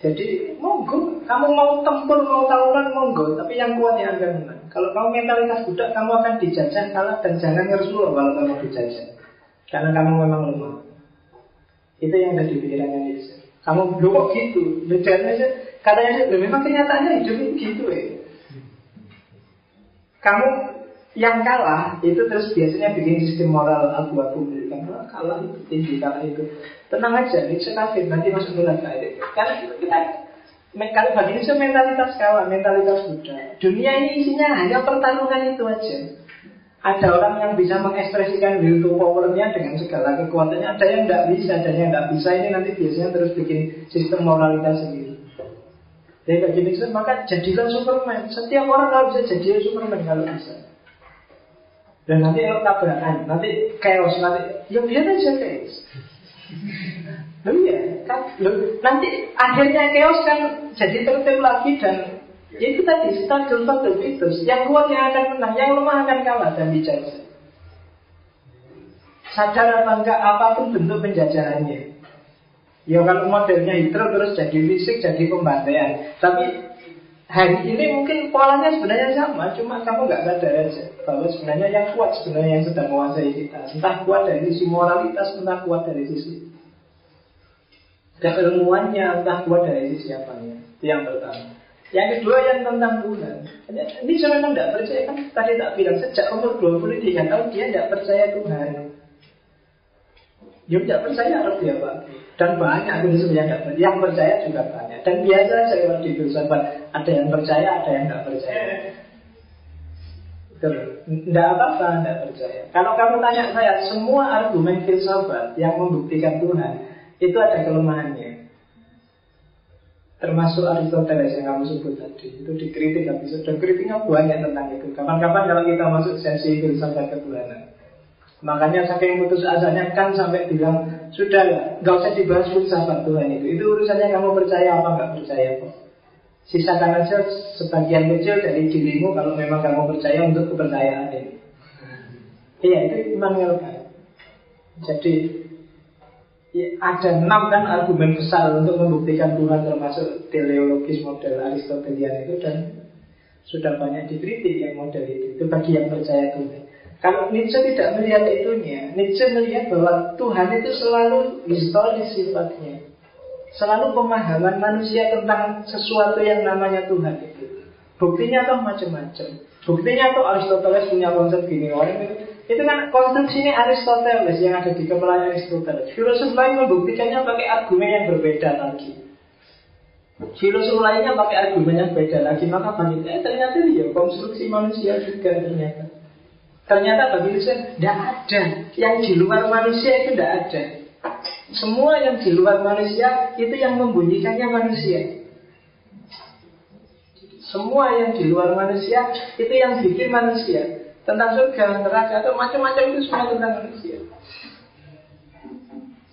Jadi monggo, kamu mau tempur, mau tawuran monggo, tapi yang kuat yang akan menang. Kalau kamu mentalitas budak, kamu akan dijajah kalah dan jangan ngerusuh kalau kamu dijajah. Karena kamu memang lemah. Itu yang ada di pikirannya Nietzsche. Kamu belum kok gitu, Nietzsche Katanya sih, memang kenyataannya hidup gitu ya. Kamu yang kalah itu terus biasanya bikin sistem moral abu-abu. Karena kalah itu tinggi kalah itu. Tenang aja ini sekafir nanti masuk neraka itu karena itu kita kalau bagi ini mentalitas kawan mentalitas Buddha dunia ini isinya hanya pertarungan itu aja. Ada orang yang bisa mengekspresikan will to powernya dengan segala kekuatannya. Ada yang tidak bisa ada yang tidak bisa. Ini nanti biasanya terus bikin sistem moralitas sendiri. Jadi kayak gini maka jadilah Superman. Setiap orang kalau bisa jadi Superman kalau bisa. Dan nanti kalau tabrakan, nanti chaos, nanti ya biar aja chaos. Loh iya, kan, loh, nanti akhirnya chaos kan jadi tertib lagi dan ya itu tadi for the fittest. Yang kuat yang akan menang, yang lemah akan kalah dan dijajah. Sadar apa enggak apa pun bentuk penjajahannya. Ya kalau modelnya Hitler terus jadi fisik, jadi pembantaian. Tapi hari ini mungkin polanya sebenarnya sama, cuma kamu nggak sadar aja bahwa sebenarnya yang kuat sebenarnya yang sedang menguasai kita. Entah kuat dari sisi moralitas, entah kuat dari sisi keilmuannya, entah kuat dari sisi apanya. Itu yang pertama. Yang kedua yang tentang Tuhan. Ini saya memang tidak percaya kan tadi tak bilang sejak umur 23 tahun dia tidak percaya Tuhan. Dia tidak percaya harus dia. Dan banyak itu sebenarnya percaya. Yang percaya juga banyak. Dan biasa saya kalau di filsafat ada yang percaya, ada yang tidak percaya. Tidak apa-apa, tidak percaya. Kalau kamu tanya saya, semua argumen filsafat yang membuktikan Tuhan itu ada kelemahannya. Termasuk Aristoteles yang kamu sebut tadi Itu dikritik habis Dan kritiknya banyak tentang itu Kapan-kapan kalau kita masuk sesi filsafat ketuhanan Makanya saking putus asanya kan sampai bilang Sudah lah, gak usah dibahas filsafat Tuhan itu. Itu urusannya kamu percaya apa nggak percaya? Kok Sisakan aja sebagian kecil dari dirimu Kalau memang kamu percaya untuk kepercayaan ini. Iya itu Immanuel kan? Jadi Ya, ada enam kan argumen besar untuk membuktikan Tuhan termasuk teleologis model Aristotelian itu dan sudah banyak dikritik yang model itu. Itu bagi yang percaya Tuhan. Kalau Nietzsche tidak melihat itunya, Nietzsche melihat bahwa Tuhan itu selalu historis sifatnya, selalu pemahaman manusia tentang sesuatu yang namanya Tuhan itu. Buktinya toh macam-macam. Buktinya toh Aristoteles punya konsep gini orang itu itu kan konstruksinya Aristoteles yang ada di kepala Aristoteles. Filosof lain membuktikannya pakai argumen yang berbeda lagi. Filosof lainnya pakai argumen yang beda lagi. Maka bagi eh, ternyata ya konstruksi manusia juga ternyata. Ternyata bagi saya tidak ada yang di luar manusia itu tidak ada. Semua yang di luar manusia itu yang membunyikannya manusia. Semua yang di luar manusia itu yang bikin manusia tentang surga, neraka atau macam-macam itu semua tentang manusia.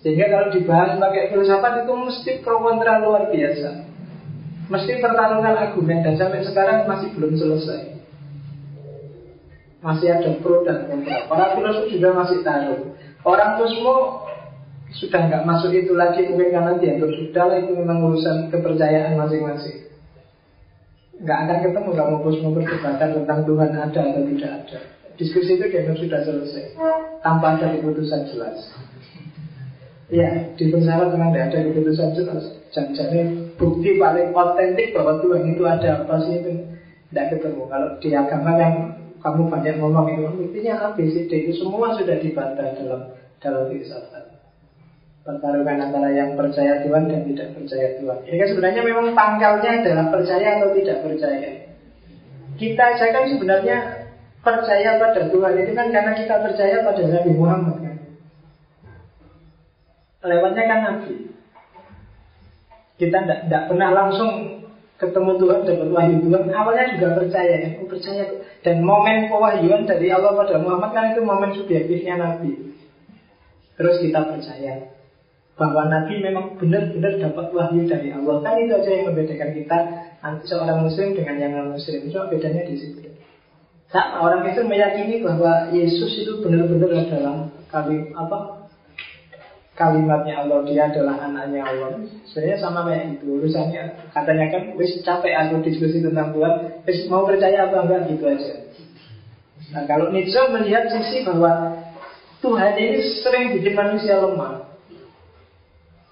Sehingga kalau dibahas pakai filsafat itu mesti pro kontra luar biasa. Mesti pertarungan argumen dan sampai sekarang masih belum selesai. Masih ada pro dan kontra. Para filosof juga masih taruh. Orang kosmo sudah nggak masuk itu lagi mungkin karena dianggap sudah lah itu memang urusan kepercayaan masing-masing nggak akan ketemu kamu kosmo perdebatan tentang Tuhan ada atau tidak ada. Diskusi itu dianggap sudah selesai tanpa ada keputusan jelas. Ya, di pesawat memang tidak ada keputusan jelas. Jangan-jangan bukti paling otentik bahwa Tuhan itu ada apa sih itu tidak ketemu. Kalau di agama yang kamu banyak ngomong itu, buktinya A, B, C, D itu semua sudah dibantah dalam dalam filsafat pertarungan antara yang percaya Tuhan dan tidak percaya Tuhan. Ini kan sebenarnya memang pangkalnya adalah percaya atau tidak percaya. Kita saja kan sebenarnya percaya pada Tuhan itu kan karena kita percaya pada Nabi Muhammad kan. Lewatnya kan Nabi. Kita tidak pernah langsung ketemu Tuhan dapat wahyu Tuhan. Awalnya juga percaya, ya. Oh, percaya. Dan momen pewahyuan dari Allah pada Muhammad kan itu momen subjektifnya Nabi. Terus kita percaya bahwa Nabi memang benar-benar dapat wahyu dari Allah. Kan itu aja yang membedakan kita seorang Muslim dengan yang non Muslim. Cuma bedanya di situ. Sama orang itu meyakini bahwa Yesus itu benar-benar adalah kali apa kalimatnya Allah dia adalah anaknya Allah. Sebenarnya sama kayak itu urusannya. Katanya kan wis capek aku diskusi tentang Tuhan, wis mau percaya apa enggak gitu aja. Nah kalau Nietzsche melihat sisi bahwa Tuhan ini sering bikin manusia lemah.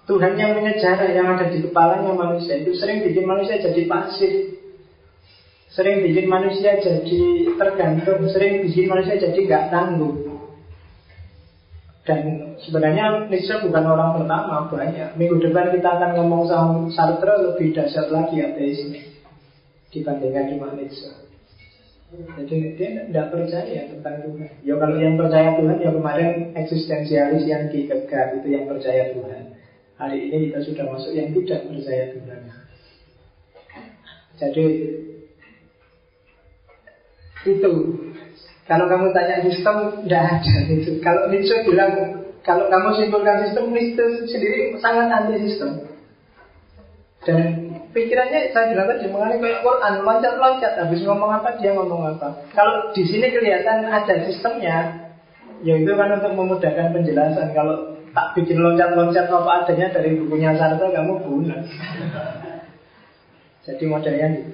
Tuhan yang mengejar yang ada di kepalanya manusia itu sering bikin manusia jadi pasif Sering bikin manusia jadi tergantung Sering bikin manusia jadi nggak tangguh Dan sebenarnya Nietzsche bukan orang pertama banyak Minggu depan kita akan ngomong sama Sartre lebih dahsyat lagi ateisme Dibandingkan cuma Nietzsche jadi dia tidak percaya tentang Tuhan. Ya kalau yang percaya Tuhan ya kemarin eksistensialis yang Kierkegaard itu yang percaya Tuhan. Hari ini kita sudah masuk yang tidak percaya Tuhan. Jadi itu kalau kamu tanya sistem tidak ada itu. Kalau Nietzsche bilang Kalau kamu simpulkan sistem, Nietzsche sendiri sangat anti sistem. Dan pikirannya saya bilang tadi mengenai kayak Quran loncat-loncat habis ngomong apa dia ngomong apa. Kalau di sini kelihatan ada sistemnya, ya itu kan untuk memudahkan penjelasan. Kalau tak bikin loncat-loncat apa adanya dari bukunya Sartre kamu guna. Jadi modelnya gitu.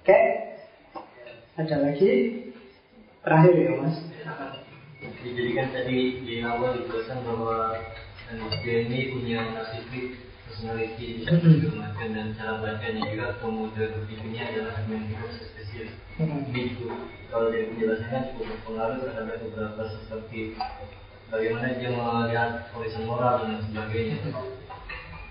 Oke, ada lagi terakhir ya mas. Jadi kan tadi di awal dijelaskan bahwa manusia ini punya narsistik personality segala macam dan cara bacanya juga model berpikirnya adalah memang spesial. Ini juga kalau dari penjelasannya cukup berpengaruh terhadap beberapa seperti bagaimana dia melihat tulisan moral dan sebagainya.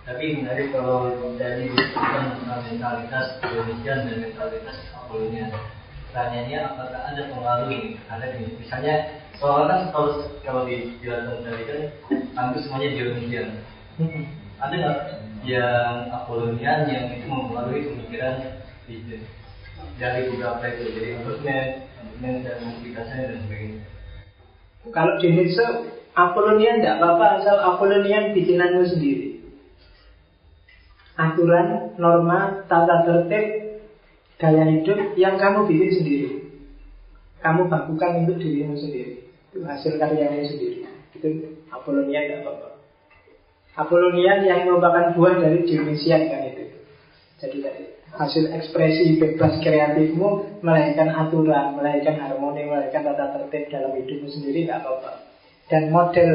Tapi menarik kalau dari tentang mentalitas Indonesia dan mentalitas Apolonia. Tanyanya apakah ada pengaruh ini? Ada ini. Misalnya soalnya kan kalau kalau dijelaskan tadi kan hampir semuanya Dionysian. Ada nggak yang Apolonian yang itu mempengaruhi pemikiran itu dari beberapa itu jadi argumen, argumen dan implikasinya dan sebagainya. Kalau di Nietzsche Apolonian tidak apa-apa asal Apolonian bikinanmu sendiri. Aturan, norma, tata tertib, gaya hidup yang kamu bikin sendiri. Kamu bakukan untuk dirimu sendiri. Itu hasil karyamu sendiri. Itu Apolonian tidak apa-apa. Apolonian yang merupakan buah dari Dionysian kan itu. Jadi tadi hasil ekspresi bebas kreatifmu melahirkan aturan, melahirkan harmoni, melahirkan tata tertib dalam hidupmu sendiri tidak apa-apa. Dan model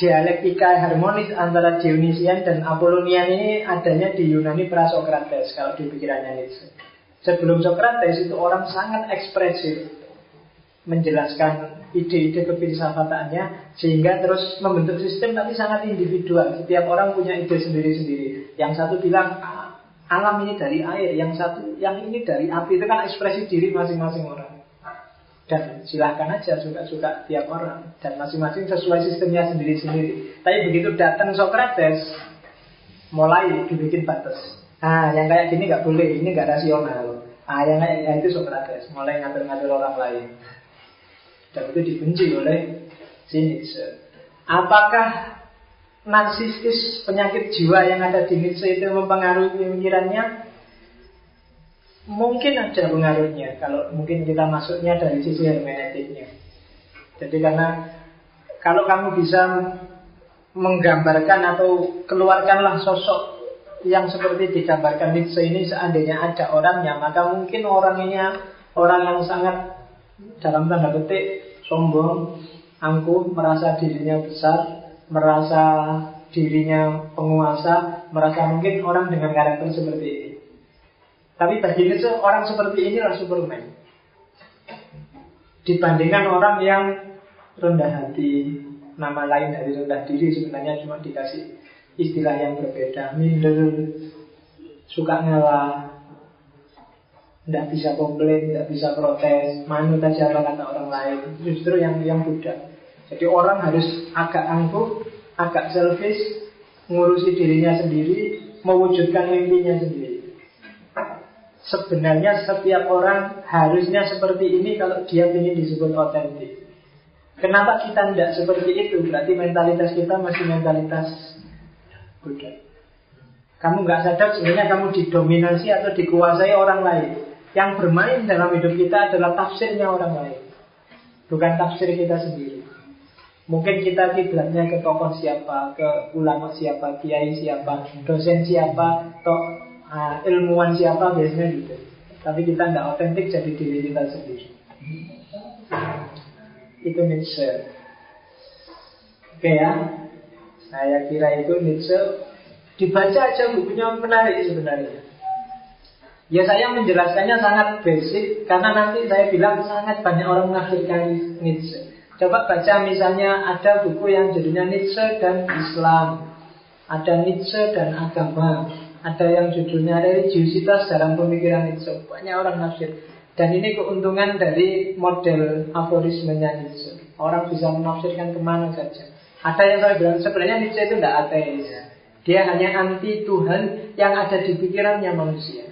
dialektika harmonis antara Dionysian dan Apollonian ini adanya di Yunani Prasokrates kalau di pikirannya Nietzsche. Sebelum Sokrates itu orang sangat ekspresif menjelaskan ide-ide kefilsafatannya sehingga terus membentuk sistem tapi sangat individual. Setiap orang punya ide sendiri-sendiri. Yang satu bilang alam ini dari air, yang satu yang ini dari api. Itu kan ekspresi diri masing-masing orang. Dan silahkan aja suka-suka tiap orang dan masing-masing sesuai sistemnya sendiri-sendiri. Tapi begitu datang Socrates, mulai dibikin batas. Ah, yang kayak gini nggak boleh, ini nggak rasional. Ah, yang kayak ya itu Socrates, mulai ngatur-ngatur orang lain. Dan itu dibenci oleh Nietzsche. Apakah narsistis penyakit jiwa yang ada di Nietzsche itu mempengaruhi pemikirannya? Mungkin ada pengaruhnya kalau mungkin kita masuknya dari sisi hermeneutiknya. Jadi karena kalau kamu bisa menggambarkan atau keluarkanlah sosok yang seperti digambarkan Nietzsche ini seandainya ada orangnya, maka mungkin orang ini orang yang sangat dalam tanda petik sombong, angkuh, merasa dirinya besar, merasa dirinya penguasa, merasa mungkin orang dengan karakter seperti ini. Tapi bagi Nietzsche orang seperti inilah Superman. Dibandingkan orang yang rendah hati, nama lain dari rendah diri sebenarnya cuma dikasih istilah yang berbeda, minder, suka ngalah, tidak bisa komplain, tidak bisa protes, manut aja apa kata orang lain. Justru yang yang budak. Jadi orang harus agak angkuh, agak selfish, ngurusi dirinya sendiri, mewujudkan mimpinya sendiri. Sebenarnya setiap orang harusnya seperti ini kalau dia ingin disebut otentik. Kenapa kita tidak seperti itu? Berarti mentalitas kita masih mentalitas budak. Kamu nggak sadar sebenarnya kamu didominasi atau dikuasai orang lain. Yang bermain dalam hidup kita adalah tafsirnya orang lain Bukan tafsir kita sendiri Mungkin kita kiblatnya ke tokoh siapa, ke ulama siapa, kiai siapa, dosen siapa, atau uh, ilmuwan siapa biasanya gitu. Tapi kita tidak otentik jadi diri kita sendiri. Itu Nietzsche. Oke ya, saya kira itu Nietzsche. Dibaca aja bukunya menarik sebenarnya. Ya saya menjelaskannya sangat basic karena nanti saya bilang sangat banyak orang menafsirkan Nietzsche. Coba baca misalnya ada buku yang judulnya Nietzsche dan Islam, ada Nietzsche dan agama, ada yang judulnya religiusitas dalam pemikiran Nietzsche. Banyak orang nafsir. Dan ini keuntungan dari model aforismenya Nietzsche. Orang bisa menafsirkan ke mana saja. Ada yang saya bilang sebenarnya Nietzsche itu tidak ateis. Dia hanya anti Tuhan yang ada di pikirannya manusia.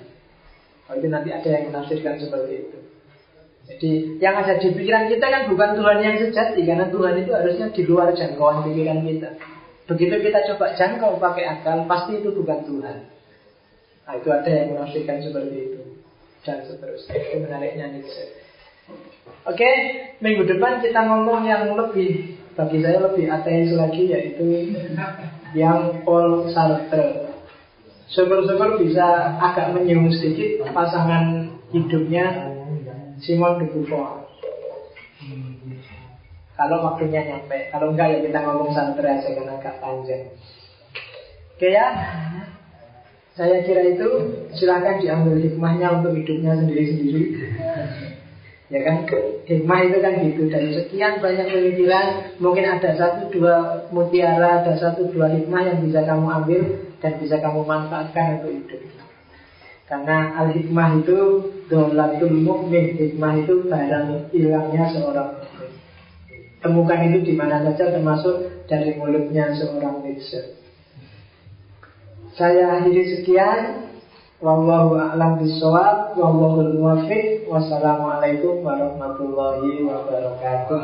Oh, nanti ada yang menafsirkan seperti itu. Jadi yang ada di pikiran kita kan bukan Tuhan yang sejati Karena Tuhan itu harusnya di luar jangkauan pikiran kita. Begitu kita coba jangkau pakai akal Pasti itu bukan Tuhan. Nah itu ada yang menafsirkan seperti itu. Dan seterusnya. Itu menariknya Nietzsche Oke, minggu depan kita ngomong yang lebih Bagi saya lebih ateis lagi Yaitu yang Paul Sartre Syukur-syukur bisa agak menyinggung sedikit pasangan hidupnya Simon de Beauvoir. Kalau waktunya nyampe, kalau enggak ya kita ngomong santai aja karena agak panjang. Oke ya, saya kira itu silahkan diambil hikmahnya untuk hidupnya sendiri-sendiri. Ya kan, hikmah itu kan gitu Dari sekian banyak pemikiran Mungkin ada satu dua mutiara Ada satu dua hikmah yang bisa kamu ambil Dan bisa kamu manfaatkan untuk hidup. Karena al-hikmah itu dolatul mukmin Hikmah itu barang hilangnya seorang mukmin. Temukan itu di mana saja termasuk dari mulutnya seorang Nietzsche Saya akhiri sekian. Wallahu a'lam bishawab Wallahu muwafiq Wassalamualaikum warahmatullahi wabarakatuh